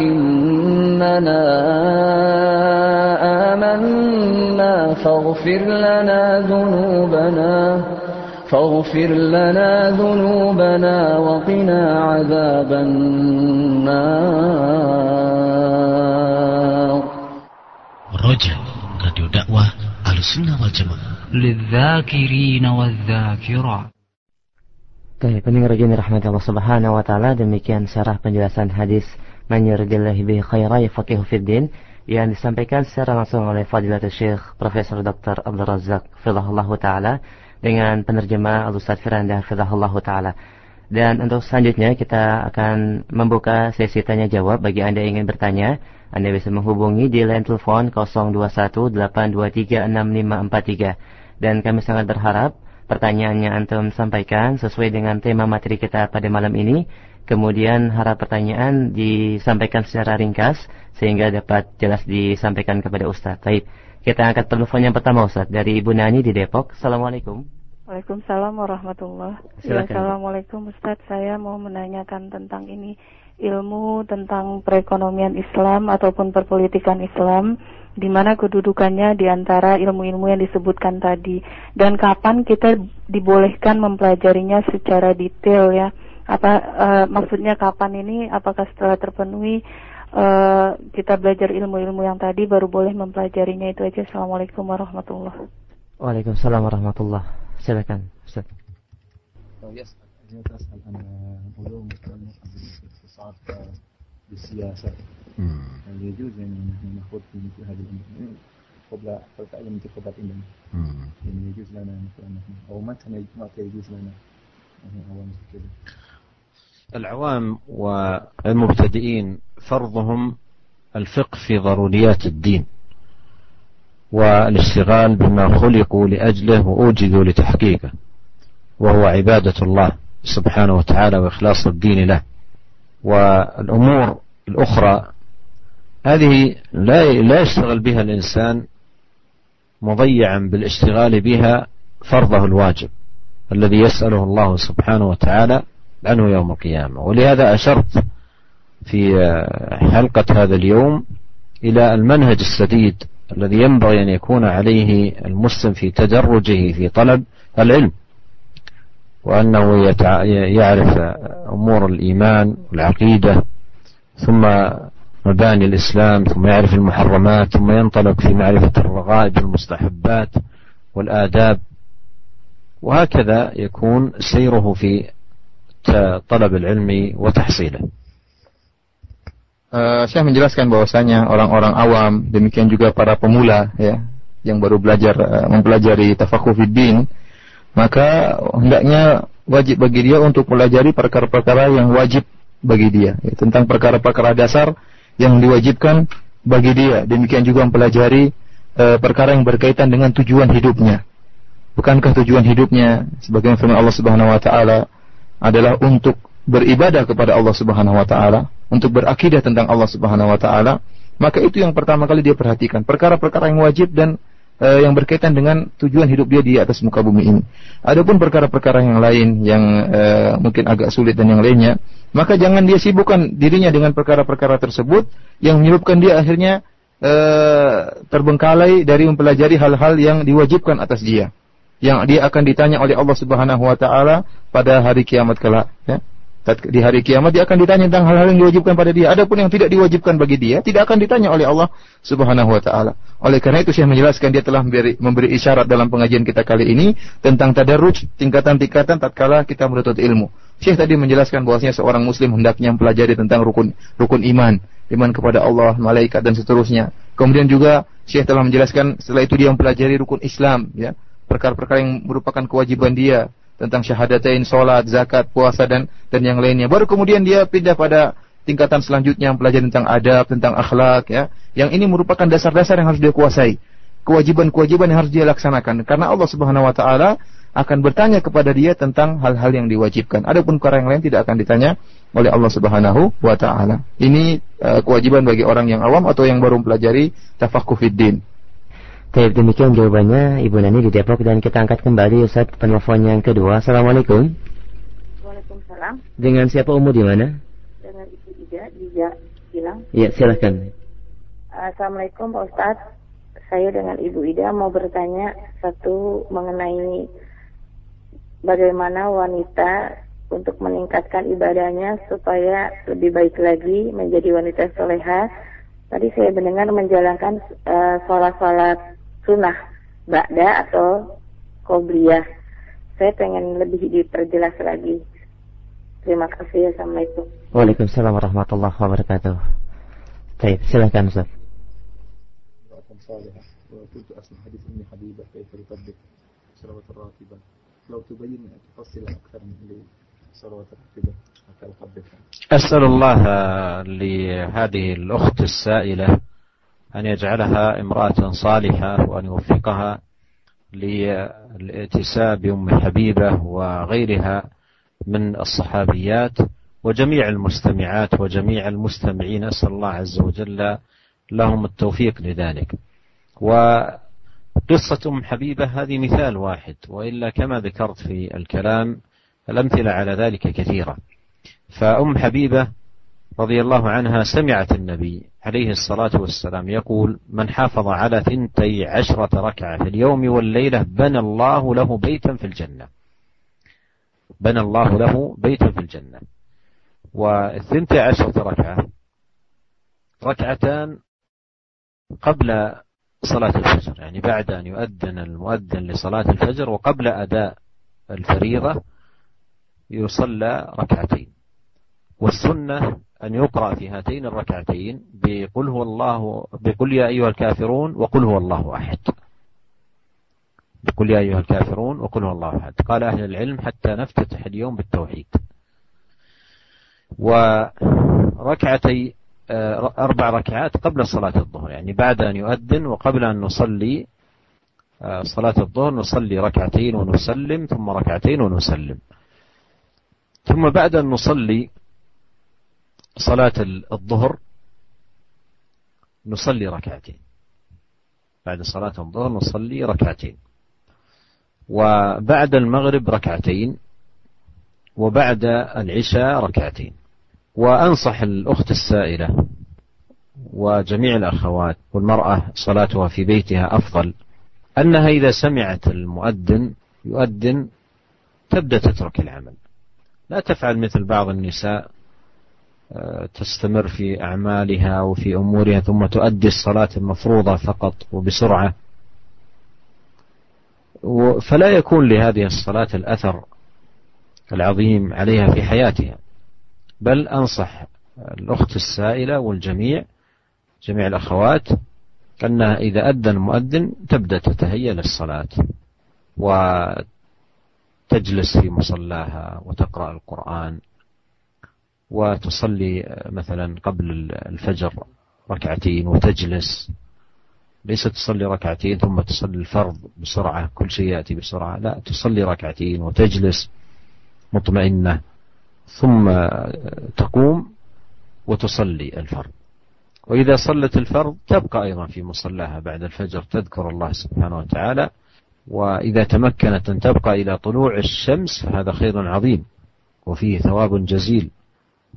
S4: إننا آمنا فاغفر لنا ذنوبنا فاغفر لنا ذنوبنا وقنا عذاب النار.
S5: رجع راديو دعوة أهل السنة والجماعة
S6: للذاكرين والذاكرات
S7: Baik, pendengar yang rahmat Allah Subhanahu wa taala, demikian syarah penjelasan hadis man yuridillahi bihi khaira yafaqihu fiddin yang disampaikan secara langsung oleh Fadilatul Syekh Profesor Dr. Abdul Razak Fidahullah taala dengan penerjemah Al-Ustaz Firanda Fidahullah taala. Dan untuk selanjutnya kita akan membuka sesi tanya jawab bagi Anda yang ingin bertanya. Anda bisa menghubungi di line telepon 0218236543 dan kami sangat berharap pertanyaannya antum sampaikan sesuai dengan tema materi kita pada malam ini. Kemudian harap pertanyaan disampaikan secara ringkas sehingga dapat jelas disampaikan kepada Ustaz. Baik, kita angkat telepon yang pertama Ustaz dari Ibu Nani di Depok. Assalamualaikum.
S8: Waalaikumsalam warahmatullah. Ya, Assalamualaikum Ustaz, saya mau menanyakan tentang ini ilmu tentang perekonomian Islam ataupun perpolitikan Islam di mana kedudukannya di antara ilmu-ilmu yang disebutkan tadi dan kapan kita dibolehkan mempelajarinya secara detail ya apa uh, maksudnya kapan ini apakah setelah terpenuhi uh, kita belajar ilmu-ilmu yang tadi baru boleh mempelajarinya itu aja assalamualaikum warahmatullah
S7: Waalaikumsalam warahmatullah silakan Ustaz.
S2: Oh, yes. هي تسأل عن علوم متعلقة بالاقتصاد بالسياسة هل يجوز يعني نحن نخوض في مثل هذه الأمور قبل فلتعلم مثل خبرات عندنا يعني يجوز لنا مثلا أو متى متى يجوز لنا يعني كذا
S1: العوام والمبتدئين فرضهم الفقه في ضروريات الدين والاشتغال بما خلقوا لأجله وأوجدوا لتحقيقه وهو عبادة الله سبحانه وتعالى وإخلاص الدين له. والأمور الأخرى هذه لا لا يشتغل بها الإنسان مضيعا بالاشتغال بها فرضه الواجب الذي يسأله الله سبحانه وتعالى عنه يوم القيامة. ولهذا أشرت في حلقة هذا اليوم إلى المنهج السديد الذي ينبغي أن يكون عليه المسلم في تدرجه في طلب العلم وأنه يعرف أمور الإيمان والعقيدة ثم مباني الإسلام ثم يعرف المحرمات ثم ينطلق في معرفة الرغائب والمستحبات والآداب وهكذا يكون سيره في طلب العلم وتحصيله
S2: Uh, saya menjelaskan bahwasanya orang-orang awam demikian juga para pemula ya yang baru belajar uh, mempelajari tafakufiddin maka hendaknya wajib bagi dia untuk pelajari perkara-perkara yang wajib bagi dia ya, tentang perkara-perkara dasar yang diwajibkan bagi dia. Demikian juga mempelajari uh, perkara yang berkaitan dengan tujuan hidupnya. Bukankah tujuan hidupnya sebagaimana firman Allah Subhanahu wa taala adalah untuk beribadah kepada Allah Subhanahu wa taala untuk berakidah tentang Allah Subhanahu wa taala, maka itu yang pertama kali dia perhatikan, perkara-perkara yang wajib dan e, yang berkaitan dengan tujuan hidup dia di atas muka bumi ini. Adapun perkara-perkara yang lain yang e, mungkin agak sulit dan yang lainnya, maka jangan dia sibukkan dirinya dengan perkara-perkara tersebut yang menyebabkan dia akhirnya e, terbengkalai dari mempelajari hal-hal yang diwajibkan atas dia. Yang dia akan ditanya oleh Allah Subhanahu wa taala pada hari kiamat kelak, ya di hari kiamat dia akan ditanya tentang hal-hal yang diwajibkan pada dia. Adapun yang tidak diwajibkan bagi dia tidak akan ditanya oleh Allah Subhanahu wa taala. Oleh karena itu saya menjelaskan dia telah memberi, memberi isyarat dalam pengajian kita kali ini tentang tadarruj tingkatan-tingkatan tatkala kita menuntut ilmu. Syekh tadi menjelaskan bahwasanya seorang muslim hendaknya mempelajari tentang rukun rukun iman, iman kepada Allah, malaikat dan seterusnya. Kemudian juga Syekh telah menjelaskan setelah itu dia mempelajari rukun Islam ya, perkara-perkara yang merupakan kewajiban dia tentang syahadatain, sholat, zakat, puasa dan dan yang lainnya. Baru kemudian dia pindah pada tingkatan selanjutnya belajar tentang adab, tentang akhlak ya. Yang ini merupakan dasar-dasar yang harus dia kuasai. Kewajiban-kewajiban yang harus dia laksanakan karena Allah Subhanahu wa taala akan bertanya kepada dia tentang hal-hal yang diwajibkan. Adapun perkara yang lain tidak akan ditanya oleh Allah Subhanahu wa taala. Ini uh, kewajiban bagi orang yang awam atau yang baru mempelajari tafaqquh fiddin.
S7: Baik, demikian jawabannya Ibu Nani di Depok dan kita angkat kembali Ustaz penelpon yang kedua. Assalamualaikum.
S9: Waalaikumsalam.
S7: Dengan siapa Umu di mana?
S9: Dengan Ibu Ida di Gilang.
S7: Iya, silahkan.
S9: Assalamualaikum Pak Ustaz. Saya dengan Ibu Ida mau bertanya satu mengenai bagaimana wanita untuk meningkatkan ibadahnya supaya lebih baik lagi menjadi wanita soleha. Tadi saya mendengar menjalankan uh, sholat-sholat sunnah ba'da atau qobliyah. Saya pengen lebih diperjelas lagi. Terima kasih. Assalamualaikum.
S7: Waalaikumsalam warahmatullahi wabarakatuh. Baik, silakan Ustaz.
S2: وكنت أسمع حديث أم حبيبة كيف يطبق صلوات الراتبة لو تبين تفصل أكثر من صلوات الراتبة
S1: أسأل الله لهذه الأخت السائلة أن يجعلها امرأة صالحة وأن يوفقها للائتساب بأم حبيبة وغيرها من الصحابيات وجميع المستمعات وجميع المستمعين. أسأل الله عز وجل لهم التوفيق لذلك. وقصة أم حبيبة هذه مثال واحد وإلا كما ذكرت في الكلام الأمثلة على ذلك كثيرة. فأم حبيبة رضي الله عنها سمعت النبي عليه الصلاة والسلام يقول من حافظ على ثنتي عشرة ركعة في اليوم والليلة بنى الله له بيتا في الجنة. بنى الله له بيتا في الجنة. والثنتي عشرة ركعة ركعتان قبل صلاة الفجر يعني بعد أن يؤذن المؤذن لصلاة الفجر وقبل أداء الفريضة يصلى ركعتين. والسنة أن يقرأ في هاتين الركعتين بقل هو الله بقل يا أيها الكافرون وقل هو الله أحد. بقل يا أيها الكافرون وقل هو الله أحد. قال أهل العلم حتى نفتتح اليوم بالتوحيد. وركعتي آه، أربع ركعات قبل صلاة الظهر يعني بعد أن يؤذن وقبل أن نصلي آه، صلاة الظهر نصلي ركعتين ونسلم ثم ركعتين ونسلم. ثم بعد أن نصلي صلاة الظهر نصلي ركعتين. بعد صلاة الظهر نصلي ركعتين. وبعد المغرب ركعتين. وبعد العشاء ركعتين. وأنصح الأخت السائلة وجميع الأخوات والمرأة صلاتها في بيتها أفضل أنها إذا سمعت المؤذن يؤذن تبدأ تترك العمل. لا تفعل مثل بعض النساء تستمر في أعمالها وفي أمورها ثم تؤدي الصلاة المفروضة فقط وبسرعة. فلا يكون لهذه الصلاة الأثر العظيم عليها في حياتها. بل أنصح الأخت السائلة والجميع جميع الأخوات أنها إذا أذن المؤذن تبدأ تتهيأ للصلاة وتجلس في مصلاها وتقرأ القرآن. وتصلي مثلا قبل الفجر ركعتين وتجلس. ليس تصلي ركعتين ثم تصلي الفرض بسرعة كل شيء يأتي بسرعة. لا تصلي ركعتين وتجلس مطمئنة. ثم تقوم وتصلي الفرض. وإذا صلت الفرض تبقى أيضا في مصلاها بعد الفجر تذكر الله سبحانه وتعالى. وإذا تمكنت أن تبقى إلى طلوع الشمس فهذا خير عظيم وفيه ثواب جزيل.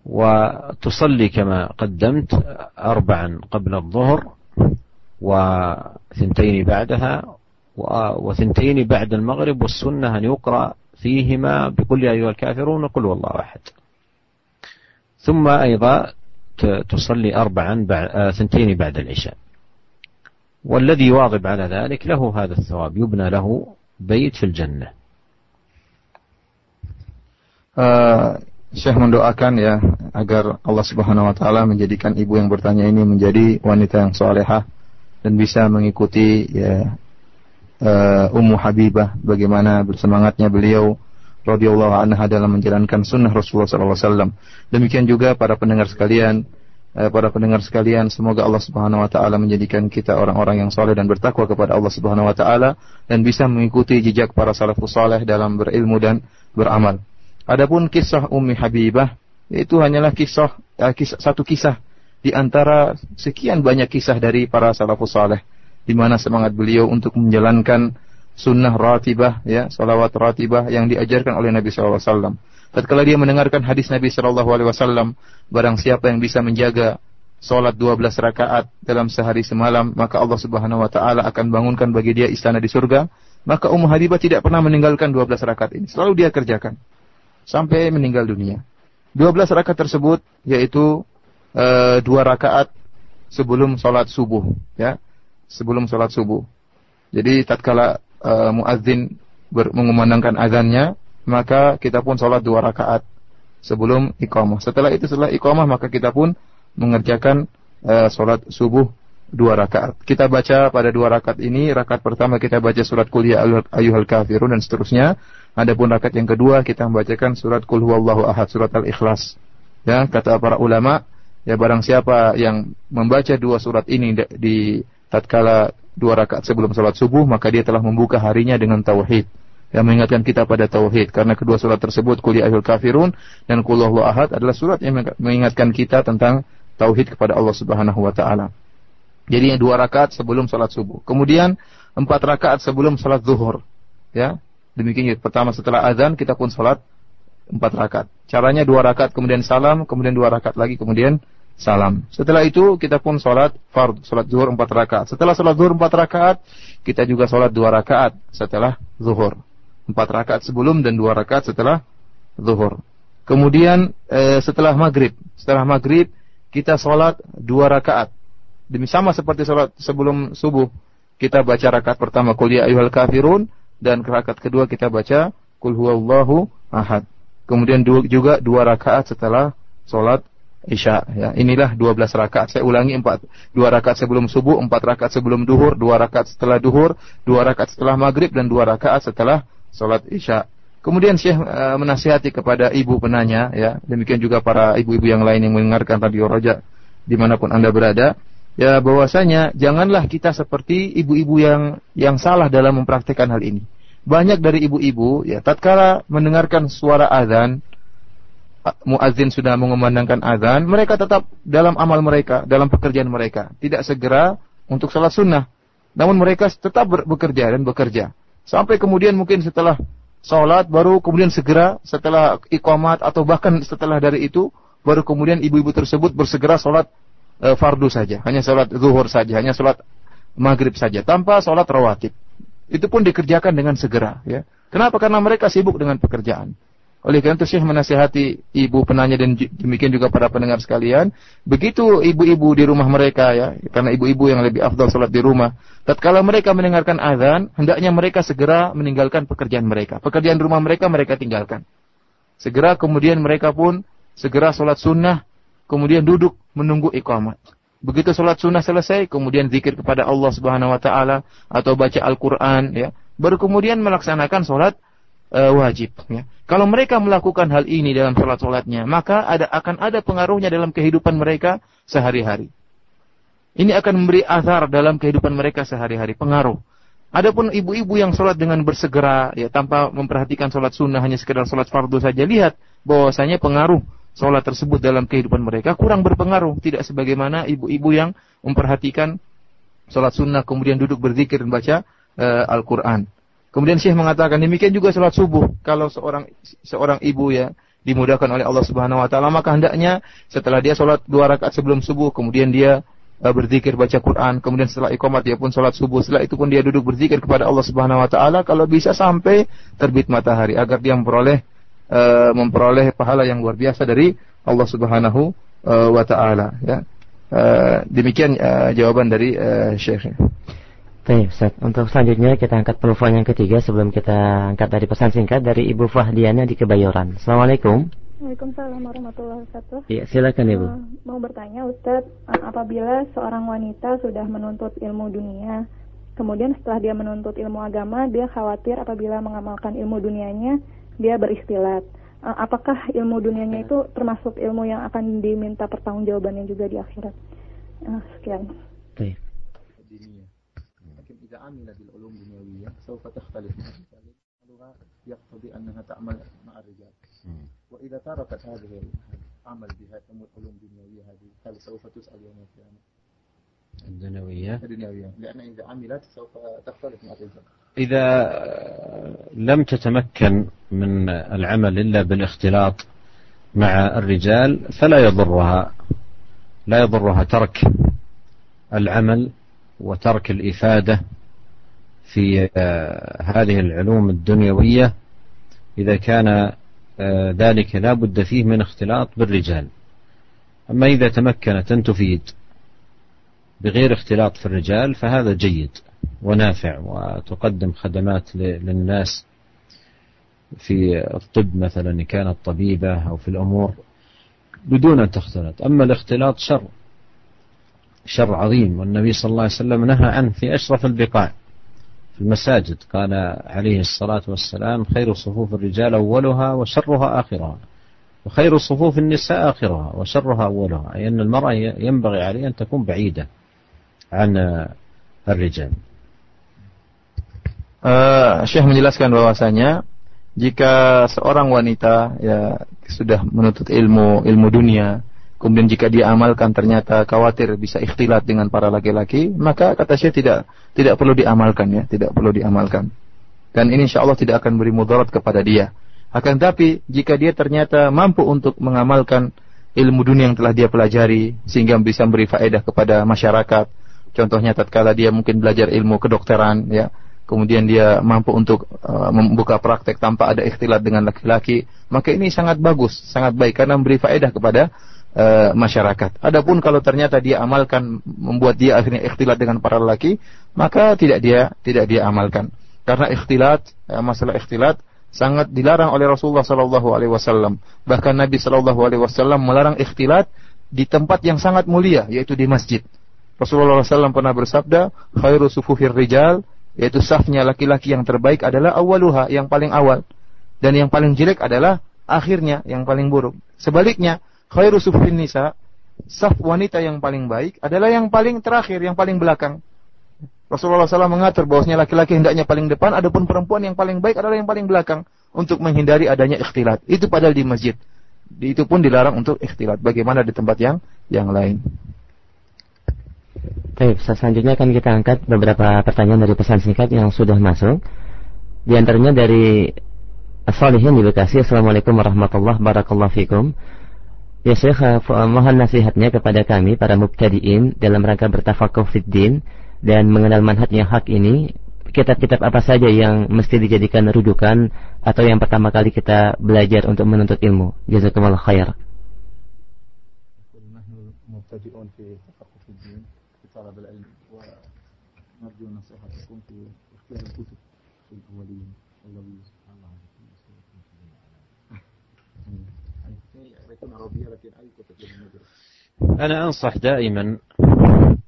S1: وتصلي كما قدمت أربعا قبل الظهر وثنتين بعدها وثنتين بعد المغرب والسنة أن يقرأ فيهما بقل يا أيها الكافرون قل والله أحد. ثم أيضا تصلي أربعا آه، ثنتين بعد العشاء. والذي يواظب على ذلك له هذا الثواب يبنى له بيت في الجنة.
S2: uh, Syekh mendoakan ya agar Allah Subhanahu wa taala menjadikan ibu yang bertanya ini menjadi wanita yang solehah dan bisa mengikuti ya uh, Ummu Habibah bagaimana bersemangatnya beliau radhiyallahu anha dalam menjalankan sunnah Rasulullah sallallahu alaihi wasallam. Demikian juga para pendengar sekalian, eh, para pendengar sekalian, semoga Allah Subhanahu wa taala menjadikan kita orang-orang yang soleh dan bertakwa kepada Allah Subhanahu wa taala dan bisa mengikuti jejak para salafus saleh dalam berilmu dan beramal. Adapun kisah Ummi Habibah itu hanyalah kisah, eh, kisah satu kisah di antara sekian banyak kisah dari para salafus saleh di mana semangat beliau untuk menjalankan sunnah ratibah ya salawat ratibah yang diajarkan oleh Nabi SAW. Tatkala dia mendengarkan hadis Nabi SAW, barang siapa yang bisa menjaga solat 12 rakaat dalam sehari semalam, maka Allah Subhanahu wa taala akan bangunkan bagi dia istana di surga. Maka Ummu Habibah tidak pernah meninggalkan 12 rakaat ini. Selalu dia kerjakan sampai meninggal dunia. 12 rakaat tersebut yaitu uh, dua rakaat sebelum sholat subuh, ya, sebelum sholat subuh. Jadi tatkala uh, muadzin mengumandangkan azannya, maka kita pun sholat dua rakaat sebelum iqamah. Setelah itu setelah iqamah maka kita pun mengerjakan uh, sholat subuh dua rakaat. Kita baca pada dua rakaat ini, rakaat pertama kita baca surat kuliah ayuhal kafirun dan seterusnya. Adapun rakaat yang kedua kita membacakan surat kul huwallahu ahad, surat al-ikhlas. Ya, kata para ulama, ya barang siapa yang membaca dua surat ini di tatkala dua rakaat sebelum sholat subuh, maka dia telah membuka harinya dengan tauhid. Yang mengingatkan kita pada tauhid. Karena kedua surat tersebut, Kuliah Ahul Kafirun dan Kulullah Ahad adalah surat yang mengingatkan kita tentang tauhid kepada Allah Subhanahu wa taala. Jadi dua rakaat sebelum sholat subuh. Kemudian empat rakaat sebelum sholat zuhur. Ya, demikian. Pertama setelah azan kita pun sholat empat rakaat. Caranya dua rakaat kemudian salam, kemudian dua rakaat lagi, kemudian salam. Setelah itu kita pun sholat fard, sholat zuhur empat rakaat. Setelah sholat zuhur empat rakaat, kita juga sholat dua rakaat setelah zuhur. Empat rakaat sebelum dan dua rakaat setelah zuhur. Kemudian e, setelah maghrib, setelah maghrib kita sholat dua rakaat. Demi sama seperti sholat sebelum subuh. Kita baca rakaat pertama kuliah ayuhal kafirun dan rakaat kedua kita baca kul huwallahu ahad. kemudian juga dua rakaat setelah sholat isya. Ya, inilah 12 rakaat. Saya ulangi empat, dua rakaat sebelum subuh, empat rakaat sebelum duhur, dua rakaat setelah duhur, dua rakaat setelah maghrib dan dua rakaat setelah sholat isya. Kemudian Syekh uh, menasihati kepada ibu penanya, ya demikian juga para ibu-ibu yang lain yang mendengarkan radio Roja di mana pun anda berada, ya bahwasanya janganlah kita seperti ibu-ibu yang yang salah dalam mempraktikkan hal ini. Banyak dari ibu-ibu ya tatkala mendengarkan suara azan muazin sudah mengumandangkan azan, mereka tetap dalam amal mereka, dalam pekerjaan mereka, tidak segera untuk salat sunnah. Namun mereka tetap bekerja dan bekerja. Sampai kemudian mungkin setelah salat baru kemudian segera setelah iqamat atau bahkan setelah dari itu baru kemudian ibu-ibu tersebut bersegera salat e, fardu saja, hanya salat zuhur saja, hanya salat maghrib saja tanpa salat rawatib. Itu pun dikerjakan dengan segera ya. Kenapa? Karena mereka sibuk dengan pekerjaan. Oleh karena itu Syekh menasihati ibu penanya dan demikian juga para pendengar sekalian, begitu ibu-ibu di rumah mereka ya, karena ibu-ibu yang lebih afdal salat di rumah, tatkala mereka mendengarkan azan, hendaknya mereka segera meninggalkan pekerjaan mereka. Pekerjaan rumah mereka mereka tinggalkan. Segera kemudian mereka pun segera salat sunnah, kemudian duduk menunggu iqamat. Begitu salat sunnah selesai, kemudian zikir kepada Allah Subhanahu wa taala atau baca Al-Qur'an ya, baru kemudian melaksanakan salat uh, wajib. Ya. Kalau mereka melakukan hal ini dalam sholat-sholatnya, maka ada akan ada pengaruhnya dalam kehidupan mereka sehari-hari. Ini akan memberi azar dalam kehidupan mereka sehari-hari, pengaruh. Adapun ibu-ibu yang sholat dengan bersegera, ya tanpa memperhatikan sholat sunnah, hanya sekedar sholat fardu saja, lihat bahwasanya pengaruh sholat tersebut dalam kehidupan mereka kurang berpengaruh. Tidak sebagaimana ibu-ibu yang memperhatikan sholat sunnah, kemudian duduk berzikir dan baca uh, Al-Quran. Kemudian Syekh mengatakan demikian juga sholat subuh. Kalau seorang seorang ibu ya dimudahkan oleh Allah Subhanahu wa taala maka hendaknya setelah dia sholat dua rakaat sebelum subuh kemudian dia uh, berzikir baca Quran kemudian setelah iqamat dia pun sholat subuh setelah itu pun dia duduk berzikir kepada Allah Subhanahu wa taala kalau bisa sampai terbit matahari agar dia memperoleh uh, memperoleh pahala yang luar biasa dari Allah Subhanahu uh, wa taala ya. Uh, demikian uh, jawaban dari uh, Syekh.
S7: Baik, Ustaz. Untuk selanjutnya kita angkat telepon yang ketiga sebelum kita angkat dari pesan singkat dari Ibu Fahdiana di Kebayoran. Assalamualaikum.
S10: Waalaikumsalam warahmatullahi wabarakatuh.
S7: Iya, silakan Ibu. Uh,
S10: mau bertanya Ustaz, apabila seorang wanita sudah menuntut ilmu dunia, kemudian setelah dia menuntut ilmu agama, dia khawatir apabila mengamalkan ilmu dunianya, dia beristilat. Uh, apakah ilmu dunianya itu termasuk ilmu yang akan diminta pertanggungjawabannya juga di akhirat? Uh, sekian.
S7: Baik.
S2: عمل بالعلوم الدنيوية سوف تختلف مع الرجال اللغة يقتضي أنها تعمل مع الرجال وإذا تركت هذه العمل بهذه العلوم الدنيوية هذه هل سوف تسأل يوم القيامة؟
S1: الدنيوية.
S2: لأن إذا عملت سوف تختلف مع الرجال
S1: إذا لم تتمكن من العمل إلا بالاختلاط مع الرجال فلا يضرها. لا يضرها ترك العمل وترك الإفادة في آه، هذه العلوم الدنيوية. إذا كان آه، ذلك لا بد فيه من اختلاط بالرجال. أما إذا تمكنت أن تفيد. بغير اختلاط في الرجال فهذا جيد ونافع وتقدم خدمات للناس في الطب مثلا إن كانت طبيبة أو في الأمور بدون أن تختلط. أما الاختلاط شر شر عظيم. والنبي صلى الله عليه وسلم نهى عنه في أشرف البقاع في المساجد. قال عليه الصلاة والسلام خير صفوف الرجال أولها وشرها آخرها وخير صفوف النساء آخرها وشرها أولها. أي أن المرأة ينبغي عليها أن تكون بعيدة. عن الرجال.
S2: Eh, Syekh menjelaskan bahwasanya jika seorang wanita ya sudah menuntut ilmu ilmu dunia kemudian jika dia amalkan ternyata khawatir bisa ikhtilat dengan para laki-laki maka kata Syekh tidak tidak perlu diamalkan ya tidak perlu diamalkan dan ini insya Allah tidak akan beri mudarat kepada dia akan tapi jika dia ternyata mampu untuk mengamalkan ilmu dunia yang telah dia pelajari sehingga bisa beri faedah kepada masyarakat Contohnya tatkala dia mungkin belajar ilmu kedokteran ya, kemudian dia mampu untuk uh, membuka praktek tanpa ada ikhtilat dengan laki-laki, maka ini sangat bagus, sangat baik karena memberi faedah kepada e, masyarakat. Adapun kalau ternyata dia amalkan membuat dia akhirnya ikhtilat dengan para lelaki, maka tidak dia tidak dia amalkan. Karena ikhtilat, e, masalah ikhtilat sangat dilarang oleh Rasulullah sallallahu alaihi wasallam. Bahkan Nabi sallallahu alaihi wasallam melarang ikhtilat di tempat yang sangat mulia yaitu di masjid. Rasulullah SAW pernah bersabda, khairu sufufir rijal, yaitu safnya laki-laki yang terbaik adalah awaluha, yang paling awal. Dan yang paling jelek adalah akhirnya, yang paling buruk. Sebaliknya, khairu sufufin nisa, saf wanita yang paling baik adalah yang paling terakhir, yang paling belakang. Rasulullah SAW mengatur bahwasanya laki-laki hendaknya paling depan, adapun perempuan yang paling baik adalah yang paling belakang untuk menghindari adanya ikhtilat. Itu padahal di masjid. Itu pun dilarang untuk ikhtilat. Bagaimana di tempat yang yang lain.
S7: Baik, selanjutnya akan kita angkat beberapa pertanyaan dari pesan singkat yang sudah masuk. Di antaranya dari Salihin di Bekasi. Assalamualaikum warahmatullahi wabarakatuh. Ya Syekh, mohon nasihatnya kepada kami para mubtadiin dalam rangka bertafakuh fiddin dan mengenal manhaj yang hak ini. Kitab-kitab apa saja yang mesti dijadikan rujukan atau yang pertama kali kita belajar untuk menuntut ilmu. Jazakumullah khair.
S1: أنا أنصح دائما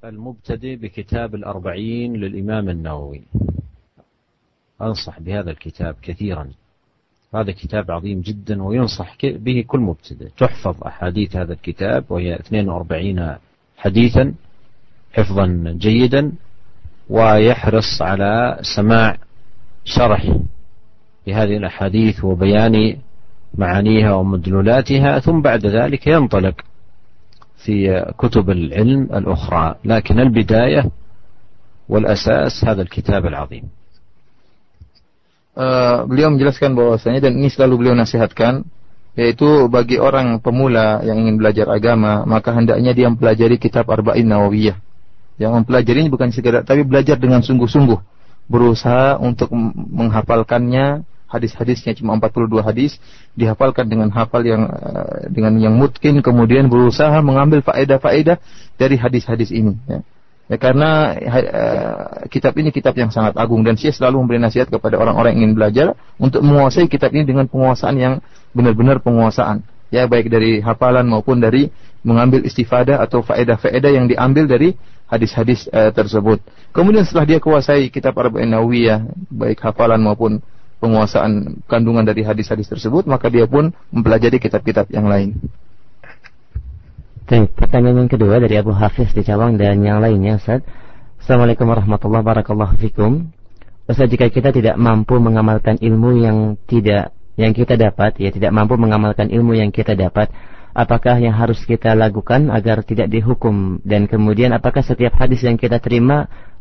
S1: المبتدئ بكتاب الأربعين للإمام النووي. أنصح بهذا الكتاب كثيرا. هذا كتاب عظيم جدا وينصح به كل مبتدئ. تحفظ أحاديث هذا الكتاب وهي 42 حديثا حفظا جيدا ويحرص على سماع شرح لهذه الأحاديث وبيان معانيها ومدلولاتها ثم بعد ذلك ينطلق في كتب العلم الأخرى لكن البداية والأساس هذا الكتاب العظيم
S2: Uh, beliau menjelaskan bahwasanya dan ini selalu beliau nasihatkan yaitu bagi orang pemula yang ingin belajar agama maka hendaknya dia mempelajari kitab Arba'in Nawawiyah yang mempelajari ini bukan sekedar tapi belajar dengan sungguh-sungguh. Berusaha untuk menghafalkannya hadis-hadisnya cuma 42 hadis dihafalkan dengan hafal yang uh, dengan yang mungkin kemudian berusaha mengambil faedah-faedah dari hadis-hadis ini ya. ya karena uh, kitab ini kitab yang sangat agung dan saya selalu memberi nasihat kepada orang-orang yang ingin belajar untuk menguasai kitab ini dengan penguasaan yang benar-benar penguasaan ya baik dari hafalan maupun dari mengambil istifadah atau faedah-faedah yang diambil dari hadis-hadis uh, tersebut. Kemudian setelah dia kuasai kitab Arba'in Nawawiyah, baik hafalan maupun penguasaan kandungan dari hadis-hadis tersebut, maka dia pun mempelajari kitab-kitab yang lain.
S7: Baik, pertanyaan yang kedua dari Abu Hafiz di Cawang dan yang lainnya, Ustaz. Assalamualaikum warahmatullahi wabarakatuh. Ustaz, jika kita tidak mampu mengamalkan ilmu yang tidak yang kita dapat, ya tidak mampu mengamalkan ilmu yang kita dapat, apakah yang harus kita lakukan agar tidak dihukum dan kemudian apakah setiap hadis yang kita terima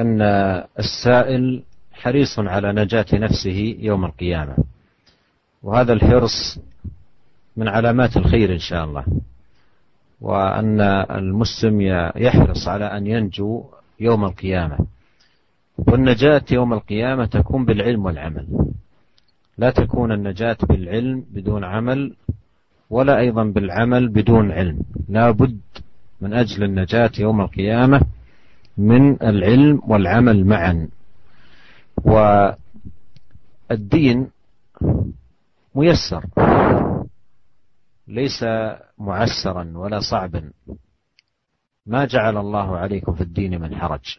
S1: أن السائل حريص على نجاة نفسه يوم القيامة. وهذا الحرص من علامات الخير إن شاء الله. وأن المسلم يحرص على أن ينجو يوم القيامة. والنجاة يوم القيامة تكون بالعلم والعمل. لا تكون النجاة بالعلم بدون عمل ولا أيضا بالعمل بدون علم. لا بد من أجل النجاة يوم القيامة من العلم والعمل معا. والدين ميسر ليس معسرا ولا صعبا. ما جعل الله عليكم في الدين من حرج.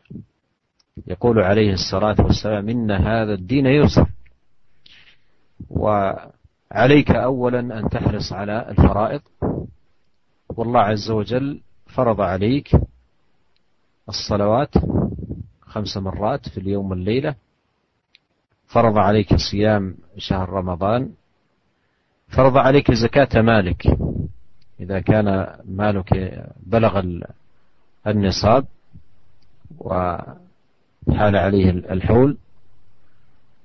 S1: يقول عليه الصلاة والسلام إن هذا الدين يسر. وعليك أولا أن تحرص على الفرائض. والله عز وجل فرض عليك الصلوات خمس مرات في اليوم والليلة. فرض عليك صيام شهر رمضان. فرض عليك زكاة مالك. إذا كان مالك بلغ النصاب وحال عليه الحول.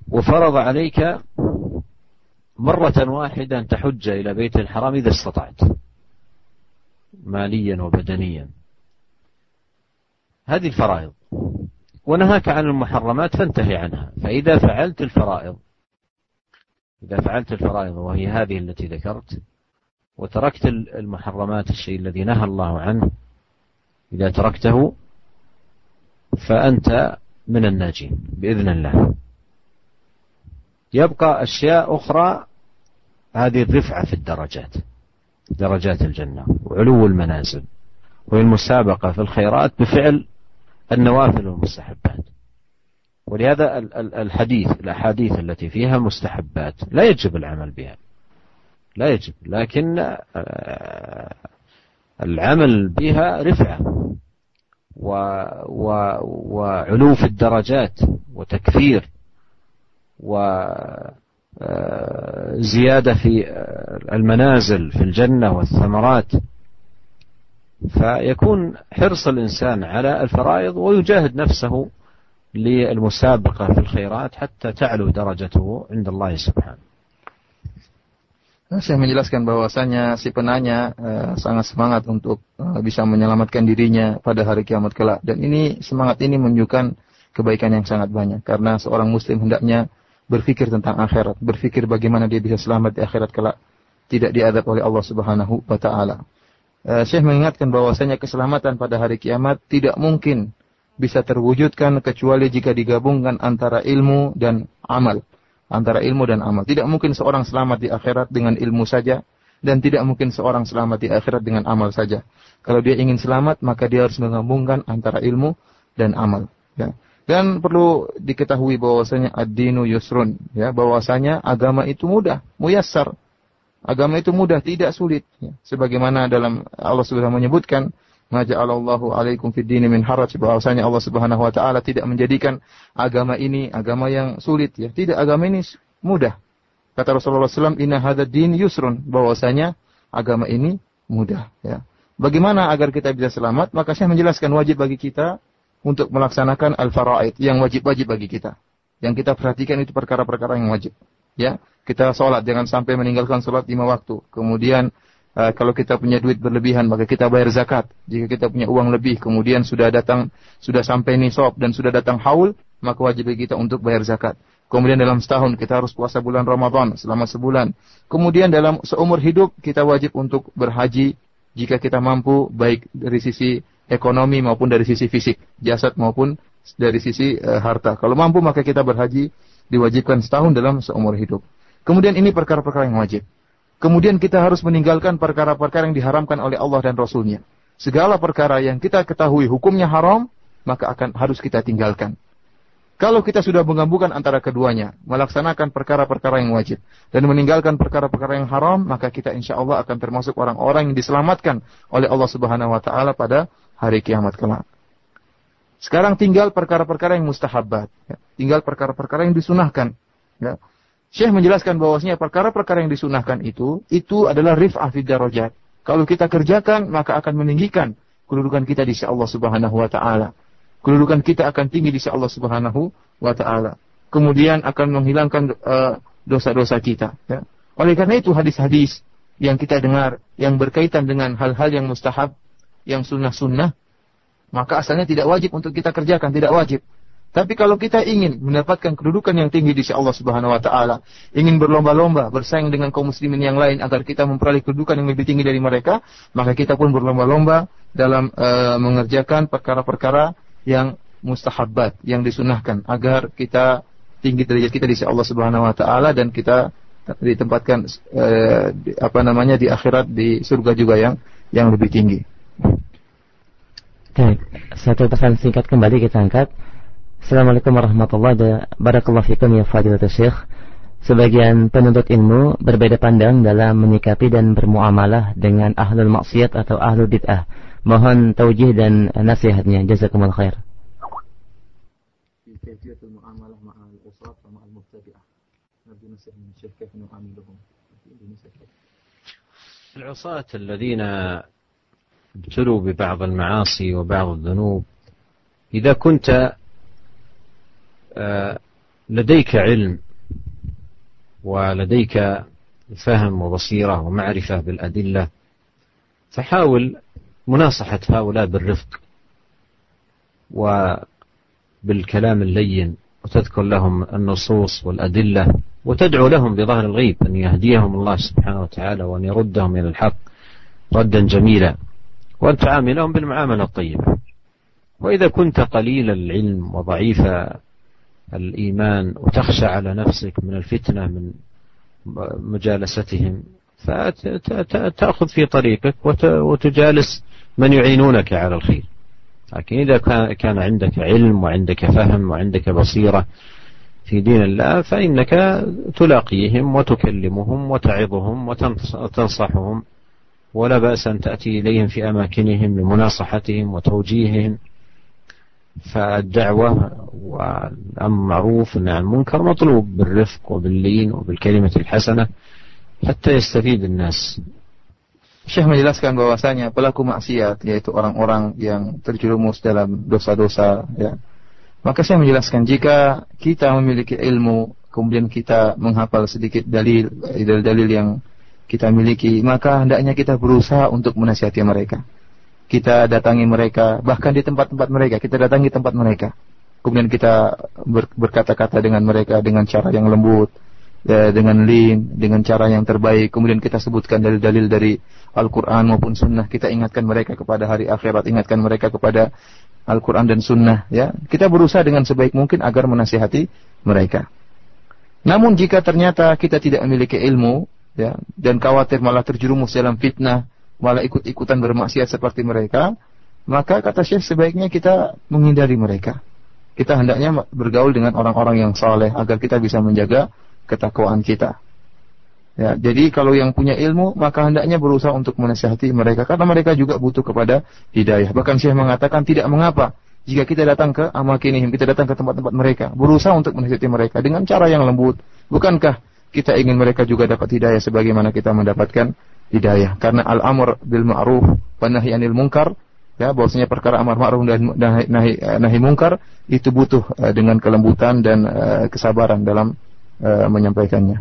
S1: وفرض عليك مرة واحدة أن تحج إلى بيت الحرام إذا استطعت. ماليا وبدنيا. هذه الفرائض. ونهاك عن المحرمات فانتهي عنها. فإذا فعلت الفرائض إذا فعلت الفرائض وهي هذه التي ذكرت وتركت المحرمات الشيء الذي نهى الله عنه إذا تركته فأنت من الناجين بإذن الله. يبقى أشياء أخرى هذه الرفعة في الدرجات درجات الجنة وعلو المنازل والمسابقة في الخيرات بفعل النوافل والمستحبات. ولهذا الحديث الأحاديث التي فيها مستحبات لا يجب العمل بها. لا يجب. لكن آه، العمل بها رفعة و و وعلو في الدرجات وتكفير وزيادة آه، في المنازل في الجنة والثمرات فيكون حرص الإنسان على الفرائض ويجاهد نفسه للمسابقة في الخيرات حتى تعلو درجته عند الله سبحانه
S2: Saya menjelaskan bahwasanya si penanya uh, sangat semangat untuk uh, bisa menyelamatkan dirinya pada hari kiamat kelak dan ini semangat ini menunjukkan kebaikan yang sangat banyak karena seorang muslim hendaknya berpikir tentang akhirat, berpikir bagaimana dia bisa selamat di akhirat kelak, tidak diadab oleh Allah Subhanahu wa taala. Uh, Syekh mengingatkan bahwasanya keselamatan pada hari kiamat tidak mungkin bisa terwujudkan kecuali jika digabungkan antara ilmu dan amal antara ilmu dan amal. Tidak mungkin seorang selamat di akhirat dengan ilmu saja dan tidak mungkin seorang selamat di akhirat dengan amal saja. Kalau dia ingin selamat, maka dia harus menggabungkan antara ilmu dan amal. Ya. Dan perlu diketahui bahwasanya ad-dinu yusrun, ya, bahwasanya agama itu mudah, muyassar. Agama itu mudah, tidak sulit. Ya. Sebagaimana dalam Allah sudah menyebutkan, Maja'alallahu alaikum fid dini min haraj bahwasanya Allah Subhanahu wa taala tidak menjadikan agama ini agama yang sulit ya. Tidak agama ini mudah. Kata Rasulullah SAW, Inna hadad din yusrun. Bahwasanya agama ini mudah. Ya. Bagaimana agar kita bisa selamat? Maka saya menjelaskan wajib bagi kita untuk melaksanakan al-faraid yang wajib-wajib bagi kita. Yang kita perhatikan itu perkara-perkara yang wajib. Ya, kita sholat jangan sampai meninggalkan sholat lima waktu. Kemudian uh, kalau kita punya duit berlebihan maka kita bayar zakat. Jika kita punya uang lebih kemudian sudah datang sudah sampai nisab dan sudah datang haul maka wajib kita untuk bayar zakat. Kemudian dalam setahun kita harus puasa bulan Ramadan selama sebulan. Kemudian dalam seumur hidup kita wajib untuk berhaji jika kita mampu baik dari sisi ekonomi maupun dari sisi fisik, jasad maupun dari sisi uh, harta. Kalau mampu maka kita berhaji diwajibkan setahun dalam seumur hidup. Kemudian ini perkara-perkara yang wajib. Kemudian kita harus meninggalkan perkara-perkara yang diharamkan oleh Allah dan Rasulnya. Segala perkara yang kita ketahui hukumnya haram, maka akan harus kita tinggalkan. Kalau kita sudah menggabungkan antara keduanya, melaksanakan perkara-perkara yang wajib dan meninggalkan perkara-perkara yang haram, maka kita insya Allah akan termasuk orang-orang yang diselamatkan oleh Allah Subhanahu Wa Taala pada hari kiamat kelak. Sekarang tinggal perkara-perkara yang mustahabat, ya. tinggal perkara-perkara yang disunahkan. Ya. Syekh menjelaskan bahwasanya perkara-perkara yang disunahkan itu, itu adalah rif'ah fi darajat. Kalau kita kerjakan, maka akan meninggikan kedudukan kita di sisi Allah Subhanahu wa taala. Kedudukan kita akan tinggi di sisi Allah Subhanahu wa taala. Kemudian akan menghilangkan uh, dosa-dosa kita, ya. Oleh karena itu hadis-hadis yang kita dengar yang berkaitan dengan hal-hal yang mustahab, yang sunnah-sunnah, maka asalnya tidak wajib untuk kita kerjakan, tidak wajib. Tapi kalau kita ingin mendapatkan kedudukan yang tinggi di sisi Allah Subhanahu wa taala, ingin berlomba-lomba bersaing dengan kaum muslimin yang lain agar kita memperoleh kedudukan yang lebih tinggi dari mereka, maka kita pun berlomba-lomba dalam uh, mengerjakan perkara-perkara yang mustahabbat, yang disunahkan agar kita tinggi derajat kita di sisi Allah Subhanahu wa taala dan kita ditempatkan uh, di, apa namanya di akhirat di surga juga yang yang lebih tinggi.
S7: Baik, satu pesan singkat kembali kita angkat. Assalamualaikum warahmatullahi wabarakatuh. Barakallahu fikum ya fadilatul syekh. Sebagian penuntut ilmu berbeda pandang dalam menyikapi dan bermuamalah dengan ahlul maksiat atau ahlul bid'ah. Mohon taujih dan nasihatnya. Jazakumul khair.
S1: العصاة الذين ابتلوا ببعض المعاصي وبعض الذنوب. إذا كنت لديك علم ولديك فهم وبصيرة ومعرفة بالأدلة فحاول مناصحة هؤلاء بالرفق وبالكلام اللين وتذكر لهم النصوص والأدلة وتدعو لهم بظهر الغيب أن يهديهم الله سبحانه وتعالى وأن يردهم إلى الحق ردا جميلا. وأن تعاملهم بالمعاملة الطيبة. وإذا كنت قليل العلم وضعيف الإيمان وتخشى على نفسك من الفتنة من مجالستهم فتأخذ في طريقك وتجالس من يعينونك على الخير. لكن إذا كان عندك علم وعندك فهم وعندك بصيرة في دين الله فإنك تلاقيهم وتكلمهم وتعظهم وتنصحهم ولا بأس أن تأتي إليهم في أماكنهم لمناصحتهم وتوجيههم فالدعوة والأمر معروف والنهي عن المنكر مطلوب بالرفق وباللين وبالكلمة الحسنة حتى يستفيد الناس
S2: Syekh menjelaskan bahwasanya pelaku maksiat yaitu orang-orang yang terjerumus dalam dosa-dosa ya. Maka saya menjelaskan jika kita memiliki ilmu kemudian kita menghafal sedikit dalil dalil-dalil yang kita miliki maka hendaknya kita berusaha untuk menasihati mereka. Kita datangi mereka bahkan di tempat-tempat mereka kita datangi tempat mereka. Kemudian kita ber, berkata-kata dengan mereka dengan cara yang lembut, ya, dengan lin, dengan cara yang terbaik. Kemudian kita sebutkan dalil-dalil dari Al-Quran maupun Sunnah. Kita ingatkan mereka kepada hari akhirat, ingatkan mereka kepada Al-Quran dan Sunnah. Ya, kita berusaha dengan sebaik mungkin agar menasihati mereka. Namun jika ternyata kita tidak memiliki ilmu, ya, dan khawatir malah terjerumus dalam fitnah, malah ikut-ikutan bermaksiat seperti mereka, maka kata Syekh sebaiknya kita menghindari mereka. Kita hendaknya bergaul dengan orang-orang yang saleh agar kita bisa menjaga ketakwaan kita. Ya, jadi kalau yang punya ilmu maka hendaknya berusaha untuk menasihati mereka karena mereka juga butuh kepada hidayah. Bahkan Syekh mengatakan tidak mengapa jika kita datang ke amakinihim, kita datang ke tempat-tempat mereka, berusaha untuk menasihati mereka dengan cara yang lembut. Bukankah kita ingin mereka juga dapat hidayah sebagaimana kita mendapatkan hidayah? Karena al-amr bil ma'ruf wa nahi anil munkar ya bahwasanya perkara amar ma'ruf dan nahi, nahi munkar itu butuh uh, dengan kelembutan dan uh, kesabaran dalam uh, menyampaikannya.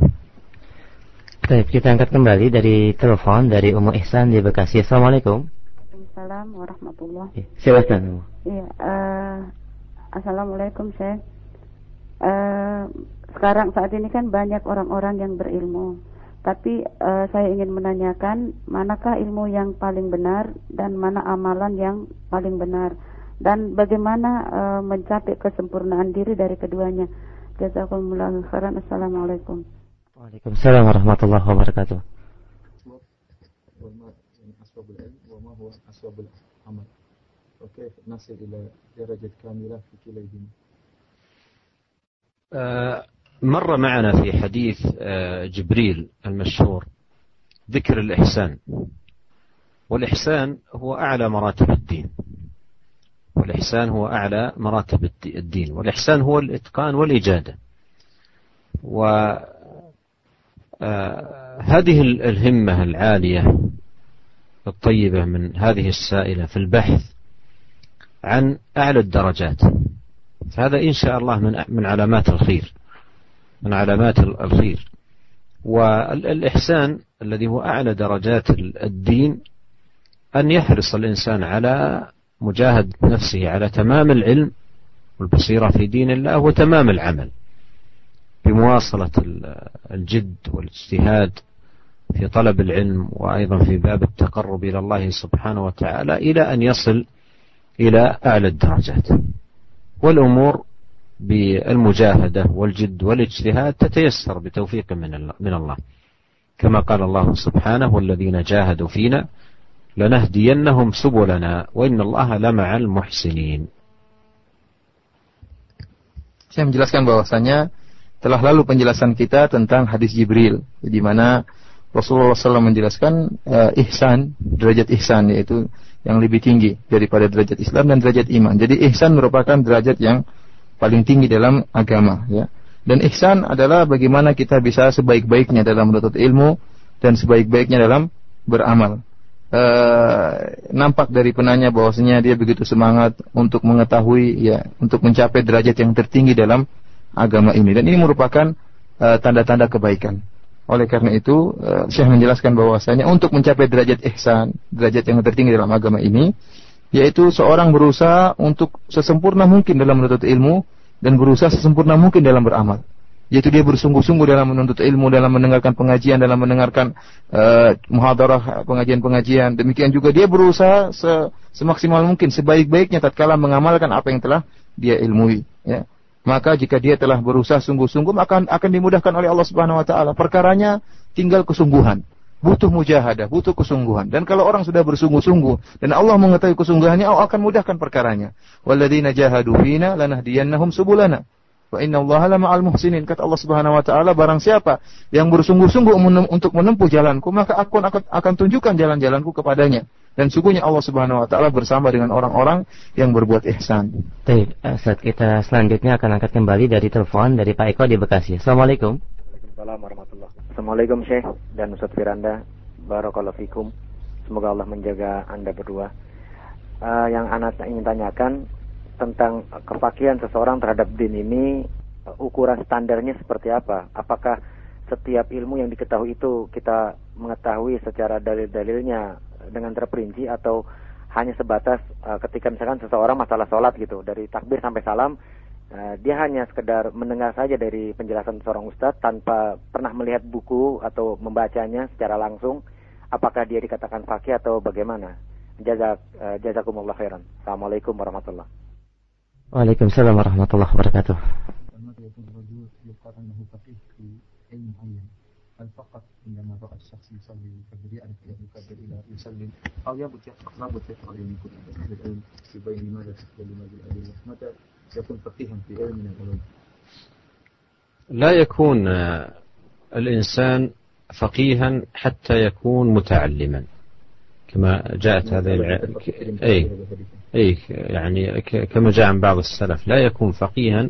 S7: Baik, kita angkat kembali dari telepon dari Ummu Ihsan di Bekasi. Assalamualaikum.
S11: Waalaikumsalam warahmatullahi.
S7: Ya, silakan.
S11: Iya, uh, Assalamualaikum, Syekh. Uh, sekarang saat ini kan banyak orang-orang yang berilmu. Tapi uh, saya ingin menanyakan manakah ilmu yang paling benar dan mana amalan yang paling benar dan bagaimana uh, mencapai kesempurnaan diri dari keduanya. Jazakumullah khairan. Assalamualaikum.
S7: Waalaikumsalam warahmatullahi wabarakatuh.
S1: مر معنا في حديث جبريل المشهور ذكر الإحسان. والإحسان هو أعلى مراتب الدين. والإحسان هو أعلى مراتب الدين. والإحسان هو الإتقان والإجادة. و آه، الهمة العالية الطيبة من هذه السائلة في البحث عن أعلى الدرجات. هذا إن شاء الله من من علامات الخير. من علامات الخير. والإحسان الذي هو أعلى درجات الدين أن يحرص الإنسان على مجاهد نفسه على تمام العلم والبصيرة في دين الله وتمام العمل بمواصلة الجد والاجتهاد في طلب العلم وأيضا في باب التقرب إلى الله سبحانه وتعالى إلى أن يصل إلى أعلى الدرجات. والأمور بالمجاهدة والجد والاجتهاد تتيسر بتوفيق من من الله كما قال الله سبحانه والذين جاهدوا فينا لنهدينهم سبلنا وإن الله لمع المحسنين
S2: Saya menjelaskan bahwasanya telah lalu penjelasan kita tentang hadis Jibril di mana Rasulullah SAW menjelaskan uh, ihsan, derajat ihsan yaitu yang lebih tinggi daripada derajat Islam dan derajat iman. Jadi ihsan merupakan derajat yang paling tinggi dalam agama ya. Dan ihsan adalah bagaimana kita bisa sebaik-baiknya dalam menuntut ilmu dan sebaik-baiknya dalam beramal. Uh, nampak dari penanya bahwasanya dia begitu semangat untuk mengetahui ya untuk mencapai derajat yang tertinggi dalam agama ini dan ini merupakan uh, tanda-tanda kebaikan. Oleh karena itu, uh, Syekh menjelaskan bahwasanya untuk mencapai derajat ihsan, derajat yang tertinggi dalam agama ini, yaitu seorang berusaha untuk sesempurna mungkin dalam menuntut ilmu dan berusaha sesempurna mungkin dalam beramal. Yaitu dia bersungguh-sungguh dalam menuntut ilmu, dalam mendengarkan pengajian, dalam mendengarkan uh, muhadarah, pengajian-pengajian. Demikian juga dia berusaha se semaksimal mungkin, sebaik-baiknya tatkala mengamalkan apa yang telah dia ilmui. Ya maka jika dia telah berusaha sungguh-sungguh akan akan dimudahkan oleh Allah Subhanahu wa taala. Perkaranya tinggal kesungguhan. Butuh mujahadah, butuh kesungguhan. Dan kalau orang sudah bersungguh-sungguh dan Allah mengetahui kesungguhannya, Allah akan mudahkan perkaranya. Walladzina jahadu fina lanahdiyannahum subulana. Wa inna Allah ma'al muhsinin. Kata Allah Subhanahu wa taala, barang siapa yang bersungguh-sungguh untuk menempuh jalanku, maka aku akan tunjukkan jalan-jalanku kepadanya. Dan sungguhnya Allah Subhanahu wa taala bersama dengan orang-orang yang berbuat ihsan.
S7: Baik, saat kita selanjutnya akan angkat kembali dari telepon dari Pak Eko di Bekasi. Assalamualaikum.
S12: Waalaikumsalam warahmatullahi Assalamualaikum Syekh dan Ustaz Firanda. Barakallahu fikum. Semoga Allah menjaga Anda berdua. Uh, yang anak ingin tanyakan tentang kepakian seseorang terhadap din ini uh, ukuran standarnya seperti apa? Apakah setiap ilmu yang diketahui itu kita mengetahui secara dalil-dalilnya dengan terperinci atau hanya sebatas uh, ketika misalkan seseorang masalah sholat gitu dari takbir sampai salam uh, dia hanya sekedar mendengar saja dari penjelasan seorang ustadz tanpa pernah melihat buku atau membacanya secara langsung apakah dia dikatakan fakih atau bagaimana jazak uh, jazakumullah khairan assalamualaikum warahmatullah
S7: Waalaikumsalam warahmatullahi wabarakatuh هل فقط عندما رأى الشخص يصلي الفجر يعرف أن يكبر إلى يسلم أو لابد لابد يقرأ أن يكون أهل العلم يبين لماذا تقبل لماذا الأدلة متى يكون فقيها في علم من العلوم
S1: لا يكون الإنسان فقيها حتى يكون متعلما كما جاءت هذه الع... أي أي يعني كما جاء عن بعض السلف لا يكون فقيها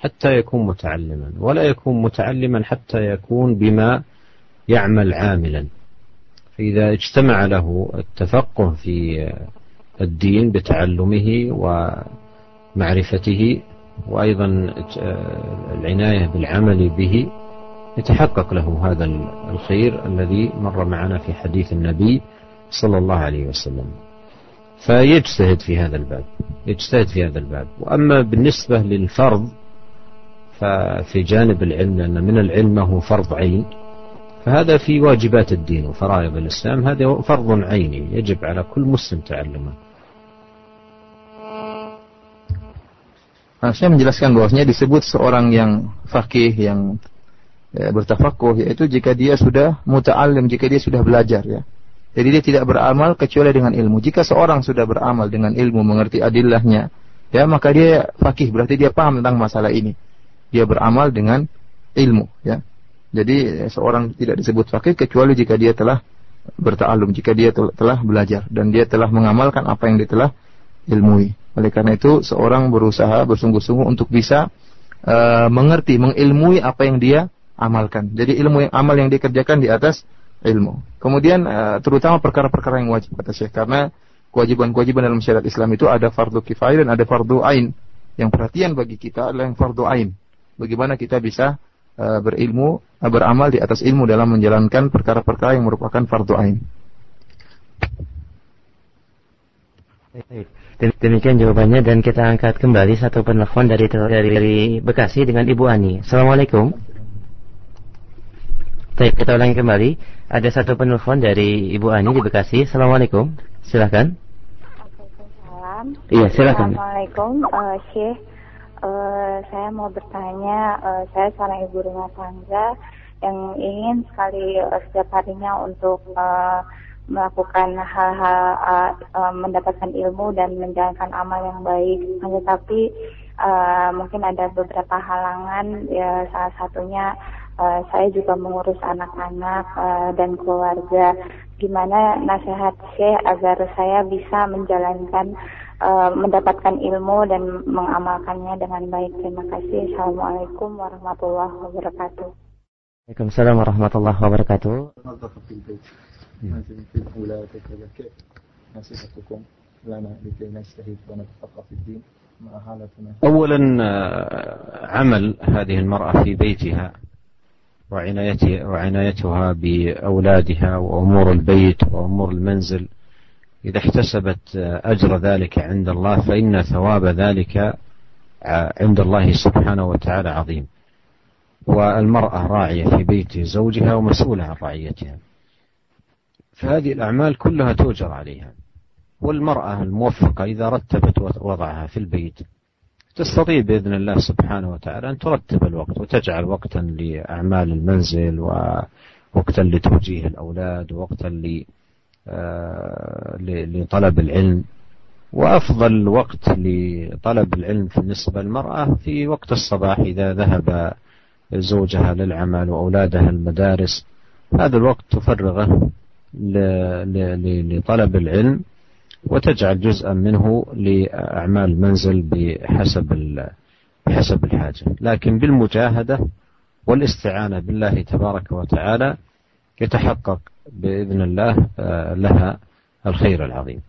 S1: حتى يكون متعلما ولا يكون متعلما حتى يكون بما يعمل عاملا. فإذا اجتمع له التفقه في الدين بتعلمه ومعرفته وأيضا العناية بالعمل به. يتحقق له هذا الخير الذي مر معنا في حديث النبي صلى الله عليه وسلم. فيجتهد في هذا الباب يجتهد في هذا الباب. وأما بالنسبة للفرض ففي جانب العلم لأن من العلم هو فرض عين فهذا في واجبات الدين وفرائض الإسلام. هذا فرض عيني يجب على كل مسلم تعلمه.
S2: Saya menjelaskan bahwasanya disebut seorang yang fakih, yang ya, bertafakuh, yaitu jika dia sudah muta'alim, jika dia sudah belajar ya. Jadi dia tidak beramal kecuali dengan ilmu. Jika seorang sudah beramal dengan ilmu, mengerti adillahnya, ya maka dia fakih, berarti dia paham tentang masalah ini dia beramal dengan ilmu ya. Jadi seorang tidak disebut fakih kecuali jika dia telah berta'alum, jika dia telah belajar dan dia telah mengamalkan apa yang dia telah ilmui. Oleh karena itu seorang berusaha bersungguh-sungguh untuk bisa uh, mengerti, mengilmui apa yang dia amalkan. Jadi ilmu yang amal yang dikerjakan di atas ilmu. Kemudian uh, terutama perkara-perkara yang wajib kata Syekh karena kewajiban-kewajiban dalam syariat Islam itu ada fardu kifayah dan ada fardu ain. Yang perhatian bagi kita adalah yang fardu ain bagaimana kita bisa uh, berilmu, uh, beramal di atas ilmu dalam menjalankan perkara-perkara yang merupakan fardu ain.
S7: Demikian jawabannya dan kita angkat kembali satu penelpon dari, dari Bekasi dengan Ibu Ani. Assalamualaikum. Baik, kita ulangi kembali. Ada satu penelpon dari Ibu Ani di Bekasi. Assalamualaikum. Silahkan. Iya, silakan.
S13: Assalamualaikum, uh, Syekh. Uh, saya mau bertanya, uh, saya seorang ibu rumah tangga yang ingin sekali uh, setiap harinya untuk uh, melakukan hal-hal uh, uh, mendapatkan ilmu dan menjalankan amal yang baik. Hanya tapi uh, mungkin ada beberapa halangan, ya salah satunya uh, saya juga mengurus anak-anak uh, dan keluarga. Gimana nasihat saya agar saya bisa menjalankan uh, mendapatkan ilmu dan mengamalkannya dengan baik. Terima kasih. Assalamualaikum warahmatullahi wabarakatuh.
S7: Waalaikumsalam warahmatullahi wabarakatuh.
S1: أولا عمل هذه المرأة في بيتها وعنايتها بأولادها وأمور البيت وأمور المنزل. إذا احتسبت أجر ذلك عند الله فإن ثواب ذلك عند الله سبحانه وتعالى عظيم. والمرأة راعية في بيت زوجها ومسؤولة عن رعيتها. فهذه الأعمال كلها تؤجر عليها. والمرأة الموفقة إذا رتبت وضعها في البيت تستطيع بإذن الله سبحانه وتعالى أن ترتب الوقت وتجعل وقتا لأعمال المنزل ووقتا لتوجيه الأولاد ووقتا آه، لطلب العلم. وأفضل وقت لطلب العلم بالنسبة للمرأة في وقت الصباح إذا ذهب زوجها للعمل وأولادها المدارس. هذا الوقت تفرغه لطلب العلم وتجعل جزءا منه لأعمال المنزل بحسب بحسب الحاجة. لكن بالمجاهدة والاستعانة بالله تبارك وتعالى يتحقق بإذن الله آه، لها الخير العظيم.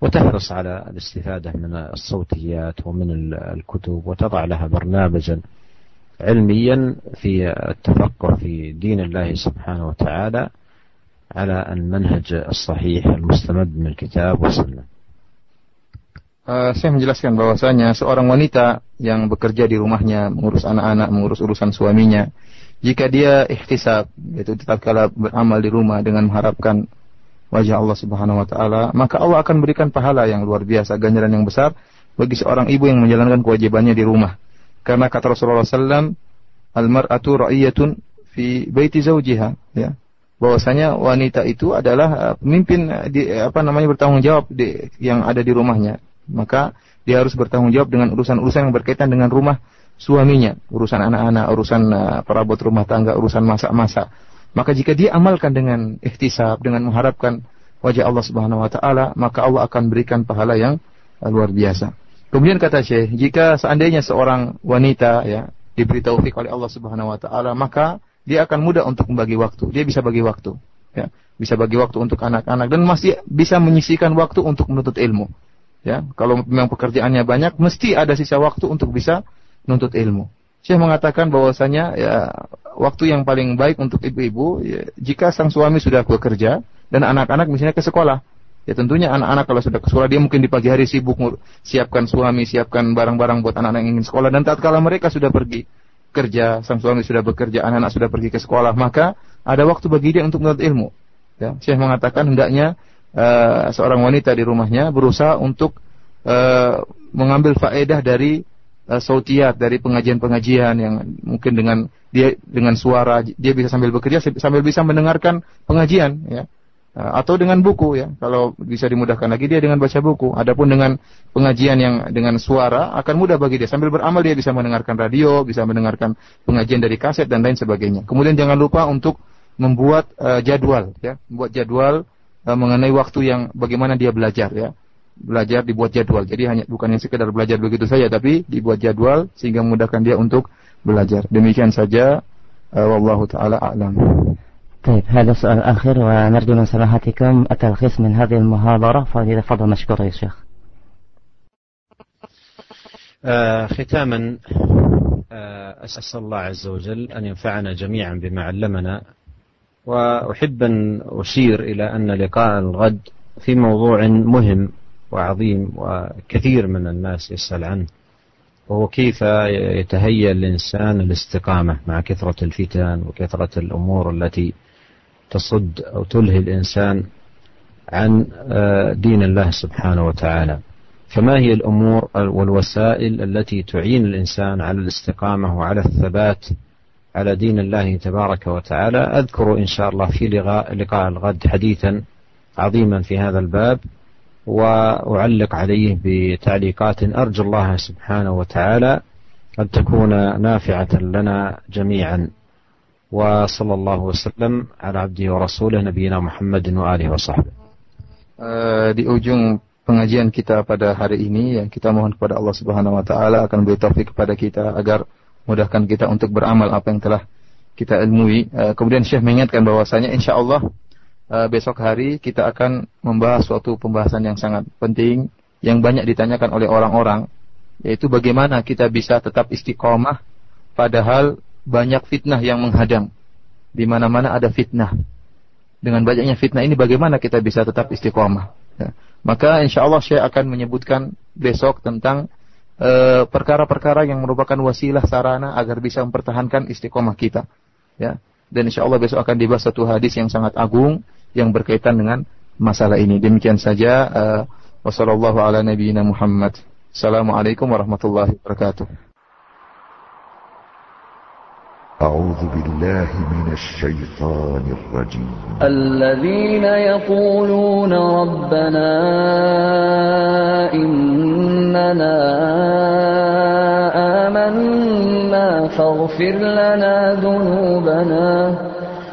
S1: وتحرص على الاستفادة من الصوتيات ومن الكتب وتضع لها برنامجا علميا في التفقه في دين الله سبحانه وتعالى على المنهج الصحيح المستمد من الكتاب والسنة
S2: Uh, saya menjelaskan bahwasanya seorang wanita yang bekerja di rumahnya mengurus anak-anak, mengurus urusan suaminya, jika dia ikhtisab, yaitu tetap kala beramal di rumah dengan mengharapkan wajah Allah Subhanahu wa taala, maka Allah akan berikan pahala yang luar biasa, ganjaran yang besar bagi seorang ibu yang menjalankan kewajibannya di rumah. Karena kata Rasulullah SAW, al-mar'atu ra'iyatun fi baiti zawjiha, ya bahwasanya wanita itu adalah uh, pemimpin uh, di apa namanya bertanggung jawab di, yang ada di rumahnya. Maka dia harus bertanggung jawab dengan urusan-urusan yang berkaitan dengan rumah suaminya, urusan anak-anak, urusan uh, perabot rumah tangga, urusan masak-masak. Maka jika dia amalkan dengan ikhtisab, dengan mengharapkan wajah Allah Subhanahu wa taala, maka Allah akan berikan pahala yang luar biasa. Kemudian kata Syekh, jika seandainya seorang wanita ya diberi taufik oleh Allah Subhanahu wa taala, maka dia akan mudah untuk membagi waktu. Dia bisa bagi waktu, ya, bisa bagi waktu untuk anak-anak dan masih bisa menyisikan waktu untuk menuntut ilmu. Ya, kalau memang pekerjaannya banyak, mesti ada sisa waktu untuk bisa menuntut ilmu. Saya mengatakan bahwasanya ya waktu yang paling baik untuk ibu-ibu ya, jika sang suami sudah bekerja dan anak-anak misalnya ke sekolah. Ya tentunya anak-anak kalau sudah ke sekolah dia mungkin di pagi hari sibuk siapkan suami, siapkan barang-barang buat anak-anak yang ingin sekolah dan tatkala mereka sudah pergi kerja, sang suami sudah bekerja, anak-anak sudah pergi ke sekolah, maka ada waktu bagi dia untuk menuntut ilmu. Ya, Syekh mengatakan hendaknya uh, seorang wanita di rumahnya berusaha untuk uh, mengambil faedah dari uh, sautiat, dari pengajian-pengajian yang mungkin dengan dia dengan suara dia bisa sambil bekerja sambil bisa mendengarkan pengajian ya atau dengan buku ya. Kalau bisa dimudahkan lagi dia dengan baca buku. Adapun dengan pengajian yang dengan suara akan mudah bagi dia. Sambil beramal dia bisa mendengarkan radio, bisa mendengarkan pengajian dari kaset dan lain sebagainya. Kemudian jangan lupa untuk membuat uh, jadwal ya, membuat jadwal uh, mengenai waktu yang bagaimana dia belajar ya. Belajar dibuat jadwal. Jadi hanya bukan yang sekedar belajar begitu saja tapi dibuat jadwal sehingga memudahkan dia untuk belajar. Demikian saja uh, wallahu taala a'lam.
S7: طيب هذا سؤال آخر ونرجو من سماحتكم التلخيص من هذه المحاضرة فليتفضل مشكورا يا شيخ.
S1: آه ختاما آه أسأل الله عز وجل أن ينفعنا جميعا بما علمنا وأحب أن أشير إلى أن لقاء الغد في موضوع مهم وعظيم وكثير من الناس يسأل عنه وهو كيف يتهيأ الإنسان الاستقامة مع كثرة الفتن وكثرة الأمور التي تصد أو تلهي الإنسان عن آه، دين الله سبحانه وتعالى. فما هي الأمور والوسائل التي تعين الإنسان على الاستقامة وعلى الثبات على دين الله تبارك وتعالى؟ أذكر إن شاء الله في لقاء, لقاء الغد حديثا عظيما في هذا الباب وأعلق عليه بتعليقات أرجو الله سبحانه وتعالى أن تكون نافعة لنا جميعا. وصلى الله وسلم على عبده ورسوله نبينا محمد وآله وصحبه
S2: uh, di ujung pengajian kita pada hari ini yang kita mohon kepada Allah Subhanahu wa taala akan beri taufik kepada kita agar mudahkan kita untuk beramal apa yang telah kita ilmui. Uh, kemudian Syekh mengingatkan bahwasanya insyaallah uh, besok hari kita akan membahas suatu pembahasan yang sangat penting yang banyak ditanyakan oleh orang-orang yaitu bagaimana kita bisa tetap istiqomah padahal banyak fitnah yang menghadang. di mana-mana ada fitnah. Dengan banyaknya fitnah ini bagaimana kita bisa tetap istiqomah? Ya. Maka insya Allah saya akan menyebutkan besok tentang eh, perkara-perkara uh, yang merupakan wasilah sarana agar bisa mempertahankan istiqomah kita. Ya. Dan insya Allah besok akan dibahas satu hadis yang sangat agung yang berkaitan dengan masalah ini. Demikian saja. Uh, wassalamualaikum warahmatullahi wabarakatuh.
S3: أعوذ بالله من الشيطان الرجيم.
S4: الذين يقولون ربنا إننا آمنا فاغفر لنا ذنوبنا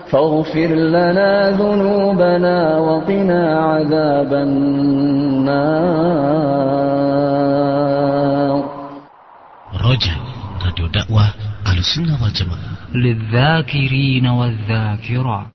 S4: فاغفر لنا ذنوبنا وقنا عذاب النار.
S5: رجع راديو دعوة السنة والجماعة
S6: للذاكرين والذاكرات.